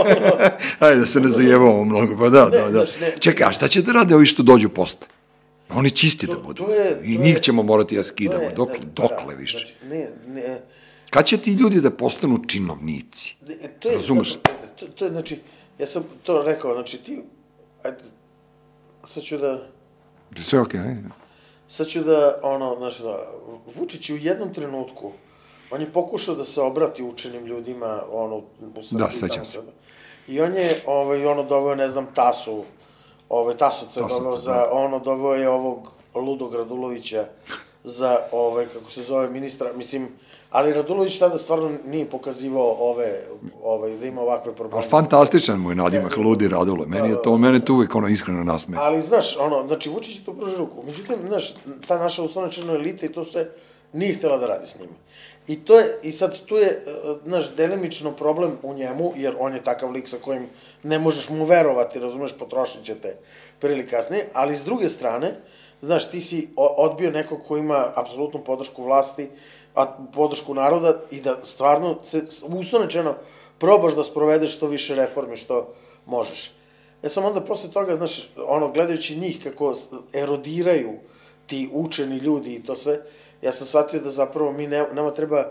Ajde, da se ne zajevamo mnogo, pa da, da, da. znaš, ne. Čekaj, a šta će da rade ovi što dođu posle? Oni čisti da To- budu. to je- I to njih je- ćemo morati da skidamo. je- Dokle, da, dokle da, više? Znači, ne, ne, Kad će ti ljudi da postanu činovnici? Ne, to je, Razumeš? Sad, to, to je, znači, ja sam to rekao, znači ti, ajde, sad ću da, Sve okej, okay, ajde. sad ću da, ono, znači da, Vučić je u jednom trenutku, on je pokušao da se obrati učenim ljudima, ono, u Srbiji. Da, sećam se. I on je, ovaj, ono, doveo, ne znam, Tasu, ovaj, Tasovca, doveo za, da. ono, doveo je ovog ludog Radulovića za, ovaj, kako se zove, ministra, mislim, ali Radulović tada stvarno nije pokazivao ove, ovaj, da ima ovakve probleme. Ali fantastičan mu je nadimak, ludi Radule. Meni je to, mene to uvijek ono iskreno nasmeje. Ali, znaš, ono, znači, Vučić je to pruži ruku. Međutim, znaš, ta naša uslovnačena elita i to sve nije htjela da radi s njima. I to je, i sad tu je, znaš, delimično problem u njemu, jer on je takav lik sa kojim ne možeš mu verovati, razumeš, potrošit ćete prili kasnije, ali s druge strane, znaš, ti si odbio nekog ko ima apsolutnu podršku vlasti, a podršku naroda i da stvarno, se, uslovnečeno, probaš da sprovedeš što više reformi što možeš. Ja sam onda posle toga, znaš, ono, gledajući njih kako erodiraju ti učeni ljudi i to sve, ja sam shvatio da zapravo mi ne, nama treba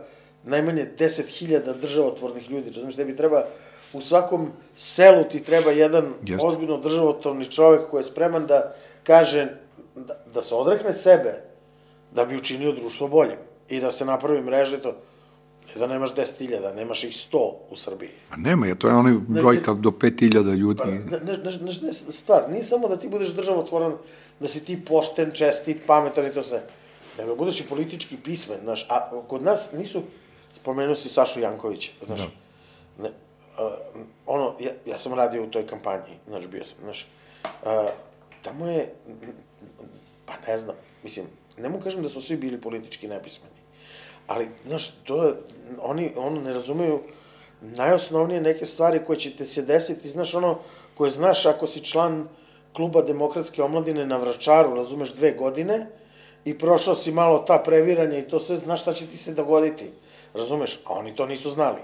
najmanje 10.000 državotvornih ljudi, razumiješ, tebi treba u svakom selu ti treba jedan Jeste. ozbiljno državotvorni čovek koji je spreman da kaže, da, da se odrekne sebe, da bi učinio društvo boljim i da se napravi mreže to, ne da nemaš 10.000, nemaš ih 100 u Srbiji. A nema je, to je onaj brojka do 5.000 ljudi. Pa, ne, ne, ne, ne, stvar, nije samo da ti budeš državotvoran, da si ti pošten, čestit, pametan i to sve nego da budeš i politički pismen, znaš, a kod nas nisu, spomenuo si Sašu Jankovića, znaš, da. ne, uh, ono, ja, ja sam radio u toj kampanji, znaš, bio sam, znaš, uh, tamo je, pa ne znam, mislim, ne mu kažem da su svi bili politički nepismeni, ali, znaš, to je, oni, ono, ne razumeju najosnovnije neke stvari koje će te se desiti, znaš, ono, koje znaš ako si član kluba demokratske omladine na Vračaru, razumeš, dve godine, i prošao si malo ta previranja i to sve, znaš šta će ti se dogoditi. Razumeš? A oni to nisu znali.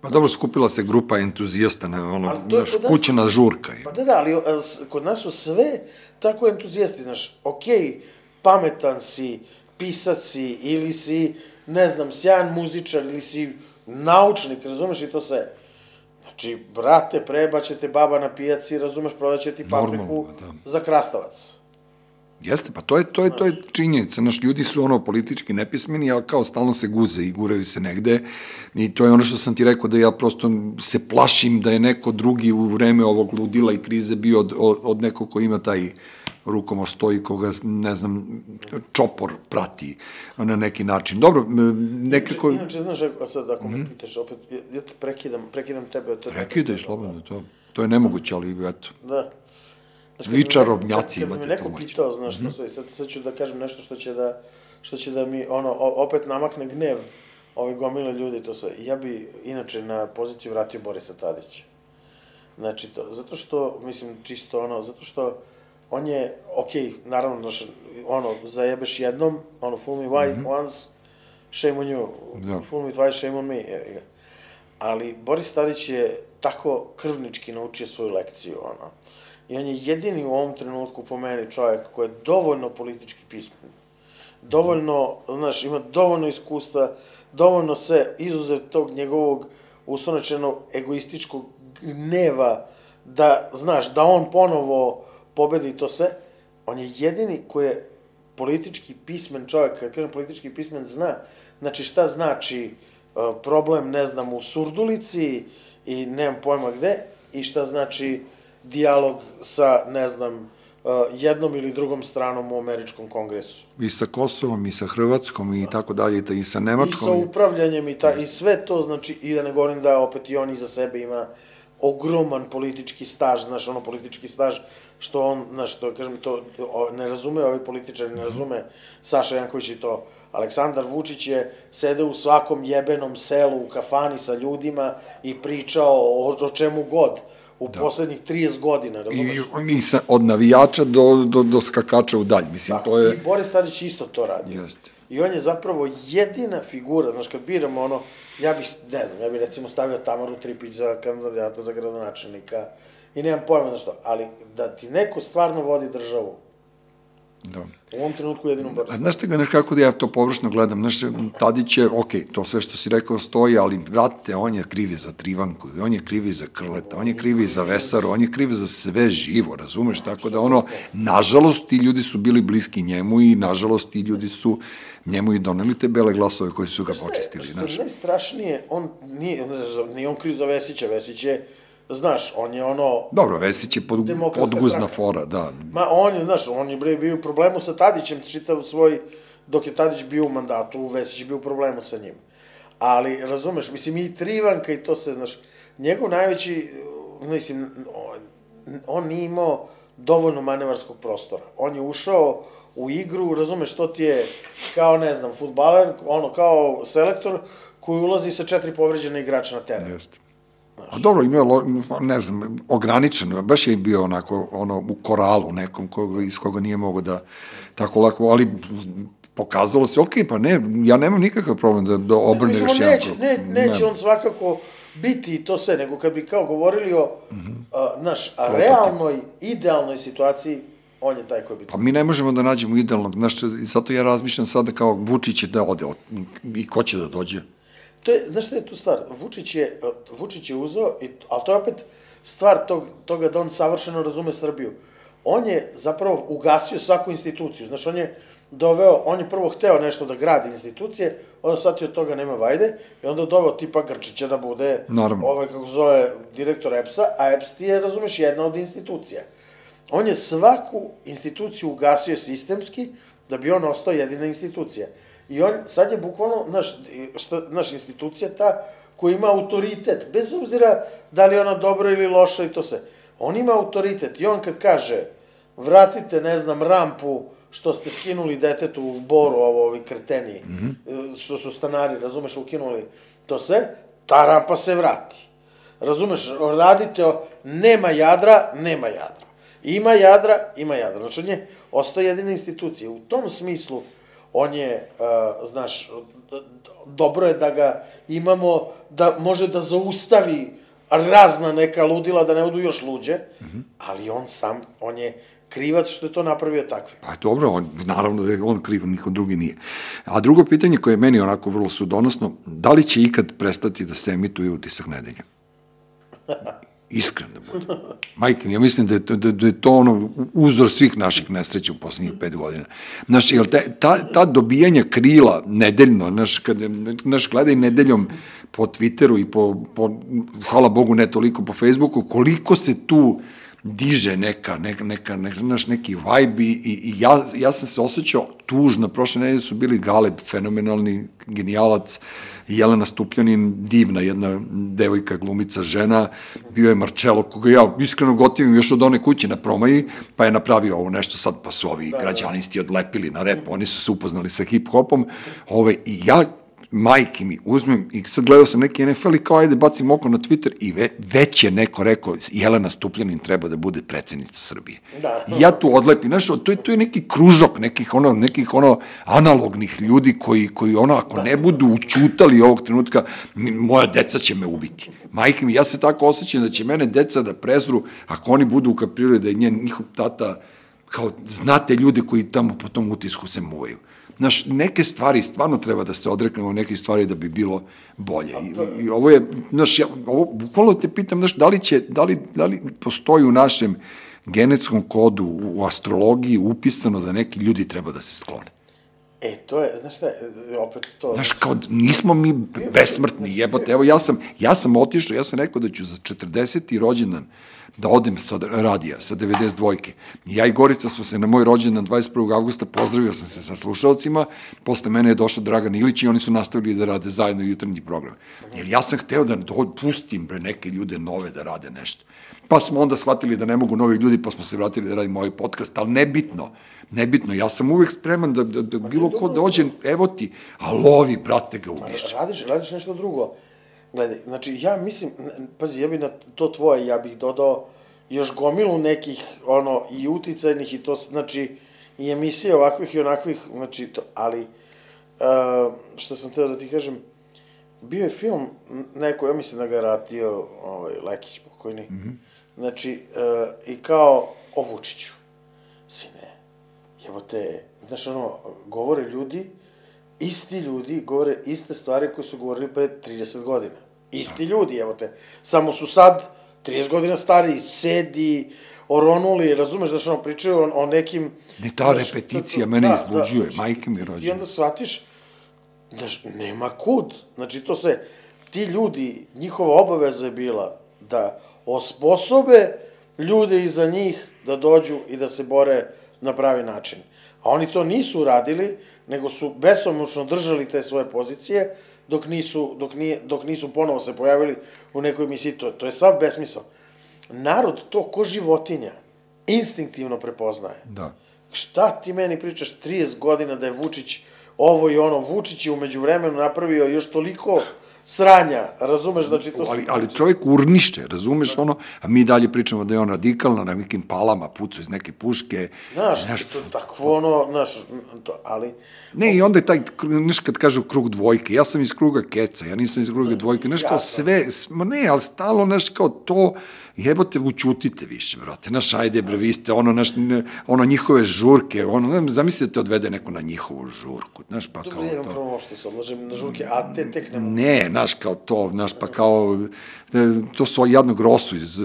Pa dobro, skupila se grupa entuzijasta, na ono, naš, kućena žurka. Pa da, da, ali kod nas su sve tako entuzijasti, znaš, okej, okay, pametan si, pisac si, ili si, ne znam, sjajan muzičar, ili si naučnik, razumeš i to sve. Znači, brate, prebaćete baba na pijaci, razumeš, prodaće ti papriku da. za krastavac. Jeste, pa to je, to je, to je činjenica. Naš ljudi su ono politički nepismeni, ali kao stalno se guze i guraju se negde. I to je ono što sam ti rekao da ja prosto se plašim da je neko drugi u vreme ovog ludila i krize bio od, od, od nekog ko ima taj rukomostoji koga, ne znam, čopor prati na neki način. Dobro, nekako... Inače, znaš, sad ako me mm -hmm. pitaš, opet, ja te prekidam, prekidam tebe. To Prekidaj, slobodno, to, to je nemoguće, ali eto. Da. Znaš, Vi čarobnjaci imate to. Kad me neko pitao, znaš, mm -hmm. sad, sad ću da kažem nešto što će da, što će da mi, ono, opet namakne gnev ove gomile ljudi, to sve. Ja bi, inače, na poziciju vratio Borisa Tadića. Znači, to, zato što, mislim, čisto ono, zato što on je, okej, okay, naravno, znaš, ono, zajebeš jednom, ono, fool me why, mm -hmm. once, shame on you, da. fool me twice, shame on me, ali Boris Tadić je tako krvnički naučio svoju lekciju, ono, I on je jedini u ovom trenutku po meni čovjek koji je dovoljno politički pismen. Dovoljno, znaš, ima dovoljno iskustva, dovoljno se izuzev tog njegovog uslovnečeno egoističkog gneva da, znaš, da on ponovo pobedi to sve. On je jedini koji je politički pismen čovjek, kad kažem politički pismen, zna, znači šta znači uh, problem, ne znam, u Surdulici i nemam pojma gde, i šta znači dijalog sa, ne znam, uh, jednom ili drugom stranom u američkom kongresu. I sa Kosovom, i sa Hrvatskom, i tako dalje, i sa Nemačkom. I sa upravljanjem, i, ta, i sve to, znači, i da ne govorim da opet i on iza sebe ima ogroman politički staž, znaš, ono politički staž, što on, znaš, što, kažem, to ne razume ovi političari, ne razume Saša Janković i to. Aleksandar Vučić je sedeo u svakom jebenom selu u kafani sa ljudima i pričao o, o čemu god u da. poslednjih 30 godina, razumeš? I, i sa, od navijača do, do, do skakača u dalj, mislim, Tako, to je... I Boris Tadić isto to radi. Jeste. I on je zapravo jedina figura, znaš, kad biramo ono, ja bih, ne znam, ja bih recimo stavio Tamaru Tripić za kandidata za gradonačelnika i nemam pojma na što, ali da ti neko stvarno vodi državu, Da. U ovom trenutku jedino Boris. Znaš te ga, znaš kako da ja to površno gledam, znaš, Tadić je, ok, to sve što si rekao stoji, ali, brate, on je krivi za Trivanku, on je krivi za Krleta, on je krivi za Vesaru, on je krivi za sve živo, razumeš, tako da ono, nažalost, ti ljudi su bili bliski njemu i, nažalost, ti ljudi su njemu i doneli te bele glasove koji su ga počistili, znaš. Što je najstrašnije, on nije, nije on kriv za Vesića, Vesić je Znaš, on je ono... Dobro, Vesić je pod, podguzna fora, da. Ma, on je, znaš, on je bre, bio u problemu sa Tadićem čitav svoj dok je Tadić bio u mandatu, Vesić je bio u problemu sa njim. Ali, razumeš, mislim, i Trivanka i to se, znaš, njegov najveći, mislim, on, on nije imao dovoljno manevarskog prostora. On je ušao u igru, razumeš, to ti je kao, ne znam, futbaler, ono, kao selektor koji ulazi sa četiri povređena igrača na teren. Jeste. A dobro, imao, ne znam, ograničeno, baš je bio onako, ono, u koralu nekom koga, iz koga nije mogo da tako lako, ali pokazalo se, ok, pa ne, ja nemam nikakav problem da, da obrne još jedan. Neće, ne, neće ne. on svakako biti i to sve, nego kad bi kao govorili o, mm -hmm. a, naš, a realnoj, idealnoj situaciji, on je taj koji bi... Pa mi ne možemo da nađemo idealnog, znaš, zato ja razmišljam sada kao Vučić je da ode, i ko će da dođe? To je, znaš šta je tu stvar? Vučić je, Vučić je uzeo, i, ali to je opet stvar tog, toga da on savršeno razume Srbiju. On je zapravo ugasio svaku instituciju. Znaš, on je doveo, on je prvo hteo nešto da gradi institucije, onda shvatio od toga nema vajde, i onda doveo tipa Grčića da bude, Naravno. ovaj, kako zove, direktor EPS-a, a EPS ti je, razumeš, jedna od institucija. On je svaku instituciju ugasio sistemski, da bi on ostao jedina institucija. I on, sad je bukvalno, naš, šta, naš institucija ta koja ima autoritet, bez obzira da li je ona dobra ili loša i to se. On ima autoritet i on kad kaže vratite, ne znam, rampu što ste skinuli detetu u boru, ovo, ovi kreteni, mm -hmm. što su stanari, razumeš, ukinuli to sve, ta rampa se vrati. Razumeš, radite, o, nema jadra, nema jadra. Ima jadra, ima jadra. Znači, on je ostao jedina institucija. U tom smislu, on je, uh, znaš, dobro je da ga imamo, da može da zaustavi razna neka ludila, da ne odu još luđe, mm -hmm. ali on sam, on je krivac što je to napravio takvi. Pa dobro, on, naravno da je on kriv, niko drugi nije. A drugo pitanje koje je meni onako vrlo sudonosno, da li će ikad prestati da se emituje utisak nedelja? Iskren da bude. Majke, ja mislim da je, da, da je to ono uzor svih naših nesreća u poslednjih pet godina. Znaš, jel te, ta, ta dobijanja krila nedeljno, znaš, kada, znaš, gledaj nedeljom po Twitteru i po, po, hvala Bogu, ne toliko po Facebooku, koliko se tu diže neka, neka, neka, neka naš neki vibe i, i ja, ja sam se osjećao tužno, prošle nedelje su bili Galeb, fenomenalni genijalac, Jelena Stupljanin, divna jedna devojka, glumica, žena, bio je Marcello, koga ja iskreno gotivim još od one kuće na promaji, pa je napravio ovo nešto sad, pa su ovi da, da. građanisti odlepili na rep, oni su se upoznali sa hip-hopom, ove, i ja majke mi, uzmem i sad gledao sam neki NFL i kao ajde bacim oko na Twitter i ve, već je neko rekao Jelena Stupljanin treba da bude predsednica Srbije. Da. I ja tu odlepim, znaš, to je, to je neki kružok nekih ono, nekih ono analognih ljudi koji, koji ono, ako ne budu učutali ovog trenutka, moja deca će me ubiti. Majke mi, ja se tako osjećam da će mene deca da prezru ako oni budu ukaprirali da je njen, njihov tata kao znate ljude koji tamo po tom utisku se muvaju. Znaš, neke stvari stvarno treba da se odreknemo, neke stvari da bi bilo bolje. I, i ovo je, znaš, ja, ovo, bukvalno te pitam, znaš, da li, će, da li, da li postoji u našem genetskom kodu, u astrologiji upisano da neki ljudi treba da se sklone? E, to je, znaš šta, opet to... Znaš, kao, nismo mi besmrtni, jebote, evo, ja sam, ja sam otišao, ja sam rekao da ću za 40. rođendan da odem sa radija, sa 92-ke. Ja i Gorica smo se na moj rođendan 21. augusta, pozdravio sam se sa slušalcima, posle mene je došao Dragan Ilić i oni su nastavili da rade zajedno jutarnji program. Jer ja sam hteo da pustim bre neke ljude nove da rade nešto. Pa smo onda shvatili da ne mogu novi ljudi, pa smo se vratili da radimo ovaj podcast, ali nebitno, nebitno, ja sam uvek spreman da, da, da bilo ko dođe, evo ti, a lovi, brate, ga ubiš. Radiš, radiš nešto drugo Gledaj, znači, ja mislim, pazi, ja bih na to tvoje, ja bih dodao još gomilu nekih, ono, i uticajnih i to, znači, i emisije ovakvih i onakvih, znači, to, ali, uh, što sam teo da ti kažem, bio je film, neko, ja mislim da ga je radio, ovaj, Lekić pokojni, mm -hmm. znači, uh, i kao o Vučiću, sine, evo te, znaš, ono, govore ljudi, isti ljudi govore iste stvari koje su govorili pre 30 godina. Isti ljudi, evo te. Samo su sad 30 godina stari, sedi, oronuli, razumeš da što ono pričaju o, o nekim... Ne, ta znaš, repeticija da, mene da, izbuđuje, da, majke mi rođene. I onda shvatiš, znaš, nema kud. Znači, to se, ti ljudi, njihova obaveza je bila da osposobe ljude iza njih da dođu i da se bore na pravi način. A oni to nisu uradili, nego su besomučno držali te svoje pozicije, dok nisu, dok nije, dok nisu ponovo se pojavili u nekoj emisiji. To, to je sav besmisao. Narod to ko životinja instinktivno prepoznaje. Da. Šta ti meni pričaš 30 godina da je Vučić ovo i ono, Vučić je umeđu vremenu napravio još toliko sranja, razumeš, znači to... Ali, ali čovjek urniše, razumeš ono, a mi dalje pričamo da je on radikalno na nekim palama, pucu iz neke puške. Znaš, znaš to takvo ono, znaš, to, ali... Ne, i onda je taj, znaš, kad kažu krug dvojke, ja sam iz kruga keca, ja nisam iz kruga dvojke, znaš, kao sve, ma ne, ali stalo, znaš, kao to, jebote, učutite više, brate, naš, ajde, bre, vi ste, ono, naš, ne, ono, njihove žurke, ono, ne, zamislite da te odvede neko na njihovu žurku, znaš, pa kao Dobro, ja imam prvo što se odlažem na žurke, a te tek ne mogu. Ne, znaš, kao to, znaš, pa kao, to su jednog Rosu, iz,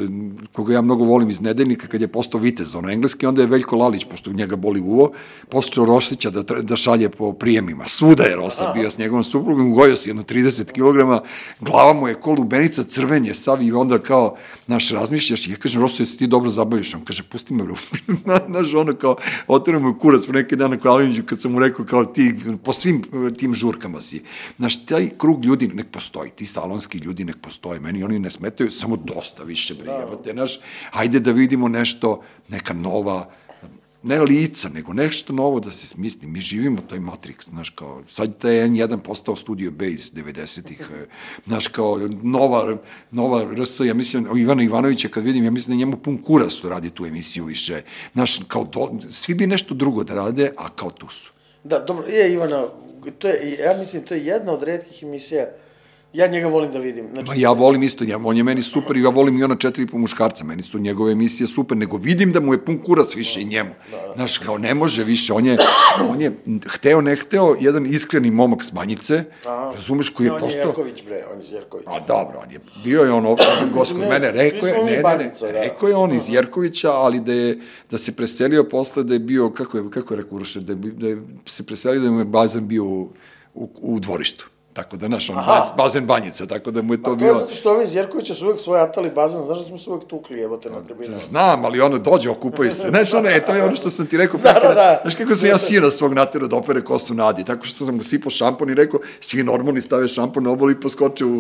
koga ja mnogo volim iz nedeljnika, kad je postao vitez, ono, engleski, onda je Veljko Lalić, pošto njega boli uvo, postao Rošića da, da šalje po prijemima. Svuda je Rosa bio s njegovom suprugom, gojio se jedno 30 kg, glava mu je ko lubenica, crvenje, sav i onda kao, znaš, razmišljaš, i ja kažem, Rosa, jesi ti dobro zabaviš? On kaže, pusti me, bro. znaš, ono kao, otvorio mu kurac po neki dan na Kaliniću, kad sam mu rekao, kao ti, po svim e, tim žurkama si. Znaš, taj krug ljudi nek postoji, ti salonski ljudi nek postoje, meni oni ne smetaju, samo dosta više, bre, jebate, znaš, ajde da vidimo nešto, neka nova, ne lica, nego nešto novo da se smisli. Mi živimo taj Matrix, znaš, kao, sad taj N1 postao Studio B iz 90-ih, e, znaš, kao, nova, nova RS, ja mislim, Ivana Ivanovića kad vidim, ja mislim da njemu pun kurac što radi tu emisiju više, znaš, kao, do, svi bi nešto drugo da rade, a kao tu su. Da, dobro, je Ivana, to je, ja mislim, to je jedna od redkih emisija, ja njega volim da vidim. Znači, Ma ja volim isto njega, on je meni super i ja volim i ona četiri po muškarca, meni su njegove emisije super, nego vidim da mu je pun kurac više i njemu. Znaš, kao ne može više, on je, on je hteo, ne hteo, jedan iskreni momak s manjice, razumeš, koji je on je postao... Jerković, bre, on je Jerković. A dobro, on je, bio je on ovdje gost kod ne, mene, rekao je, ne, ne, ne, da. rekao je on iz Jerkovića, ali da je, da se preselio posle da je bio, kako je, kako je rekao da je, da je se preselio da mu je bazen bio u, u, u dvorištu. Tako da, znaš, on baz, bazen banjica, tako da mu je to To je bio... zato što ovi iz Jerkovića su uvek svoj atali bazen, znaš da smo se uvek tukli, jebote, na tribinama. Znam, ali ono dođe, okupaju se. Znaš, ono, e, to je ono što sam ti rekao. Da, da, da. Znaš kako sam ja sina svog natero da opere kosu nadi, tako što sam mu sipao šampon i rekao, svi normalni stave šampon na obol i poskoče u,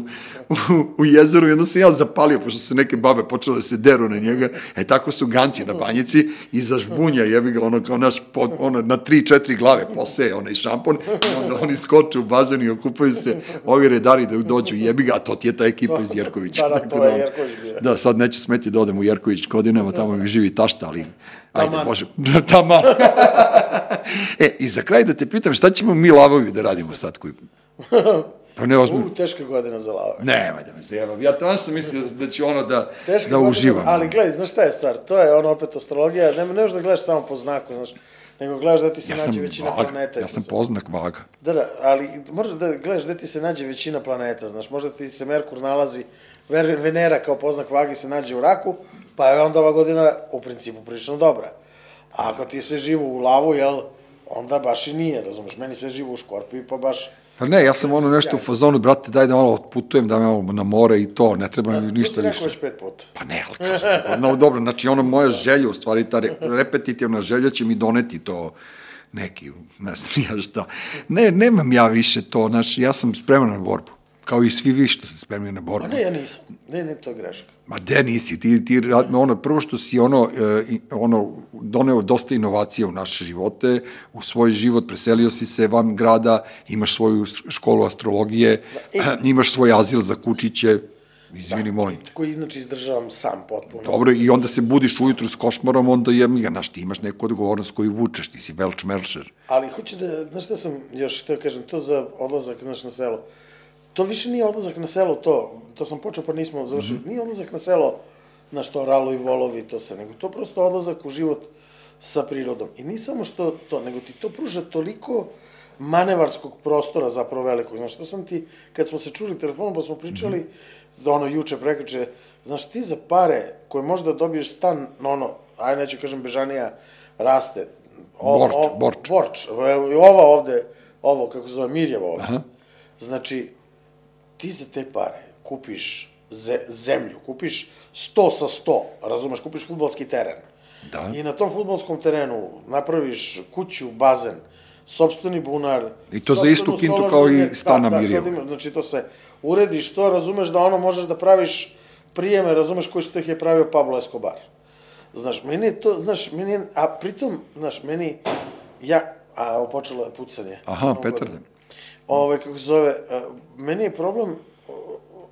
u, u jezeru i onda sam ja zapalio, pošto su neke babe počele da se deru na njega. E, tako su ganci na banjici i zažbunja, jebi ga, ono, kao naš, ono, na tri, četiri glave poseje onaj šampon, i onda oni skoče u bazen i okupaju se, ovi redari da dođu, jebi ga, a to ti je ta ekipa iz Jerkovića. Da, da, Tako to je ono, Jerković bio. Da, sad neće smeti da odem u Jerković godinama, tamo mi živi tašta, ali ajde, Taman. Bože, taman. e, i za kraj da te pitam, šta ćemo mi lavovi da radimo sad koji... Pa ne ozbiljno. U, teška godina za lave. Nemoj da me zajebav. Ja to sam mislio da ću ono da, Teška da godina, uživam. Ali gledaj, znaš šta je stvar? To je ono opet astrologija, ne, ne možeš da gledaš samo po znaku, znaš, nego gledaš da ti se ja nađe većina vaga, planeta. ja sam poznak vaga. Da, da, ali moraš da gledaš gde ti se nađe većina planeta, znaš, možda ti se Merkur nalazi, Venera kao poznak vagi se nađe u raku, pa je onda ova godina u principu prilično dobra. A ako ti je sve živo u lavu, jel, onda baš i nije, razumeš, meni sve živo u škorpiji, pa baš... Pa ne, ja sam ono nešto u fazonu, brate, daj da malo otputujem, da malo na more i to, ne treba mi ništa si rekao više. već pet puta. Pa ne, ali kažem, pa no, dobro, znači ono moja želja, u stvari ta re, repetitivna želja će mi doneti to neki, ne znam ja šta. Ne, nemam ja više to, znači ja sam spreman na borbu. Kao i svi vi što ste spremni na borbu. Ne, ja nisam. Ne, ne, to je greška. Ma de nisi, ti, ti ono, prvo što si ono, e, ono, doneo dosta inovacija u naše živote, u svoj život preselio si se van grada, imaš svoju školu astrologije, imaš svoj azil za kučiće, izvini, molim te. Koji inače izdržavam sam potpuno. Dobro, i onda se budiš ujutru s košmarom, onda je, ja, znaš, ti imaš neku odgovornost koju vučeš, ti si velč melšer. Ali hoću da, znaš šta sam još htio kažem, to za odlazak, znaš, na selo. To više nije odlazak na selo, to, to sam počeo pa nismo završili, mm -hmm. nije odlazak na selo, na što ralo i volovi, to se, nego to prosto odlazak u život sa prirodom. I nije samo što to, nego ti to pruža toliko manevarskog prostora zapravo velikog. Znaš, to sam ti, kad smo se čuli telefonom pa smo pričali, mm -hmm. da ono juče, prekriče, znaš, ti za pare koje možda dobiješ stan, no ono, aj neću kažem Bežanija, raste, Borč, Borč. Borč, evo, i ova ovde, ovo, kako se zove, Mirjeva ovde. Aha. Znači, ti za te pare kupiš ze, zemlju, kupiš 100 sa 100, razumeš, kupiš futbalski teren, Da. I na tom futbolskom terenu napraviš kuću, bazen, sobstveni bunar. I to za istu kintu kao i liniju. stan na da, Mirjevu. kao da Znači to se urediš to, razumeš da ono možeš da praviš prijeme, razumeš koji što ih je pravio Pablo Escobar. Znaš, meni je to, znaš, meni je, a pritom, znaš, meni, ja, a počelo je pucanje. Aha, petarde. Ove, kako se zove, a, meni je problem,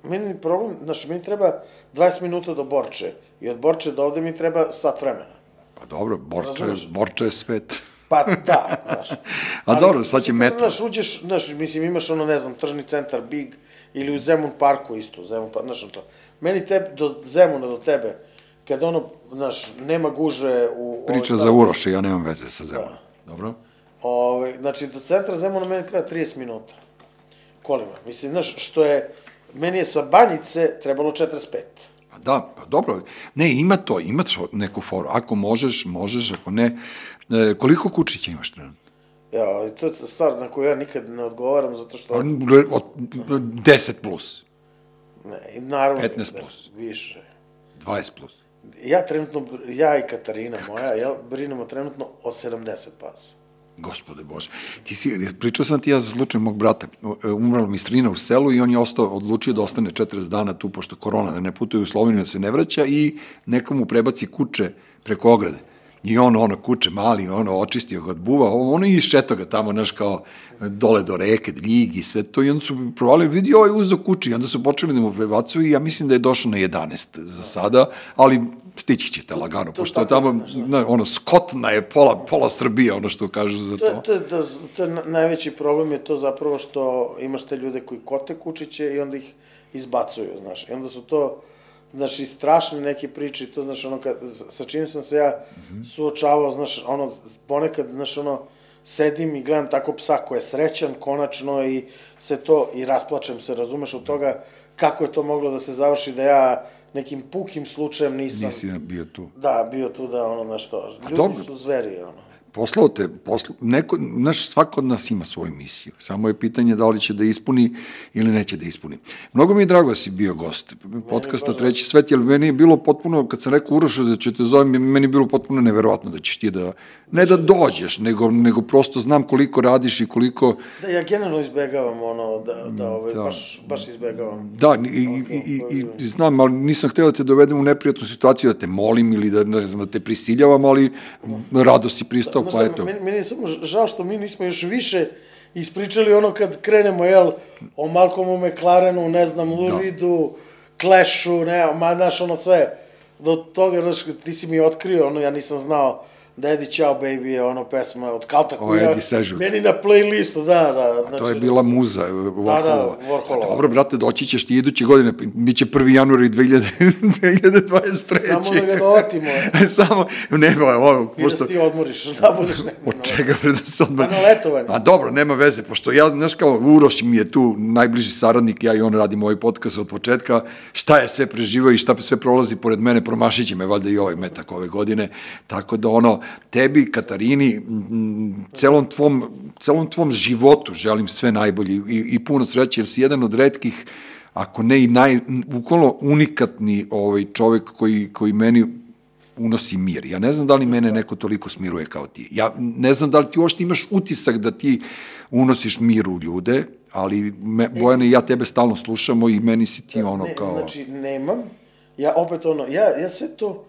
meni je problem, znaš, meni treba 20 minuta do Borče i od Borče do ovde mi treba sat vremena. Pa dobro, Borče, Razumeš? Borče je svet. Pa da, znaš. A dobro, sad će metro. Znaš, uđeš, znaš, mislim, imaš ono, ne znam, tržni centar, Big, ili u Zemun parku isto, Zemun park, znaš, to. Meni te, do Zemuna, do tebe, kad ono, znaš, nema guže u... Priča ovaj, za Uroše, ja nemam veze sa zemljom. Da. Dobro? Ove, znači, do centra Zemuna meni treba 30 minuta. Kolima. Mislim, znaš, što je, meni je sa banjice trebalo 45. Pa da, pa dobro. Ne, ima to, ima to neku foru. Ako možeš, možeš, ako ne. E, koliko kučića imaš trenutno? Ja, i to je stvar na koju ja nikad ne odgovaram, zato što... Pa, Od 10 plus, Ne, naravno... 15 ne, plus. Više. 20 plus. Ja trenutno, ja i Katarina moja, ja brinemo trenutno o 70 pasa. Gospode Bože. Ti si, pričao sam ti ja za slučaj mog brata. Umrla mi strina u selu i on je ostao, odlučio da ostane 40 dana tu, pošto korona, da ne putuje u Sloveniju, da se ne vraća i nekomu prebaci kuće preko ograde. I on, ono, kuće mali, ono, očistio ga od buva, ono i šeto ga tamo, znaš, kao dole do reke, Ligi, sve to, i onda su provali, vidi, ovaj uzeo kući, i onda su počeli da mu prebacuju i ja mislim da je došao na 11 za sada, ali stići ćete lagano, to pošto je tamo, znaš, na, ono, skotna je pola, pola Srbije, ono što kažu za To to. to da, to je na- najveći problem je to zapravo što imaš te ljude koji kote kučiće i onda ih izbacuju, znaš. I onda su to, znaš, i strašne neke priče, to, znaš, ono, kad, sa čim sam se ja suočavao, znaš, ono, ponekad, znaš, ono, sedim i gledam tako psa koji je srećan, konačno, i se to, i rasplačem se, razumeš, od toga kako je to moglo da se završi, da ja nekim pukim slučajem nisam... Nisi bio tu. Da, bio tu da, ono, nešto, ljudi dobro. su zveri, ono. Poslao te, posla, neko, znaš, svako od nas ima svoju misiju. Samo je pitanje da li će da ispuni ili neće da ispuni. Mnogo mi je drago da si bio gost podcasta Treći svet, jer meni je bilo potpuno, kad sam rekao Urošu da će te zovem, meni je bilo potpuno neverovatno da ćeš ti da, ne da dođeš, nego, nego prosto znam koliko radiš i koliko, Da, ja generalno izbegavam ono, da, da, ovaj, da. baš, baš izbegavam. Da, i, i, i, i, i znam, ali nisam hteo da te dovedem u neprijatnu situaciju, da te molim ili da, ne znam, da te prisiljavam, ali rado si pristao, Znaš pa šta, eto. meni, meni je samo žao što mi nismo još više ispričali ono kad krenemo, jel, o Malcolmu McLarenu, ne znam, Lou Reedu, Clashu, ne, ma, znaš, ono sve, do toga, znaš, ti si mi otkrio, ono, ja nisam znao da Eddie Ciao Baby je ono pesma od Kalta koja, meni na playlistu, da, da. Znači, To je bila muza Warholova. Da, Warholova. A Dobro, brate, doći ćeš ti iduće godine, biće 1. januar i 2000, 2023. Samo da ga dovatimo. Samo, nema, ovo, I da pošto... se ti odmoriš, da budeš negdje. Od čega bre da se odmah... Pa na letovanju. A dobro, nema veze, pošto ja, znaš kao, Uroš mi je tu najbliži saradnik, ja i on radimo ovaj podcast od početka, šta je sve preživao i šta sve prolazi pored mene, promašit će me valjda i ovaj metak ove godine, tako da ono, tebi, Katarini, celom tvom, celom tvom životu želim sve najbolje i, i puno sreće, jer si jedan od redkih, ako ne i naj, bukvalno unikatni ovaj čovek koji, koji meni unosi mir. Ja ne znam da li mene neko toliko smiruje kao ti. Ja ne znam da li ti uopšte imaš utisak da ti unosiš mir u ljude, ali me, Bojane i ja tebe stalno slušamo i meni si ti ono ne, kao... Znači, nemam. Ja opet ono, ja, ja sve to,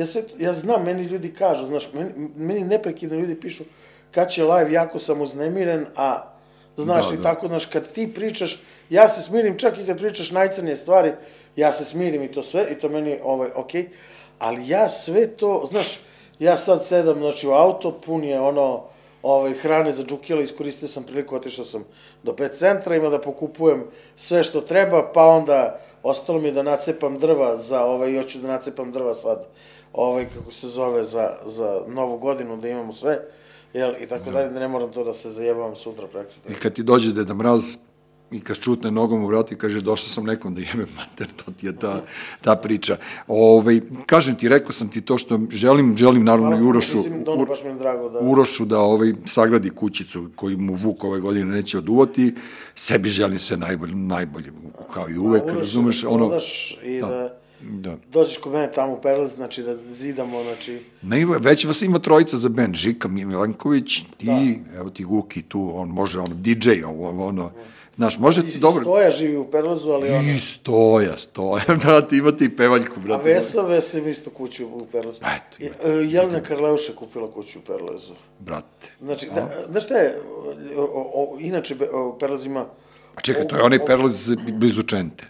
ja sve ja znam, meni ljudi kažu, znaš, meni, meni neprekidno ljudi pišu kad će live, jako sam uznemiren, a znaš Da, i da. tako, znaš, kad ti pričaš, ja se smirim, čak i kad pričaš najcrnije stvari, ja se smirim i to sve, i to meni, ovaj, okej, ali ja sve to, znaš, ja sad sedam, znači, u auto, pun je ono, ovaj, hrane za džukijela, iskoristio sam priliku, otišao sam do pet centra, ima da pokupujem sve što treba, pa onda ostalo mi da nacepam drva za, ovaj, hoću da nacepam drva sad, ovaj, kako se zove, za, za novu godinu, da imamo sve, jel, i tako dalje, da ne moram to da se zajebavam sutra, preko I kad ti dođe Deda Mraz i kad čutne nogom u vrat i kaže došao sam nekom da jebe mater, to ti je ta, ta priča. Ove, kažem ti, rekao sam ti to što želim, želim naravno i Urošu, Mislim, da baš mi drago da... Urošu da ovaj, sagradi kućicu koju mu Vuk ove godine neće oduvati, sebi želim sve najbolje, najbolje kao i uvek, Uroš, razumeš, da ono, prodaš I da, Da. Dođeš kod mene tamo u Perlez, znači da zidamo, znači... Ne, ima, već vas ima trojica za band, Žika Milanković, ti, da. evo ti Guki tu, on može, ono, DJ, ono, ono znaš, može ti dobro... Stoja živi u Perlezu, ali ono... I stoja, stoja, brate, imate i pevaljku, brate. A Vesa, Vesa ima isto kuću u Perlezu. Eto, imate. E, Jelena Karleuša kupila kuću u Perlezu. Brate. Znači, da, znaš šta je, o, o, inače o, Perlez ima... A čekaj, to je onaj Perlez blizu Čente.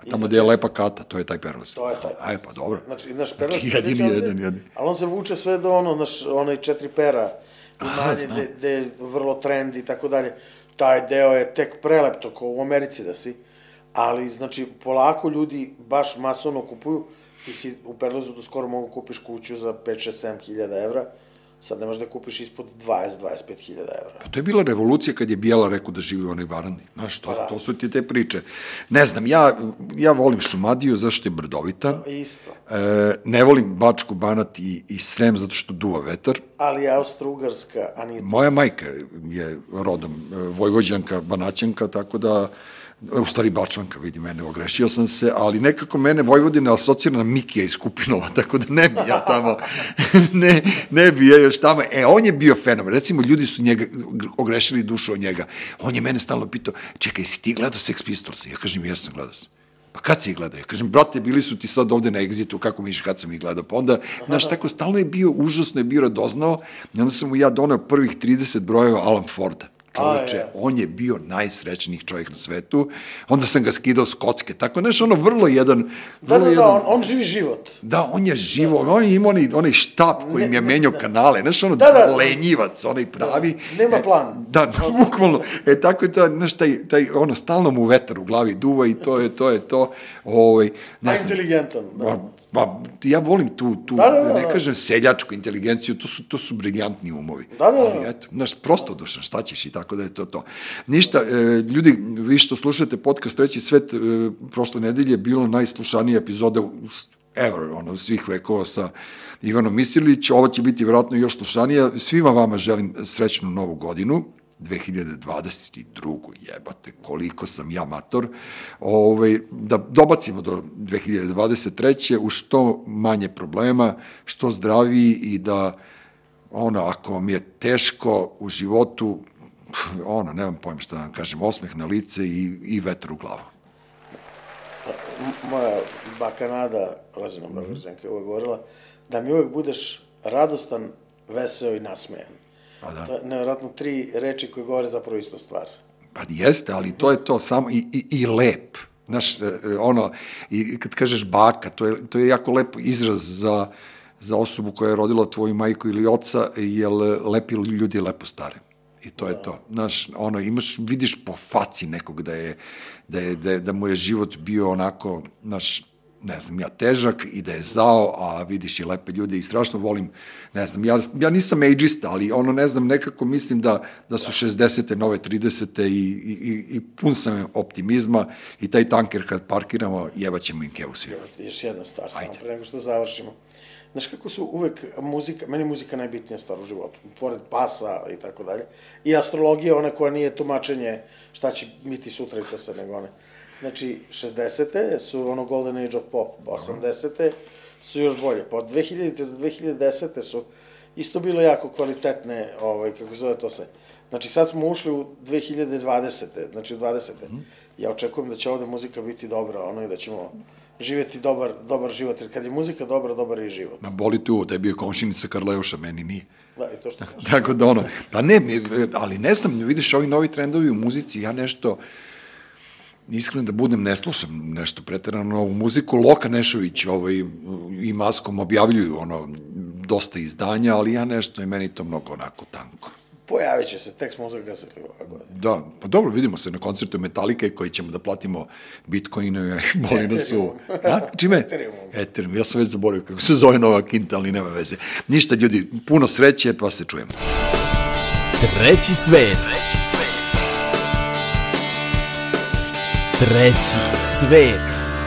Da. A tamo gde je lepa kata, to je taj Perlez. To je taj. Aj, pa dobro. Znači, naš Perlez... Znači, jedini, se- jedan, jedan. Ali on se vuče sve do ono, naš, onaj četiri pera, Aha, znam. gde, gde je vrlo trend i tako dalje. Taj deo je tek prelep, to kao u Americi da si. Ali, znači, polako ljudi baš masovno kupuju. Ti si u Perlezu do skoro mogu kupiš kuću za 5, 6, 7 hiljada evra. Sad ne možeš da kupiš ispod 20-25 hiljada evra. Pa to je bila revolucija kad je Bijela rekao da živi u onoj varandi. Znaš, to, Pa da. to su ti te priče. Ne znam, ja, ja volim Šumadiju zašto je brdovita. Isto. E, ne volim Bačku, Banat i, i Srem zato što duva vetar. Ali Austro-Ugarska, a nije Moja majka je rodom e, Vojvođanka, Banaćanka, tako da u stvari Bačvanka, vidi mene, ogrešio sam se, ali nekako mene Vojvodina asocira na Mikija iz Kupinova, tako da ne bi ja tamo, ne, ne bi ja još tamo, e, on je bio fenomen, recimo ljudi su njega, ogrešili dušu od njega, on je mene stalno pitao, čekaj, si ti gledao Sex Pistols? Ja kažem, jesam gledao sam. Pa kad si ih gledao? Ja kažem, brate, bili su ti sad ovde na Exitu, kako misliš kad sam ih gledao? Pa onda, znaš, tako stalno je bio, užasno je bio radoznao, i onda sam mu ja doneo prvih 30 brojeva Alan Forda. Čoveče, A, je. on je bio najsrećnijih čovjek na svetu, onda sam ga skidao s kocke, tako, znaš, ono, vrlo jedan, Da, vrlo da, jedan, da, on, on živi život. Da, on je živo, on je imao onaj, onaj štap koji im je menjao kanale, znaš, ono, Da, da. lenjivac, onaj pravi. Nema E, plan. Da, bukvalno. E, tako je to, znaš, taj, taj, ono, stalno mu vetar u glavi duva i to je, to je to, ovaj, A ne znam, inteligentan. Da. Pa, ja volim tu, tu Da, da, da, ne da. kažem seljačku inteligenciju, to su, to su briljantni umovi. Da, da, da. Ali eto, znaš, prosto dušan, šta ćeš i tako da je to to. Ništa, e, ljudi, vi što slušate podcast Treći svet, e, prošle nedelje je bilo najslušanija epizoda u- ever, ono, svih vekova sa Ivanom Misilić, ovo će biti vjerojatno još slušanija. Svima vama želim srećnu novu godinu, 2022. jebate, koliko sam ja mator, ovaj, da dobacimo do 2023. u što manje problema, što zdraviji i da ono, ako vam je teško u životu, ono, nemam pojma šta da vam kažem, osmeh na lice i, i vetar u glavu. Moja baka Nada, rođena Mhm. Beograđanka, je uvek govorila da mi uvek budeš radostan, veseo i nasmejan. Pa da. To je nevjerojatno tri reči koje govore zapravo istu stvar. Pa jeste, ali to je to samo i, i, i lep. Znaš, e, e, ono, i kad kažeš baka, to je, to je jako lep izraz za, za osobu koja je rodila tvoju majku ili oca, jer lepi ljudi lepo stare. I to je to. Znaš, ono, imaš, vidiš po faci nekog da je, da je, da, je, da mu je život bio onako, znaš, ne znam, ja težak i da je zao, a vidiš i lepe ljude i strašno volim, ne znam, ja, ja nisam ageista, ali ono, ne znam, nekako mislim da, da su 60. nove 30. i, i, i, i pun sam optimizma i taj tanker kad parkiramo, jebaćemo im kevu svi. Još jedna stvar, samo pre nego što završimo. Znaš kako su uvek muzika, meni je muzika najbitnija stvar u životu, pored pasa i tako dalje. I astrologija, ona koja nije tumačenje šta će biti sutra i to sad nego one. Znači, 60. su ono golden age of pop, pa 80. su još bolje. Pa od 2000. do 2010. su isto bile jako kvalitetne, ovaj, kako se zove to se. Znači, sad smo ušli u 2020. Znači, u 20. Ja očekujem da će ovde muzika biti dobra, ono, i da ćemo živjeti dobar, dobar život, jer kad je muzika dobra, dobar je i život. Ma boli tu, da je bio komšinica Karleuša, meni nije. Da, i to što. Tako da ono, pa ne, ali ne znam, vidiš ovi novi trendovi u muzici, ja nešto, iskreno da budem, ne slušam nešto preterano novu muziku, Loka Nešović ovaj, i Maskom objavljuju ono, dosta izdanja, ali ja nešto, i meni to mnogo onako tanko. Pojavit će se, tek smo uzakazali ove godine. Da, pa dobro, vidimo se na koncertu Metalike koji ćemo da platimo bitcoinove, boli da su... A, čime? Ethereumom. Ethereum, ja sam već zaboravio kako se zove nova kinta, ali nema veze. Ništa, ljudi, puno sreće, pa se čujemo. Treći svet. Treći svet.